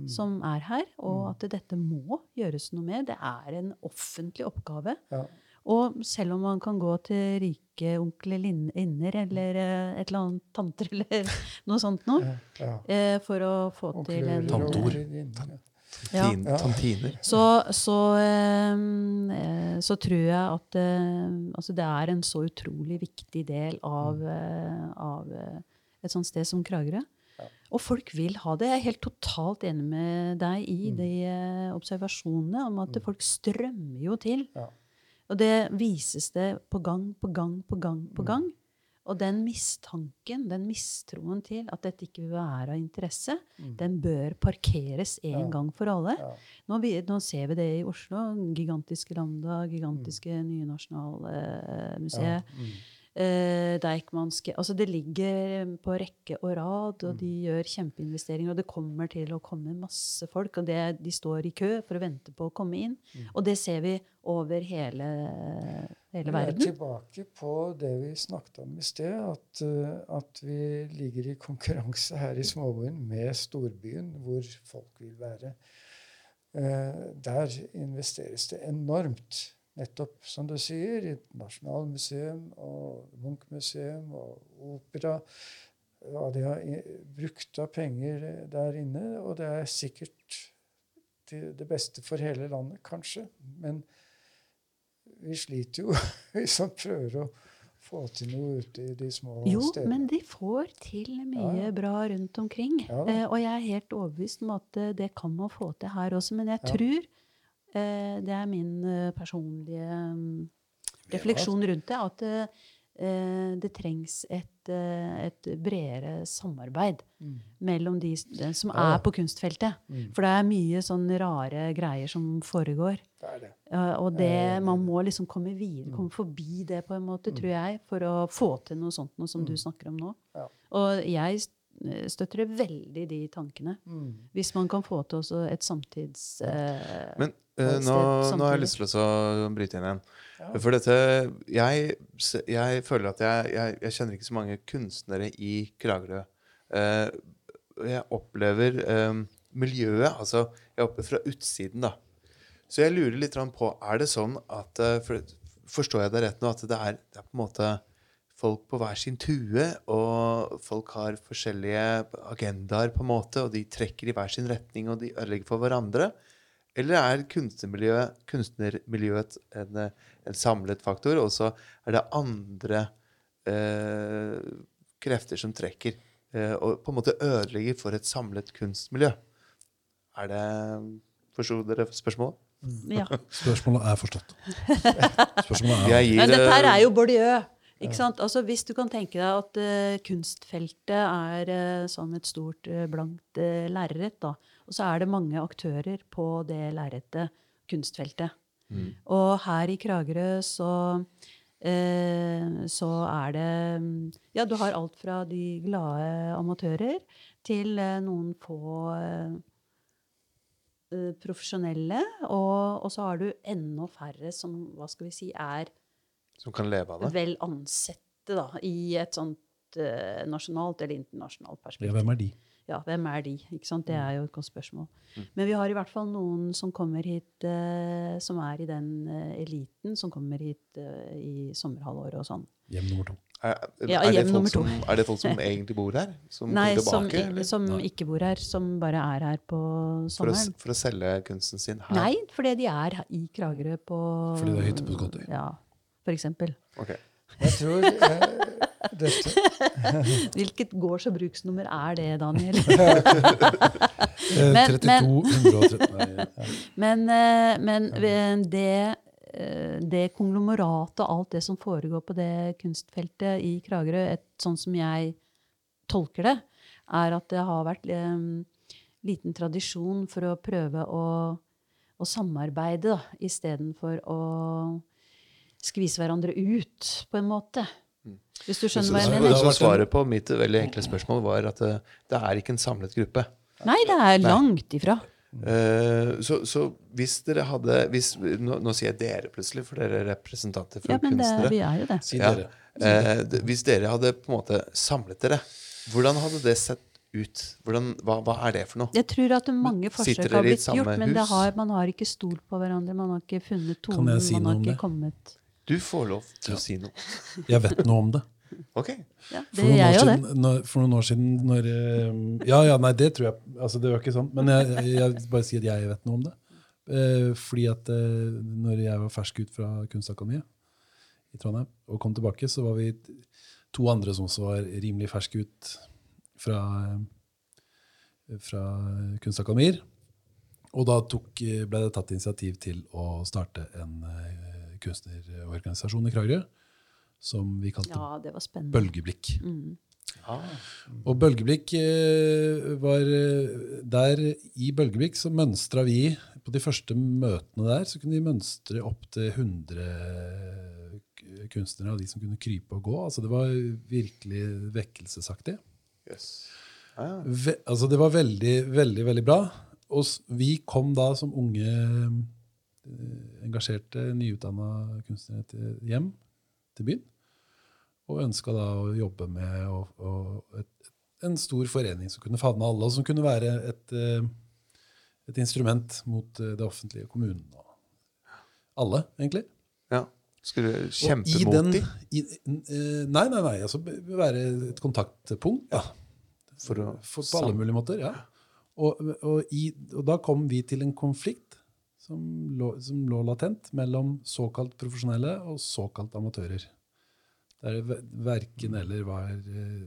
som er her, og at dette må gjøres noe med. Det er en offentlig oppgave. Ja. Og selv om man kan gå til rike onkler Inner eller eh, et eller annet tanter <laughs> eller noe sånt noe, Ja. eh, for å få til en Tantor. Ja. Tantiner. Så, så, eh, så tror jeg at eh, altså det er en så utrolig viktig del av, eh, av et sånt sted som Kragerø. Og folk vil ha det. Jeg er helt totalt enig med deg i de eh, observasjonene om at folk strømmer jo til. Ja. Og det vises det på gang på gang på gang på gang. Og den mistanken, den mistroen til at dette ikke vil være av interesse, den bør parkeres en Ja. gang for alle. Ja. Nå, vi, nå ser vi det i Oslo. Gigantiske Lambda, gigantiske nye Nasjonalmuseet. Eh, Deichmanske Altså, det ligger på rekke og rad, og de gjør kjempeinvesteringer. Og det kommer til å komme masse folk, og det, de står i kø for å vente på å komme inn. Og det ser vi over hele, hele Vi er tilbake på det vi snakket om i sted, at, eh, at vi ligger i konkurranse her i småbyen med storbyen, hvor folk vil være. Eh, Der investeres det enormt. Nettopp som du sier, i Nasjonalmuseum og Munch-museum og opera. Hva de har brukt av penger der inne. Og det er sikkert til det beste for hele landet, kanskje. Men vi sliter jo, <laughs> vi som prøver å få til noe ute i de små Jo, stedene. men de får til mye Ja, bra rundt omkring. Ja eh, og jeg er helt overbevist om at eh, det kan man få til her også. Men jeg Ja. tror eh, Det er min eh, personlige mm, refleksjon rundt det. At eh, eh, det trengs et, eh, et bredere samarbeid Mm. mellom de, som er på kunstfeltet. Mm. For det er mye sånn rare greier som foregår. Det det. Og det, Eh, man må liksom komme videre, komme forbi det, på en måte, tror jeg, for å få til noe sånt noe som du snakker om nå. Ja. Og jeg st- det veldig de tankene. Mm. Hvis man kan få til også et samtids... Eh, Men eh, nå, nå har jeg lyst til å bryte inn igjen. Ja. For dette jeg, jeg føler at jeg, jeg, jeg kjenner ikke så mange kunstnere i Kragerø. Eh, jeg opplever eh, miljøet altså jeg opplever fra utsiden, da. Så jeg lurer litt på Er det sånn at eh, for, Forstår jeg deg rett nå? At det er, det er på en måte folk på hver sin tue, og folk har forskjellige agendaer, på en måte, og de trekker i hver sin retning, og de ødelegger for hverandre? Eller er kunstnermiljøet, kunstnermiljøet en, eh, en samlet faktor, og så er det andre eh, krefter som trekker eh, og på en måte ødelegger for et samlet kunstmiljø? Er det Forsto dere spørsmålet? <laughs> ja. Spørsmålet er forstått. <laughs> Spørsmålet er Jeg gir, Men dette her eh, er jo Bourdieu. Ikke sant? Altså, hvis du kan tenke deg at uh, kunstfeltet er uh, som et stort, uh, blankt uh, lerret, da. Og så er det mange aktører på det lerretet, kunstfeltet. Mm. Og her i Kragerø så så er det mm, Ja, du har alt fra de glade amatører til noen få profesjonelle. Og, og så har du enda færre som hva skal vi si, er Som kan leve av det? vel ansette da, i et sånt uh, nasjonalt eller internasjonalt perspektiv. ja. Hvem er de? Ja, hvem er de? Ikke sant? Mm. Det er jo et godt spørsmål. Men vi har i hvert fall noen som kommer hit, uh, som er i den uh, eliten, som kommer hit i sommerhalvåret og sånn. Hjem nummer to. Er, Ja, er, det som, er det folk som <laughs> egentlig bor her? Som Nei, tilbake, som, eller? som Nei. ikke bor her, som bare er her på For, å, sommeren. for å selge kunsten sin her? Nei, fordi de er i Kragerø på Fordi det er hytte på Skottøy. Ja, for eksempel. Jeg tror, jeg, Dette, <laughs> Hvilket gårds- og bruksnummer er det, Daniel? <laughs> Eh, Men- 32, 113. Men, eh, men det, eh, det konglomeratet og alt det som foregår på det kunstfeltet i Kragerø, et, sånn som jeg tolker det, er at det har vært um, liten tradisjon for å prøve å, å samarbeide istedenfor å skvise hverandre ut, på en måte. Hvis du skjønner hva jeg mener? Så svaret på mitt veldig enkle spørsmål var at det, det er ikke en samlet gruppe. Nei, det er langt ifra. Uh, så, så hvis dere hadde hvis, nå, nå sier jeg dere plutselig, for dere er representanter for Ja, men det, vi er jo det. Si dere. Ja. Uh, hvis dere hadde på en måte samlet dere, hvordan hadde det sett ut? Hvordan, hva, hva er det for noe? Jeg tror at mange forsøk har blitt gjort, men det har, man har ikke stolt på hverandre. Man har ikke funnet tonen. si man har ikke det? kommet Du får lov til å si noe. Jeg vet noe om det. Ok. ja, Det gjør jeg jo det. når, for noen år siden når eh, Ja, ja, nei, det tror jeg altså Det var ikke sånn. Men jeg, jeg, jeg bare sier at jeg vet noe om det. Eh, fordi at eh, når jeg var fersk ut fra Kunstakademiet i Trondheim og kom tilbake, så var vi to andre som også var rimelig ferske ut fra, eh, fra Kunstakademier. Og da tok, ble det tatt initiativ til å starte en eh, kunstnerorganisasjon i Kragerø som vi kalte Ja, det var. Bølgeblikk. Mm. Og Bølgeblikk eh, var eh, Der i Bølgeblikk så mønstra vi På de første møtene der så kunne vi mønstre opp til 100 kunstnere av de som kunne krype og gå. Altså Det var virkelig vekkelsesaktig. Yes. Ah, Ve altså det var veldig, veldig, veldig bra. Og vi kom da som unge, eh, engasjerte, nyutdanna kunstnere til, hjem til byen. Og ønska da å jobbe med og, og et, en stor forening som kunne favne alle, og som kunne være et, eh, et instrument mot eh, det offentlige, kommunen og alle, egentlig. ja. Skulle du kjempe mot den- de i- eh, Nei, nei, nei. Altså være et kontaktpunkt. Ja. for å For, på alle mulige måter, ja. Og, og, i, og da kom vi til en konflikt som lå, som lå latent mellom såkalt profesjonelle og såkalt amatører. Der verken eller var eh,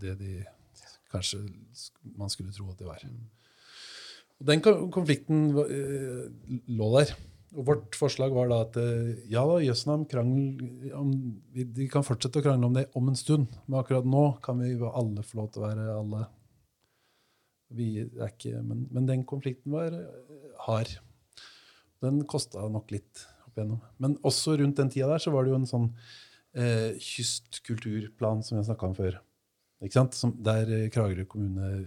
det de kanskje man skulle tro at de var. Og den konflikten eh, lå der. Og vårt forslag var da at eh, ja da, jøssnam, krangel om, vi, kan fortsette å krangle om det om en stund, men akkurat nå kan vi alle få lov til å være alle. Vi er ikke, men, men den konflikten var hard. Den kosta nok litt opp igjennom. Men også rundt den tida der så var det jo en sånn eh, kystkulturplan som vi snakka om før. Ikke sant? Som, der eh, Kragerø kommune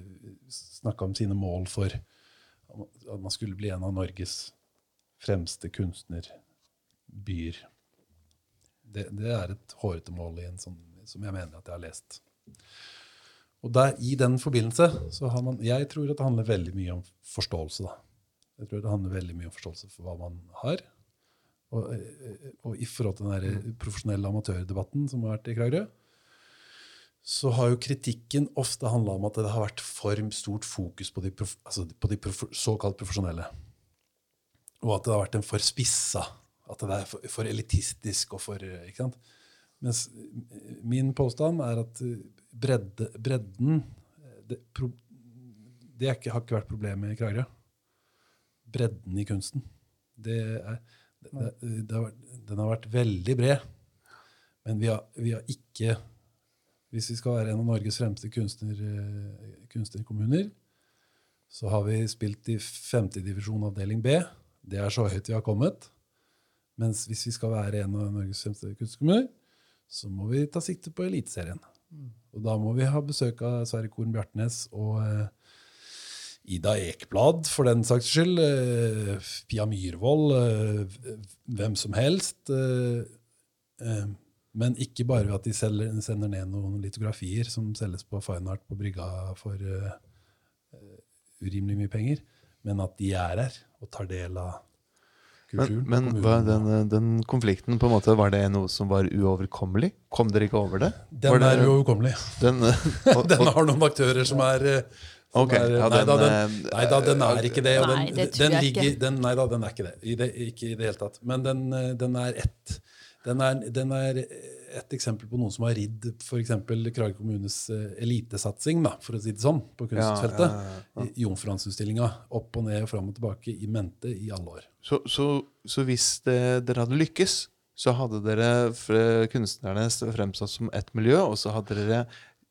snakka om sine mål for at man skulle bli en av Norges fremste kunstnerbyer. Det, det er et hårete mål sånn, som jeg mener at jeg har lest. Og der, I den forbindelse så har man Jeg tror at det handler veldig mye om forståelse. da. Jeg tror det handler veldig mye om forståelse for hva man har. Og, eh, og i forhold til den der profesjonelle amatørdebatten som har vært i Kragerø, så har jo kritikken ofte handla om at det har vært for stort fokus på de, prof, altså på de prof, såkalt profesjonelle. Og at det har vært en for spissa. At det er for, for elitistisk og for ikke sant? Mens eh, min påstand er at eh, bredde, bredden det, det ikke, har ikke vært problemet i Kragerø. Bredden i kunsten. Det er, det, det, har vært, den har vært veldig bred. Men vi har, vi har ikke Hvis vi skal være en av Norges fremste kunstner, eh, kunstnerkommuner, så har vi spilt i femtedivisjon avdeling B. Det er så høyt vi har kommet. Mens hvis vi skal være en av Norges fremste kunstnerkommuner, så må vi ta sikte på Eliteserien. Og da må vi ha besøk av Sverre Korn Bjartnes og eh, Ida Ekblad, for den saks skyld. Eh, Pia Myhrvold. Eh, hvem som helst. Eh, men ikke bare ved at de selger, sender ned noen litografier som selges på Fine Art på brygga for eh, urimelig mye penger, men at de er her og tar del av kulturen. men men var den, den konflikten, på en måte, var det noe som var uoverkommelig? Kom dere ikke over det? den det- er uoverkommelig. Den, og, <laughs> og, Den har noen aktører som er eh, som Ok, er, ja, nei, da, den, eh, nei da, den er ikke det. Og den, Nei, det tror den jeg ligger, ikke. Den, nei da, den er ikke det. I det. Ikke i det hele tatt. Men den, eh, den er ett. Den er, den er et eksempel på noen som har ridd f.eks. Kragerø kommunes eh, elitesatsing, da, for å si det sånn, på kunstfeltet. Ja, ja, ja. I Jomfruansutstillinga. Opp og ned og fram og tilbake i mente i alle år. Så, så, så hvis det, dere hadde lykkes, så hadde dere kunstnerne fremstått som ett miljø, og så hadde dere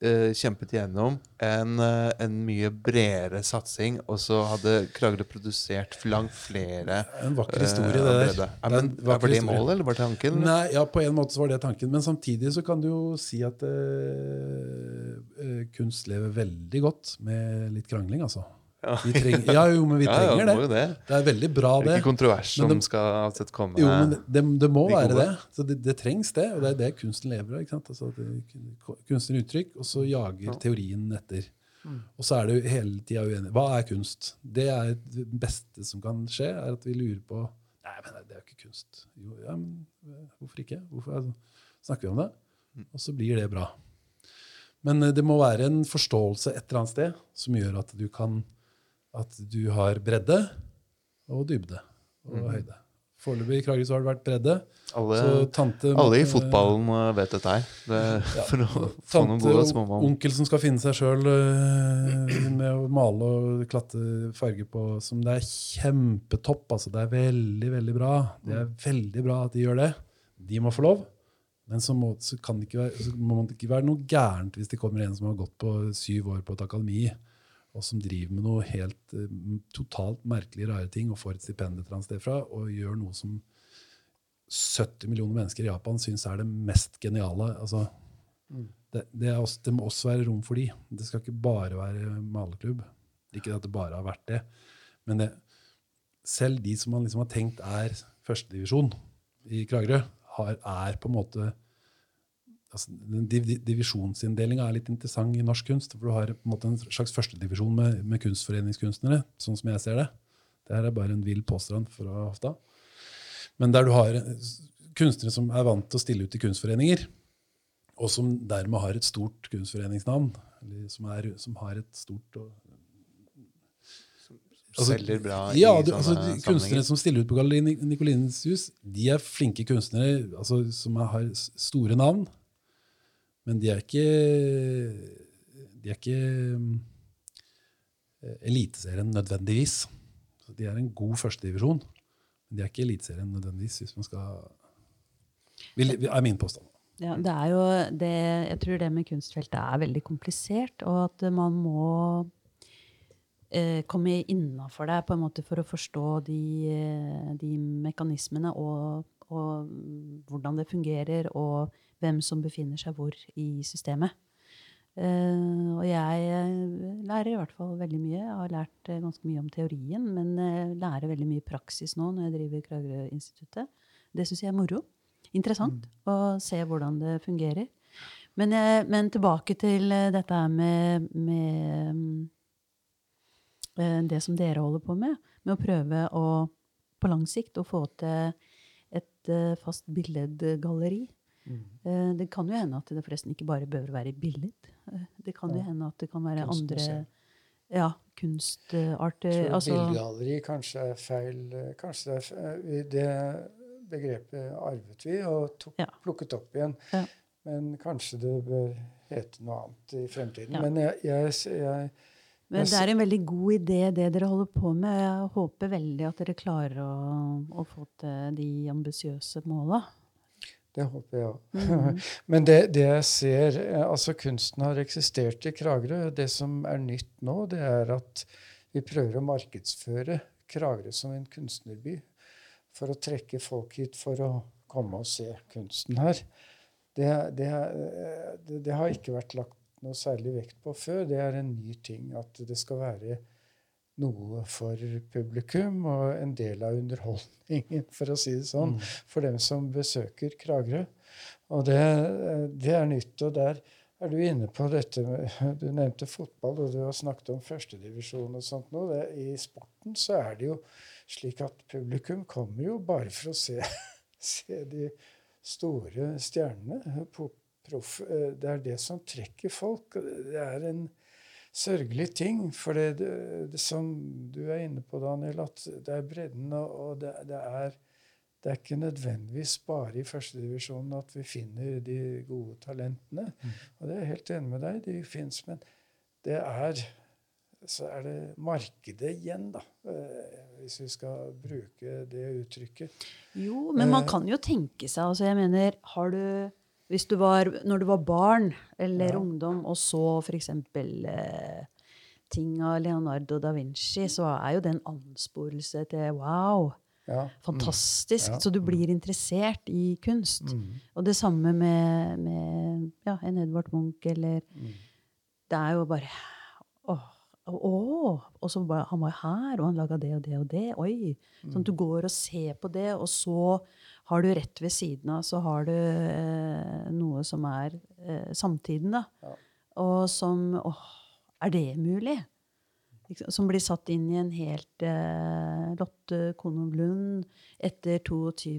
eh, kjempet gjennom en, eh, en mye bredere satsing, og så hadde Kragerø produsert langt flere En vakker eh, historie, det der. Ja, Det men, en var det målet, eller var det tanken? Nei, ja, På en måte så var det tanken, men samtidig så kan du jo si at kunst lever veldig godt med litt krangling, altså. Ja. Vi treng, ja, jo, men vi <laughs> Ja, ja, trenger jo det. det. Det er veldig bra, Det det. er ikke kontrovers som det- skal alltid komme. Jo, men det, det må de være det. Så det, det trengs det, og det er det kunsten lever av. ikke sant? Altså, kunsten uttrykk, og så jager teorien etter. Og så er det hele tida uenig. Hva er kunst? Det er det beste som kan skje, er at vi lurer på Nei, men det er jo ikke kunst. Jo, ja, men eh, hvorfor ikke? Hvorfor altså, snakker vi om det? Og så blir det bra. Men eh, det må være en forståelse et eller annet sted som gjør at du kan at du har bredde og dybde og høyde. Foreløpig i Kragerø har det vært bredde. alle, tante, alle i eh, fotballen eh, vet dette her. Det, <laughs> for å få noen gode, småmann. onkel som skal finne seg sjøl med å male og klatte farge på, som det er kjempetopp. Altså, det er veldig, veldig bra. Det er veldig bra at de gjør det. De må få lov. Men så må, så kan det ikke være, så må det ikke være noe gærent hvis det kommer en som har gått på syv år på et akademi, og som driver med noe helt eh, totalt merkelig rare ting og får et stipend et eller annet sted fra, og gjør noe som 70 millioner mennesker i Japan syns er det mest geniale. altså det, det, er også, det må også være rom for de. Det skal ikke bare være maleklubb. Ikke at det bare har vært det. Men det, selv de som man liksom har tenkt er førstedivisjon i Kragerø, har, er på en måte altså, div, Divisjonsinndelinga er litt interessant i norsk kunst. For du har på en måte en slags førstedivisjon med, med kunstforeningskunstnere, sånn som jeg ser det. Det her er bare en vill påstand fra hofta. Men der du har kunstnere som er vant til å stille ut i kunstforeninger, og som dermed har et stort kunstforeningsnavn, eller som, er, som har et stort og, altså, selger bra ja, i du, altså, sånne Kunstnere som stiller ut på Galleri Nic- hus, de er flinke kunstnere altså, som har store navn, men de er ikke De er ikke mm, Eliteserien nødvendigvis. Så de er en god førstedivisjon, men de er ikke Eliteserien nødvendigvis, hvis man skal vil, er min påstand. Ja, det er jo det, jeg tror det med kunstfeltet er veldig komplisert, og at man må eh, komme innafor det på en måte for å forstå de, eh, de mekanismene og, og hvordan det fungerer, og hvem som befinner seg hvor i systemet. Uh, og jeg eh, lærer i hvert fall veldig mye. Jeg har lært eh, ganske mye om teorien, men eh, lærer veldig mye praksis nå når jeg driver Kragerø-instituttet. Det syns jeg er moro. Interessant å se hvordan det fungerer. Men, jeg, men tilbake til dette her med, med mm, eh, det som dere holder på med, med å prøve å på lang sikt å få til et fast billedgalleri. Eh, Det kan jo hende at det forresten ikke bare behøver å være billig. Eh, Det kan jo hende at det kan være andre ja, kunstarter. tror Altså, Bildegalleri kanskje er feil. eh, Kanskje det er Det begrepet arvet vi og tok, Ja. plukket opp igjen. Ja. Men kanskje det bør hete noe annet i fremtiden. Ja. Men jeg, jeg, jeg men det er en veldig god idé, det dere holder på med. Jeg håper veldig at dere klarer å, å få til de ambisiøse måla. Det håper jeg òg. Mhm. <laughs> Men det, det jeg ser eh, Altså, kunsten har eksistert i Kragerø. Det som er nytt nå, det er at vi prøver å markedsføre Kragerø som en kunstnerby. For å trekke folk hit for å komme og se kunsten her. Det, det, det, det har ikke vært lagt noe særlig vekt på før. Det er en ny ting at det skal være noe for publikum og en del av underholdningen, <laughs> for å si det sånn, for dem som besøker Kragerø. Og det, det er nytt. Og der er du inne på dette med <laughs> Du nevnte fotball, og du har snakket om førstedivisjon og sånt nå. Det, I sporten så er det jo slik at publikum kommer jo bare for å se, <laughs> se de store stjernene. Proff, eh, det er det som trekker folk. Det er en sørgelig ting. For det, det, det som du er inne på, Daniel, at det er bredden, og, det, det er det er ikke nødvendigvis bare i førstedivisjonen at vi finner de gode talentene. Og det er jeg helt enig med deg, de fins. Men det er så er det markedet igjen, da. eh, Hvis vi skal bruke det uttrykket. Jo, men man Eh. kan jo tenke seg altså Jeg mener, har du Hvis du var Når du var barn eller Ja. ungdom og så f.eks. Eh, ting av Leonardo da Vinci, så er jo det en ansporelse til wow. Ja. Fantastisk. Ja. Så du blir interessert i kunst. Og det samme med, med ja, en Edvard Munch eller Det er jo bare Åh, åh, Og så bare, han var her, og han laga det og det og det. Oi! Sånn at du går og ser på det, og så har du rett ved siden av så har du eh, noe som er eh, samtiden, da. Ja. Og som Åh, er det mulig? Som blir satt inn i en helt eh, Lotte Konow Lund etter 22.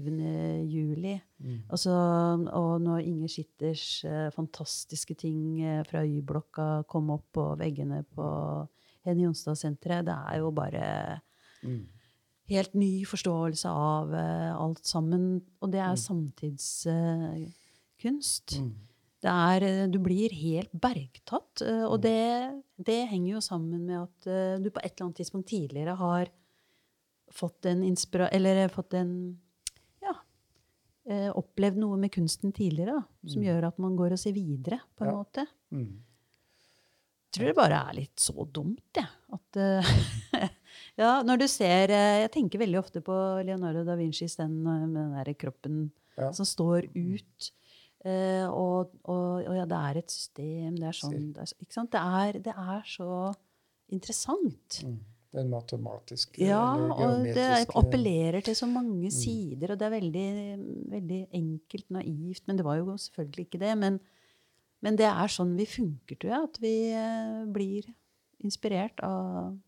juli. Altså, og når Inger Skitters eh, fantastiske ting eh, fra Y-blokka kom opp på veggene på Henny Jonstad-senteret, det er jo bare helt ny forståelse av eh, alt sammen. Og det er samtidskunst. Det er, eh, du blir helt bergtatt. eh, Og det, det henger jo sammen med at du på et eller annet tidspunkt tidligere har fått en inspira... Eller fått en Ja. Opplevd noe med kunsten tidligere da, som gjør at man går og ser videre, på en Ja. måte. Mm. Jeg tror det bare er litt så dumt, jeg. At eh, <laughs> Ja, når du ser eh, Jeg tenker veldig ofte på Leonardo da Vincis den eh, med den der kroppen Ja. som står ut. Eh, og, og, og ja, det er et system. Det er sånn det er, Ikke sant? Det er, det er så interessant. Mm. Den matematiske Ja, og det appellerer til så mange sider, og det er veldig, veldig enkelt, naivt. Men det var jo selvfølgelig ikke det. Men, men det er sånn vi funker, tror jeg. At vi blir inspirert av, Mm.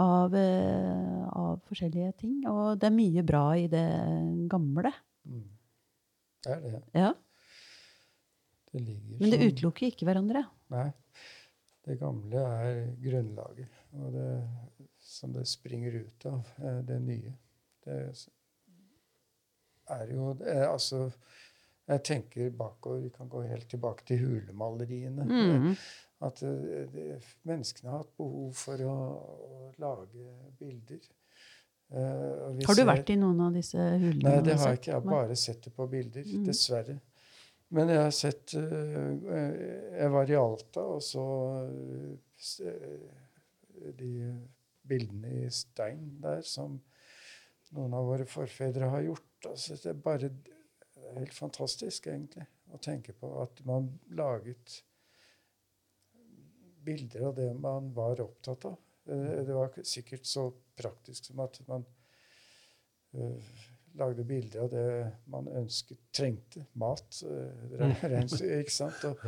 Av, eh, av forskjellige ting. Og det er mye bra i det gamle. Mm. Det er det. Ja. Det Men det utelukker ikke hverandre. Nei. Det gamle er grunnlaget, og det som det springer ut av, eh, det nye. Det er jo eh, Altså, jeg tenker bakover Vi kan gå helt tilbake til hulemaleriene. Mm. At eh, det, menneskene har hatt behov for å, å lage bilder. Uh, Har du ser- vært i noen av disse hulene? Nei, det har jeg ikke. Jeg har bare sett det på bilder. Mm. Dessverre. Men jeg har sett eh, Jeg var i Alta og så uh, de bildene i stein der som noen av våre forfedre har gjort. Altså, det er bare det er helt fantastisk, egentlig, å tenke på at man laget bilder av det man var opptatt av. Eh, Det var sikkert så praktisk som at man eh, lagde bilder av det man ønsket, trengte. Mat, uh, reinsdyr, ikke sant? Og,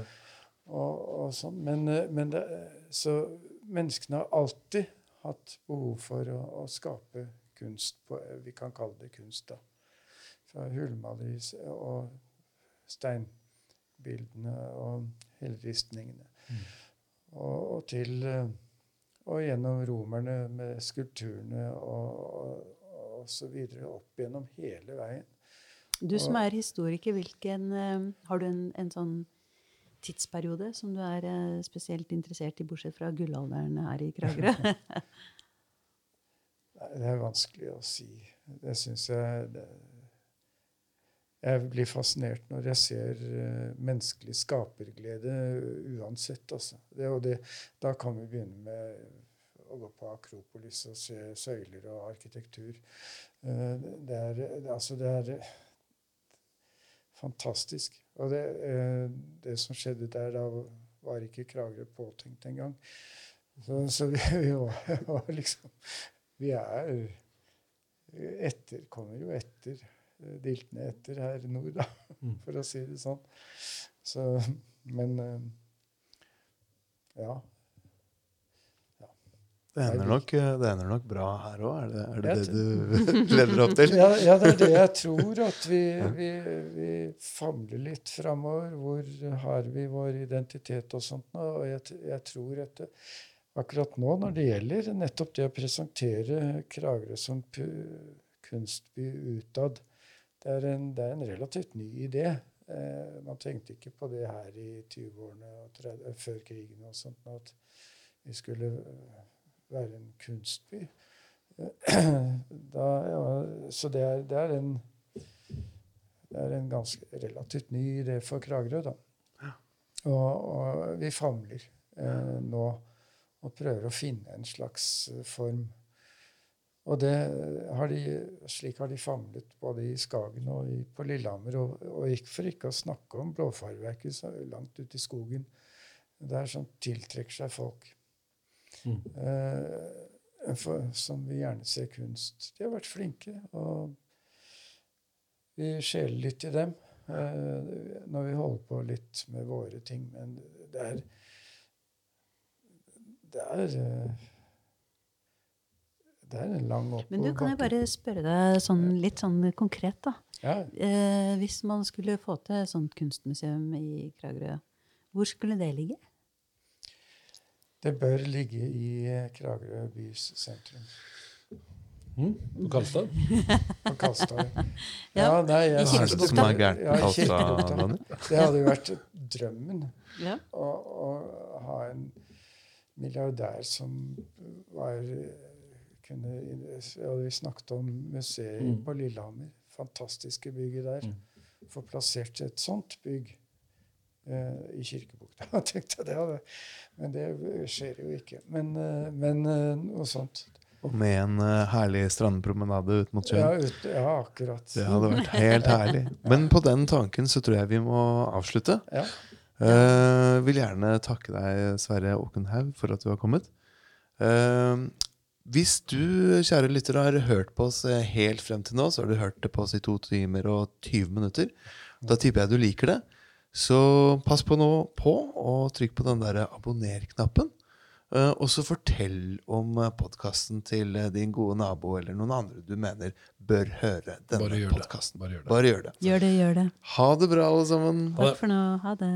og, og sånn. Men, eh, men det, så menneskene har alltid hatt behov for å, å skape kunst. På, eh, vi kan kalle det kunst, da. Fra hullmaleri og steinbildene og helleristningene. Og, og til eh, Og gjennom romerne med skulpturene og, og, og så videre opp gjennom hele veien. Du som er historiker, hvilken, eh, har du en, en sånn tidsperiode som du er eh, spesielt interessert i, bortsett fra gullalderen her i Kragerø? <laughs> <laughs> Det er vanskelig å si. Det syns jeg det, Jeg blir fascinert når jeg ser eh, menneskelig skaperglede uansett. Altså. Det, det, da kan vi begynne med å gå på Akropolis og se søyler og arkitektur. Eh, det, er, altså, det er fantastisk. Og det, eh, det som skjedde der, da var ikke Kragerø påtenkt engang. Så, så vi, <laughs> vi var, var liksom Vi er etter, kommer jo etter, eh, diltende etter her nord, da, <laughs> for å si det sånn. Så, men ja. ja. Det ender nok, eh, det ender nok bra her òg, er det er det, det du <laughs> lever opp til? <laughs> Ja, ja, det er det jeg tror. At vi, vi, vi famler litt framover. Hvor har vi vår identitet og sånt? Og jeg, jeg tror at det, akkurat nå, når det gjelder nettopp det å presentere Kragerø som kunstby utad. Det er en, det er en relativt ny idé. Eh, man tenkte ikke på det her i 20-årene før krigen og sånt, at vi skulle eh, være en kunstby. <clears throat> Da, ja, så det er, det er en det er en ganske relativt ny idé for Kragerø, da. Og, og vi famler eh, nå og prøver å finne en slags eh, form. Og det har de, slik har de famlet både i Skagen og i, på Lillehammer. Og, og ikke for ikke å snakke om blåfarverket så langt ute i skogen. Det er som tiltrekker seg folk. Mm. Eh, for, som vil gjerne se kunst. De har vært flinke. og vi skjeler litt til dem eh, når vi holder på litt med våre ting. Men det er Det er eh, det er en lang Men du, kan jeg bare spørre deg sånn, litt sånn konkret, da. Ja, Eh, hvis man skulle få til et sånt kunstmuseum i Kragerø, hvor skulle det ligge? det bør ligge i eh, Kragerø bys sentrum. Mm, på <laughs> Karlstad? På Kalstad. Ja, nei, jeg i gærent Ja, Kalstad, Kirkebukta. Det hadde jo vært drømmen. Ja. å, å ha en milliardær som var kunne, ja, Vi snakket om museet Mm. på Lillehammer. Fantastiske bygget der. Mm. Få plassert et sånt bygg eh, i Kirkebukta. <laughs> Jeg tenkte det hadde, Men det skjer jo ikke. Men, eh, men eh, noe sånt. Og med en uh, herlig strandpromenade ut mot Ja, ut, ja akkurat. Det hadde vært helt herlig. <laughs> Men på den tanken så tror jeg vi må avslutte. Ja. Uh, vil gjerne takke deg, Sverre Åkenhaug, for at du har kommet. Eh, hvis du, kjære lytter, har hørt på oss eh, helt frem til nå, så har du hørt det på oss i to timer og 20 minutter. Da tipper jeg du liker det. Så pass på nå på, og trykk på den der abonner-knappen. Eh, og så fortell om podkasten til eh, din gode nabo eller noen andre du mener bør høre denne podkasten. Bare gjør det. Bare gjør det. Gjør det, gjør det. Ha det bra, alle sammen. Takk for nå. Ha det.